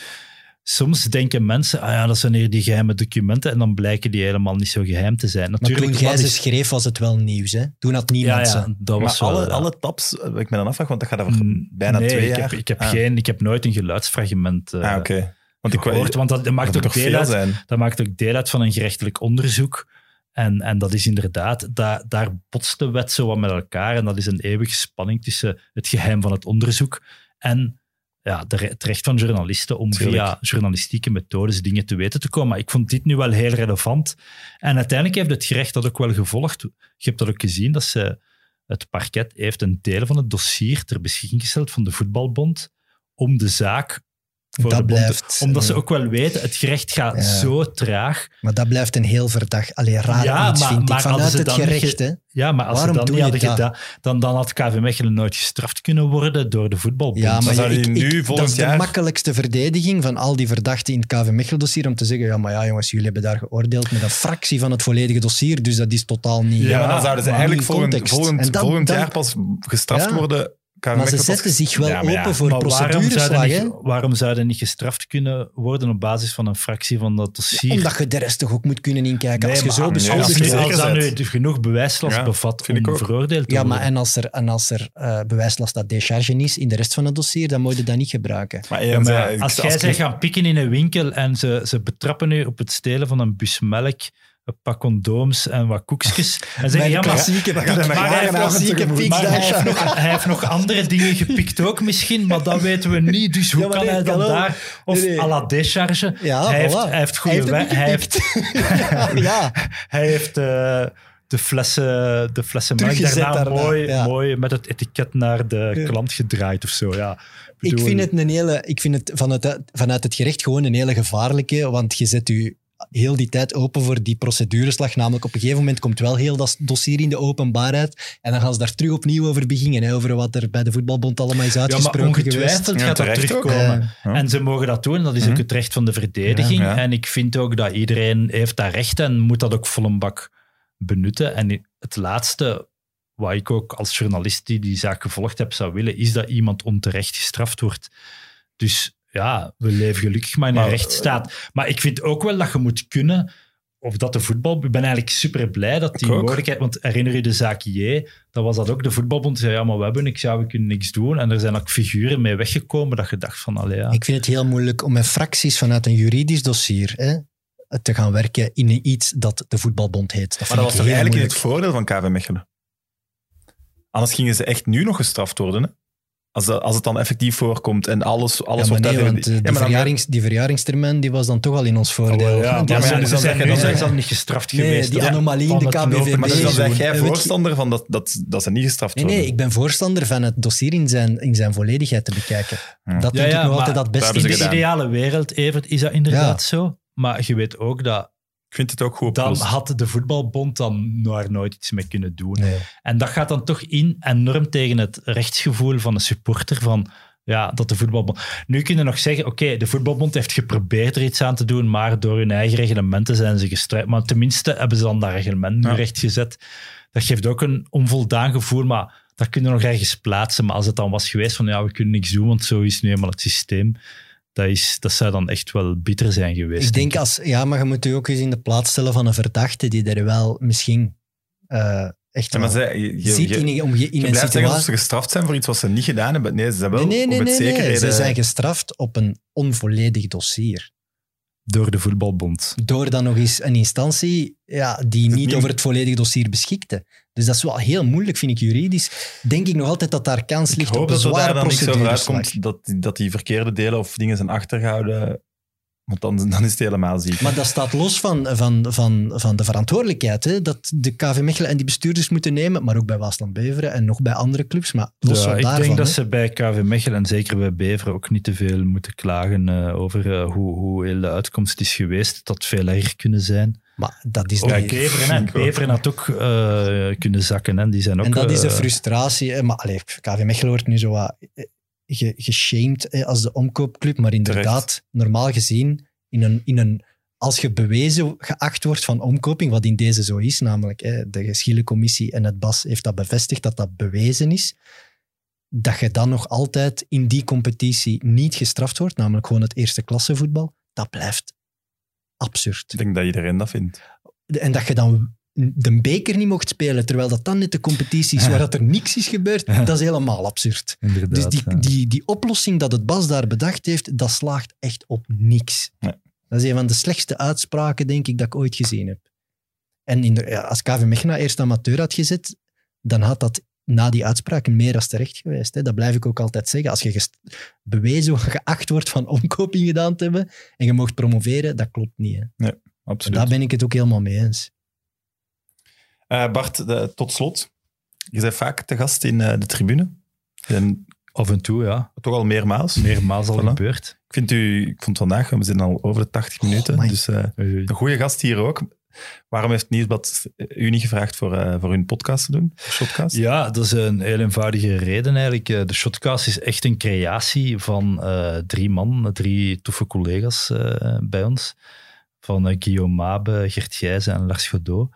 soms denken mensen, ah ja, dat zijn hier die geheime documenten. En dan blijken die helemaal niet zo geheim te zijn. maar Natuurlijk, toen jij ze is- schreef, was het wel nieuws. Hè? Toen had ja, niemand ja, ze. dat was Maar alle, wel, ja. alle tabs, eh, ik me dan afvraag, want dat gaat over Mm, bijna nee, twee ik jaar. Heb, ik, heb Ah. geen, ik heb nooit een geluidsfragment eh, Ah, oké. Want ik want dat, dat maakt dat ook toch deel uit, zijn? dat maakt ook deel uit van een gerechtelijk onderzoek. En, en dat is inderdaad, daar, daar botst de wet zo wat met elkaar. En dat is een eeuwige spanning tussen het geheim van het onderzoek en ja, het recht van journalisten om Tuurlijk. via journalistieke methodes dingen te weten te komen. Maar ik vond dit nu wel heel relevant. En uiteindelijk heeft het gerecht dat ook wel gevolgd. Je hebt dat ook gezien, dat ze, het parket heeft een deel van het dossier ter beschikking gesteld van de voetbalbond om de zaak voor Dat de blijft, Omdat ze eh, ook wel weten, het gerecht gaat Ja. zo traag. Maar dat blijft een heel verdag, allee, raar Ja, iets, maar- vind maar ik, vanuit ze het dan gerecht. ge-. Ja, maar als Waarom ze dat doe niet hadden dat? gedaan, dan, dan had KV Mechelen nooit gestraft kunnen worden door de voetbalbond. Ja, maar ik- nu dat volgend is de makkelijkste verdediging van al die verdachten in het KV Mechelen-dossier om te zeggen, ja, maar ja, jongens, jullie hebben daar geoordeeld met een fractie van het volledige dossier, dus dat is totaal niet... Ja, Ja, maar dan zouden ze eigenlijk volgend, volgend, En dan- volgend dan- jaar pas gestraft Ja. worden. Maar ze zetten zich wel Ja, maar ja. open voor Maar waarom zouden, niet, waarom zouden niet gestraft kunnen worden op basis van een fractie van dat dossier? Omdat je de rest toch ook moet kunnen inkijken. als je maar zo nee, beschuldigd als dat nu genoeg bewijslast Ja, bevat vind ik om veroordeeld te Ja, maar en als er, en als er eh, bewijslast dat décharge is in de rest van het dossier, dan moet je dat niet gebruiken. Maar Ja, Ian maar zei- als jij zegt gaan pikken in een winkel en ze, ze betrappen u op het stelen van een bus melk, een pak condooms en wat koekjes. En zeggen, ja, maar, klassieke, maar hij heeft maar hij heeft, nog, hij heeft nog andere dingen gepikt ook misschien, maar dat weten we niet. Dus hoe Ja, kan nee, hij dan daar... Of Nee, nee. à la décharge. Ja, hij, voilà. heeft, hij heeft goede Hij heeft ja, hij heeft eh, de flessen, de flessen daarna daarna, mooi, ja. mooi met het etiket naar de Ja. klant gedraaid of zo. Ja. ik vind het, een hele, ik vind het vanuit, vanuit het gerecht gewoon een hele gevaarlijke, want je zet je heel die tijd open voor die procedureslag. Namelijk, op een gegeven moment komt wel heel dat dossier in de openbaarheid en dan gaan ze daar terug opnieuw over beginnen, hè, over wat er bij de voetbalbond allemaal is Ja, maar uitgesproken geweest. ongetwijfeld Ja, gaat dat terugkomen. Ja. En ze mogen dat doen, dat is ook Mhm. het recht van de verdediging. Ja, ja. En ik vind ook dat iedereen heeft dat recht en moet dat ook vol een bak benutten. En het laatste, wat ik ook als journalist die die zaak gevolgd heb zou willen, is dat iemand onterecht gestraft wordt. Dus ja, we leven gelukkig maar in een Maar, rechtsstaat. Maar ik vind ook wel dat je moet kunnen, of dat de voetbal... Ik ben eigenlijk super blij dat die mogelijkheid... Want herinner je de zaak J? Dat was dat ook. De voetbalbond zei, ja, maar we hebben niks, ja, we kunnen niks doen. En er zijn ook figuren mee weggekomen dat je dacht van, allee, ja. Ik vind het heel moeilijk om met fracties vanuit een juridisch dossier hè, te gaan werken in iets dat de voetbalbond heet. Dat Maar dat was toch eigenlijk in het voordeel van KV Mechelen? Anders gingen ze echt nu nog gestraft worden. Hè? Als, dat, als het dan effectief voorkomt en alles, alles Ja, maar wordt nee, daar- want eh, Ja, die, maar dan- verjarings, die verjaringstermijn die was dan toch al in ons voordeel. Ja, Die maar ja, ze- ze dan zijn nu dan ze al niet gestraft Nee, geweest. die anomalie in de KBVB. Maar dus dan jij je- voorstander van dat, dat, dat ze niet gestraft Nee, worden. nee, ik ben voorstander van het dossier in zijn, in zijn volledigheid te bekijken. Ja. Dat Ja, denk ja, ik nog maar altijd dat beste In de ideale wereld, Evert, is dat inderdaad zo. Maar je weet ook dat vind het ook goed dan opgelost. had de voetbalbond dan daar nooit iets mee kunnen doen. Nee. En dat gaat dan toch in enorm tegen het rechtsgevoel van een supporter van ja, dat de voetbalbond... Nu kun je nog zeggen, oké, de voetbalbond heeft geprobeerd er iets aan te doen, maar door hun eigen reglementen zijn ze gestrijd. Maar tenminste hebben ze dan dat reglement nu Ja. rechtgezet. Dat geeft ook een onvoldaan gevoel, maar dat kun je nog ergens plaatsen. Maar als het dan was geweest van ja, we kunnen niks doen, want zo is nu eenmaal het systeem, dat, is, dat zou dan echt wel bitter zijn geweest. Ik denk als, ja, maar je moet je ook eens in de plaats stellen van een verdachte die er wel misschien eh, echt Ja, maar zij, je, je, zit je, in, om je, in je een blijft zeggen dat situatie... ze gestraft zijn voor iets wat ze niet gedaan hebben. Nee, ze zijn wel Nee, nee, nee, op het nee, nee. Ze zijn gestraft op een onvolledig dossier. Door de voetbalbond. Door dan nog eens een instantie ja, die niet niet- over het volledige dossier beschikte. Dus dat is wel heel moeilijk, vind ik juridisch. Denk ik nog altijd dat daar kans ligt op een dat er daar zware dan niks over procedureslag. uitkomt dat, dat die verkeerde delen of dingen zijn achtergehouden. Want dan, dan is het helemaal ziek. Maar dat staat los van, van, van, van de verantwoordelijkheid hè, dat de KV Mechelen en die bestuurders moeten nemen, maar ook bij Waasland Beveren en nog bij andere clubs. Maar los Ja, van ik daarvan. denk dat hè. ze bij KV Mechelen en zeker bij Beveren ook niet te veel moeten klagen eh, over eh, hoe, hoe heel de uitkomst is geweest. Dat had veel erger kunnen zijn. Maar dat is Ook niet- Beveren, had ook eh, kunnen zakken. Hè. Die zijn ook, En dat is de frustratie. hè. Maar allee, KV Mechelen wordt nu zo wat ge- geshamed hè, als de omkoopclub. Maar inderdaad, normaal gezien, in een, in een, als je bewezen geacht wordt van omkoping, wat in deze zo is, namelijk hè, de geschillencommissie en het BAS heeft dat bevestigd dat dat bewezen is, dat je dan nog altijd in die competitie niet gestraft wordt, namelijk gewoon het eerste klasse voetbal, dat blijft absurd. Ik denk dat iedereen dat vindt. En dat je dan de beker niet mocht spelen, terwijl dat dan net de competitie is waar dat er niks is gebeurd, dat is helemaal absurd. Inderdaad, Dus die, ja. die, die oplossing dat het Bas daar bedacht heeft, dat slaagt echt op niks. Nee. Dat is een van de slechtste uitspraken, denk ik, dat ik ooit gezien heb. En in de- ja, als KV Mechelen eerst amateur had gezet, dan had dat na die uitspraken meer als terecht geweest. Hè. Dat blijf ik ook altijd zeggen. Als je bewezen geacht wordt van omkoping gedaan te hebben en je mocht promoveren, dat klopt niet. Hè. Absoluut. daar ben ik het ook helemaal mee eens. Eh, Bart, de- tot slot. Je bent vaak te gast in eh, de tribune. Bent Af en toe, ja. Toch al meermaals. Meermaals al Voilà. gebeurd. Ik, vind u, ik vond vandaag, we zitten al over de 80 minuten, my. dus eh, een goede gast hier ook. Waarom heeft Nieuwsblad u niet gevraagd voor, eh, voor hun podcast te doen? Shotcast? Ja, dat is een heel eenvoudige reden eigenlijk. De Shotcast is echt een creatie van eh, drie man, drie toffe collega's eh, bij ons. Van Guillaume Mabe, Gert Gijzen en Lars Godot.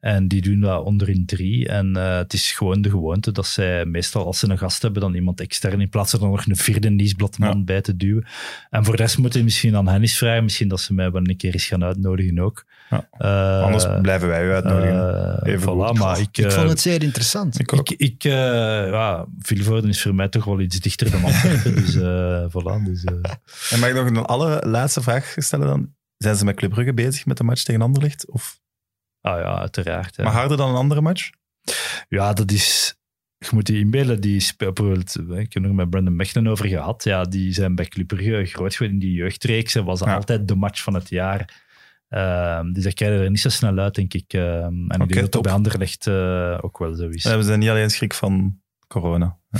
En die doen dat onder in drie. En eh, het is gewoon de gewoonte dat zij meestal als ze een gast hebben, dan iemand extern in plaats van er nog een vierde nieuwsbladman Ja. bij te duwen. En voor de rest moeten we misschien aan hen eens vragen. Misschien dat ze mij wel een keer eens gaan uitnodigen ook. Ja. Eh, Anders blijven wij u uitnodigen. eh, Even voilà, goed. maar ik, Ik vond het zeer interessant. ik ik, ik eh, ja, Vilvoorde is voor mij toch wel iets dichter dan Antwerpen. dus eh voilà. Dus, eh, En mag ik nog een allerlaatste vraag stellen dan? Zijn ze met Club Brugge bezig met de match tegen Anderlecht? Of, ah ja, uiteraard. hè. Maar harder dan een andere match? Ja, dat is... Je moet je inbeelden, die speel- bijvoorbeeld, eh, ik heb er met Brandon Mechelen over gehad. Ja, die zijn bij Club Brugge groot geworden in die jeugdreeks. en was Ja. altijd de match van het jaar. Ehm, dus dat krijg je er niet zo snel uit, denk ik. Ehm, en ik Oké, denk dat dat bij Anderlecht eh ook wel zo is. We zijn niet alleen schrik van corona.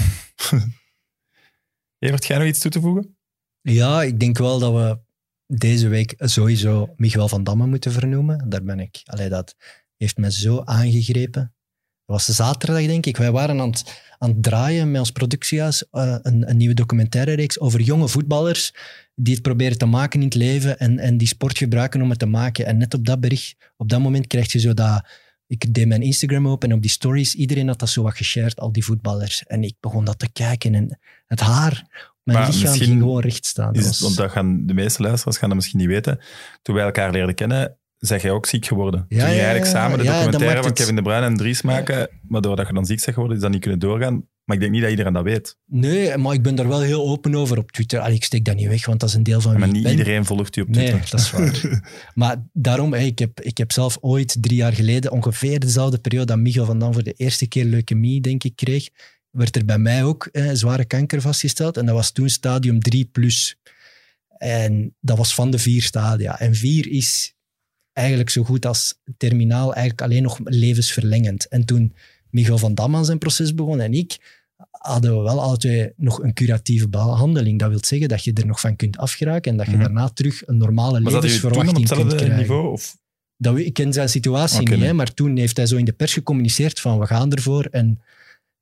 Ja. Evert, jij nog iets toe te voegen? Ja, ik denk wel dat we deze week sowieso Miguel van Damme moeten vernoemen. Daar ben ik. Allee, dat heeft me zo aangegrepen. Dat was zaterdag, denk ik. Wij waren aan het, aan het draaien met ons productiehuis eh, een, een nieuwe documentaire reeks over jonge voetballers die het proberen te maken in het leven en, en die sport gebruiken om het te maken. En net op dat bericht, op dat moment krijg je zo dat... Ik deed mijn Instagram open en op die stories, iedereen had dat zo wat geshared, al die voetballers. En ik begon dat te kijken en het haar mijn Maar lichaam misschien ging gewoon recht staan. Is het, want dat gaan de meeste luisteraars gaan dat misschien niet weten. Toen wij elkaar leerden kennen, zeg jij ook ziek geworden. Ja, Toen je ja, eigenlijk ja, samen de ja, documentaire van Kevin De Bruyne en Dries maken, maar doordat je dan ziek bent geworden, is dat niet kunnen doorgaan. Maar ik denk niet dat iedereen dat weet. Nee, maar ik ben daar wel heel open over op Twitter. Allee, ik steek dat niet weg, want dat is een deel van wie maar ik niet iedereen volgt u op Twitter. Nee, dat is waar. maar daarom, ik, heb, ik heb zelf ooit drie jaar geleden, ongeveer dezelfde periode dat Michael van Dam voor de eerste keer leukemie, denk ik, kreeg, werd er bij mij ook eh, zware kanker vastgesteld. En dat was toen stadium 3 plus. En dat was van de vier stadia. En vier is eigenlijk zo goed als terminaal, eigenlijk alleen nog levensverlengend. En toen Michael van Dam aan zijn proces begon en ik, hadden we wel alle twee nog een curatieve behandeling. Dat wil zeggen dat je er nog van kunt afgeraken en dat je Mhm. daarna terug een normale Maar levensverwachting kunt krijgen. niveau? Of? Dat, we- ik ken zijn situatie niet, nee. hè, maar toen heeft hij zo in de pers gecommuniceerd van we gaan ervoor. En,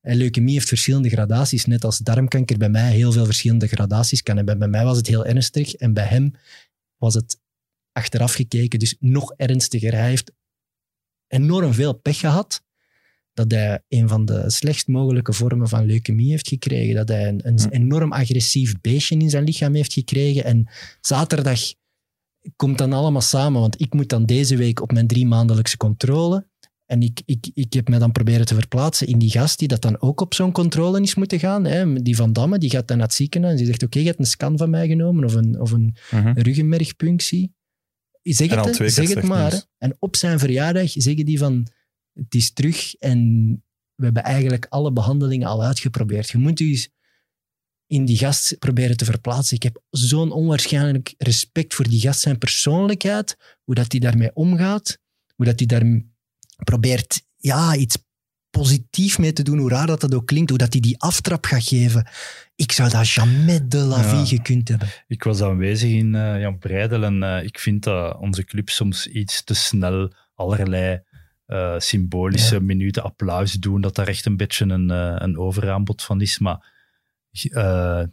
en leukemie heeft verschillende gradaties, net als darmkanker bij mij heel veel verschillende gradaties kan hebben. Bij mij was het heel ernstig en bij hem was het achteraf gekeken dus nog ernstiger. Hij heeft enorm veel pech gehad dat hij een van de slechtst mogelijke vormen van leukemie heeft gekregen. Dat hij een, een Hm. enorm agressief beestje in zijn lichaam heeft gekregen. En zaterdag komt dan allemaal samen, want ik moet dan deze week op mijn drie maandelijkse controle. En ik, ik, ik heb me dan proberen te verplaatsen in die gast die dat dan ook op zo'n controle is moeten gaan. Hè. Die Van Damme, die gaat dan naar het ziekenhuis en die zegt, oké, je hebt een scan van mij genomen of een, of een Mhm. ruggenmergpunctie. Zeg En het, hè. zeg het maar. hè. En op zijn verjaardag zeggen die van, het is terug en we hebben eigenlijk alle behandelingen al uitgeprobeerd. Je moet u eens in die gast proberen te verplaatsen. Ik heb zo'n onwaarschijnlijk respect voor die gast, zijn persoonlijkheid, hoe dat hij daarmee omgaat, hoe dat hij daar probeert ja, iets positief mee te doen, hoe raar dat dat ook klinkt, hoe dat hij die aftrap gaat geven. Ik zou dat jamais de la Ja. vie gekund hebben. Ik was aanwezig in eh, Jan Breidel en eh, ik vind dat onze club soms iets te snel allerlei eh, symbolische minuten applaus doen, dat daar echt een beetje een, een overaanbod van is. Maar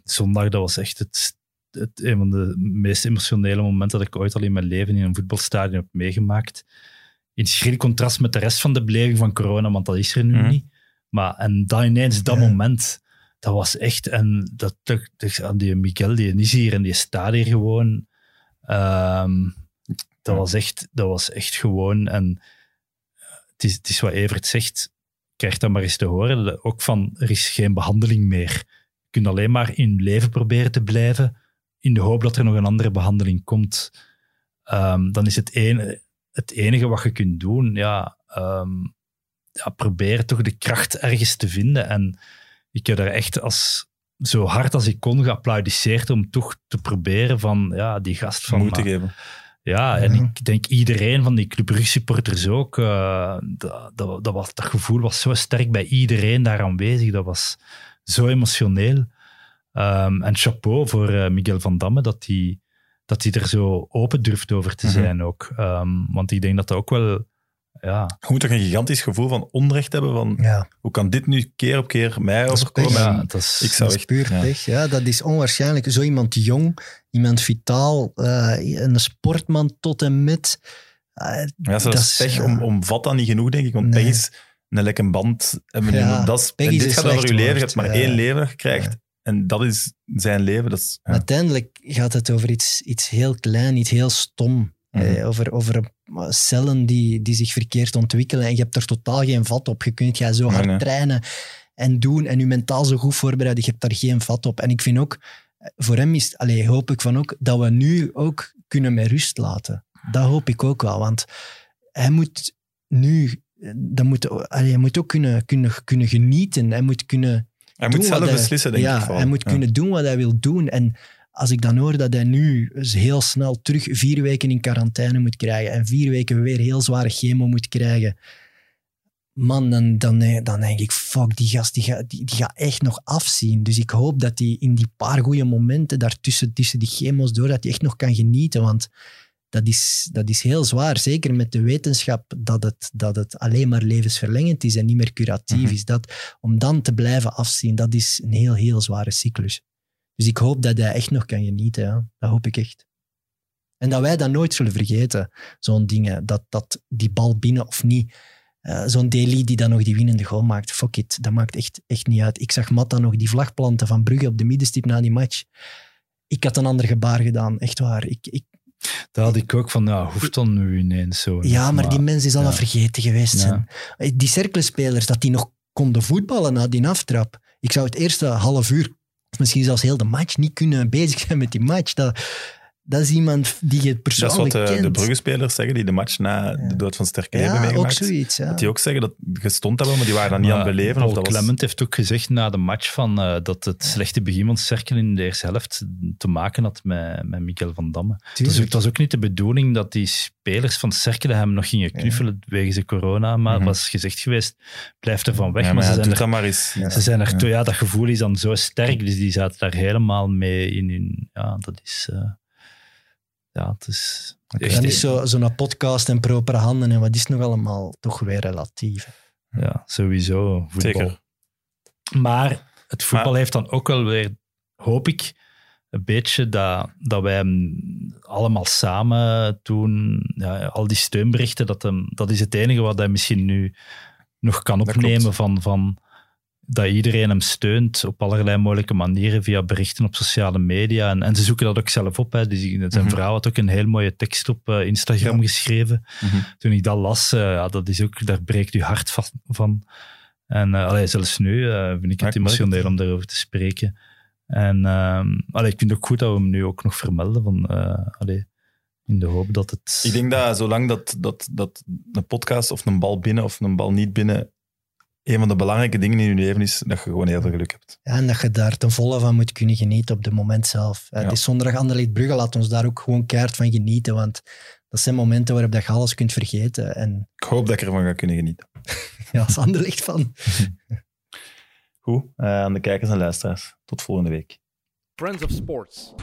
zondag, dat was echt het, het, een van de meest emotionele momenten dat ik ooit al in mijn leven in een voetbalstadion heb meegemaakt. In schril contrast met de rest van de beleving van corona, want dat is er nu Mhm. niet. Maar en dan ineens, dat moment, dat was echt... En dat, aan die Miguel, die is hier en die staat hier gewoon. Ehm, dat, was echt, dat was echt gewoon... En eh, het is, het is wat Evert zegt, krijg dat maar eens te horen. Ook van, er is geen behandeling meer. Je kunt alleen maar in leven proberen te blijven, in de hoop dat er nog een andere behandeling komt. Ehm, dan is het, ene, het enige wat je kunt doen, ja, ehm, ja, probeer toch de kracht ergens te vinden. En ik heb daar echt als, zo hard als ik kon geapplaudisseerd om toch te proberen van ja, die gast van... Moed te maar- geven. ja, en Ja. ik denk iedereen van die Club Brugge supporters ook. eh, dat, dat, dat, was, dat gevoel was zo sterk bij iedereen daar aanwezig. Dat was zo emotioneel. Ehm, en chapeau voor eh, Miguel van Damme dat hij dat hij er zo open durft over te Mhm. zijn ook. Ehm, want ik denk dat dat ook wel... Ja, Je moet toch een gigantisch gevoel van onrecht hebben. Van, Ja, hoe kan dit nu keer op keer mij is overkomen? En ja dat is... ik zou dat is echt... puur ja. pech. Ja, dat is onwaarschijnlijk. Zo iemand jong, iemand vitaal, eh, een sportman tot en met. eh, Ja, Dat is, pech ja. om, omvat dat niet genoeg, denk ik. Want Nee. pech is een lekke band. nu, Ja, dat is, pech en is dit gaat over je leven. Je hebt maar Ja. één leven dat je krijgt. En dat is zijn leven. Dat is, ja. Uiteindelijk gaat het over iets, iets heel klein, iets heel stom. Mhm. Eh, over, over eh, cellen die, die zich verkeerd ontwikkelen. En je hebt er totaal geen vat op. Je kunt jij zo hard nee. trainen en doen en je mentaal zo goed voorbereiden. Je hebt daar geen vat op. En ik vind ook, voor hem is, allee, hoop ik van ook, dat we nu ook kunnen met rust laten. Dat hoop ik ook wel. Want hij moet nu, eh, dat moet, allee, hij moet ook kunnen, kunnen, kunnen genieten. Hij moet kunnen Hij moet zelf hij- beslissen, denk ja, ik. vooral. hij moet Ja. kunnen doen wat hij wil doen. En als ik dan hoor dat hij nu heel snel terug vier weken in quarantaine moet krijgen en vier weken weer heel zware chemo moet krijgen, man, dan, dan, eh, dan denk ik, fuck, die gast die gaat die, die gaat echt nog afzien. Dus ik hoop dat hij in die paar goede momenten daartussen tussen die chemo's door, dat hij echt nog kan genieten. Want dat is, dat is heel zwaar. Zeker met de wetenschap dat het, dat het alleen maar levensverlengend is en niet meer curatief Mhm. is. Dat, om dan te blijven afzien, dat is een heel, heel zware cyclus. Dus ik hoop dat hij echt nog kan genieten. Ja. Dat hoop ik echt. En dat wij dat nooit zullen vergeten. Zo'n dingen, dat, dat die bal binnen of niet. eh, Zo'n Deli die dan nog die winnende goal maakt. Fuck it, dat maakt echt, echt niet uit. Ik zag Matta nog die vlag planten van Brugge op de middenstip na die match. Ik had een ander gebaar gedaan, echt waar. Ik, ik, Daar had ik ook van, ja, hoeft dan nu ineens zo. ja, maar die mens is al ja. vergeten geweest. Ja. zijn. Die cerkelspelers, dat die nog konden voetballen na die aftrap. Ik zou het eerste half uur, of misschien zelfs heel de match, niet kunnen bezig zijn met die match. Dat, dat is iemand die je Dat is persoonlijk wat de, de kent. Brugge-spelers zeggen, die de match na de dood van Sterke hebben ja, ook meegemaakt. zoiets. Ja. Dat die ook zeggen dat je stond daar wel, maar die waren dat niet aan het beleven. Paul Of dat was, Clement heeft ook gezegd na de match van, eh, dat het slechte begin van Cerkel in de eerste helft te maken had met, met Miguel van Damme. Het was, ook, Tuurlijk. het was ook niet de bedoeling dat die spelers van Cerkel hem nog gingen knuffelen wegens de corona, maar het was gezegd geweest, blijf er van weg. ja, maar maar ze zijn er dat maar eens. Ze zijn er Ja. dat gevoel is dan zo sterk, dus die zaten daar helemaal mee in. in ja, dat is. eh, ja, het is. echt- Dan is zo- zo'n podcast en propere handen en wat is nog allemaal toch weer relatief. Ja, sowieso. Voetbal. Zeker. Maar het voetbal Maar- heeft dan ook wel weer, hoop ik, een beetje dat, dat wij hem allemaal samen doen. Ja, al die steunberichten, dat, hem, dat is het enige wat hij misschien nu nog kan opnemen van, van dat iedereen hem steunt op allerlei mogelijke manieren via berichten op sociale media. En, en ze zoeken dat ook zelf op. Hè. Dus zijn Mhm. vrouw had ook een heel mooie tekst op eh, Instagram geschreven. Mhm. Toen ik dat las, eh, ja, dat is ook, daar breekt uw hart van. van. En allee, zelfs nu vind ik het emotioneel om daarover te spreken. En ehm, allee, ik vind het ook goed dat we hem nu ook nog vermelden. Van, allee, in de hoop dat het... Ik denk dat zolang dat, dat, dat een podcast of een bal binnen of een bal niet binnen een van de belangrijke dingen in je leven is, dat je gewoon heel veel geluk hebt. Ja, en dat je daar ten volle van moet kunnen genieten op het moment zelf. Eh, Ja. Het is zondag Anderlecht Brugge, laat ons daar ook gewoon keihard van genieten, want dat zijn momenten waarop dat je alles kunt vergeten. En Ik hoop dat ik ervan ga kunnen genieten. ja, als Anderlecht van. Goed, eh, aan de kijkers en luisteraars. Tot volgende week. Friends of Sports.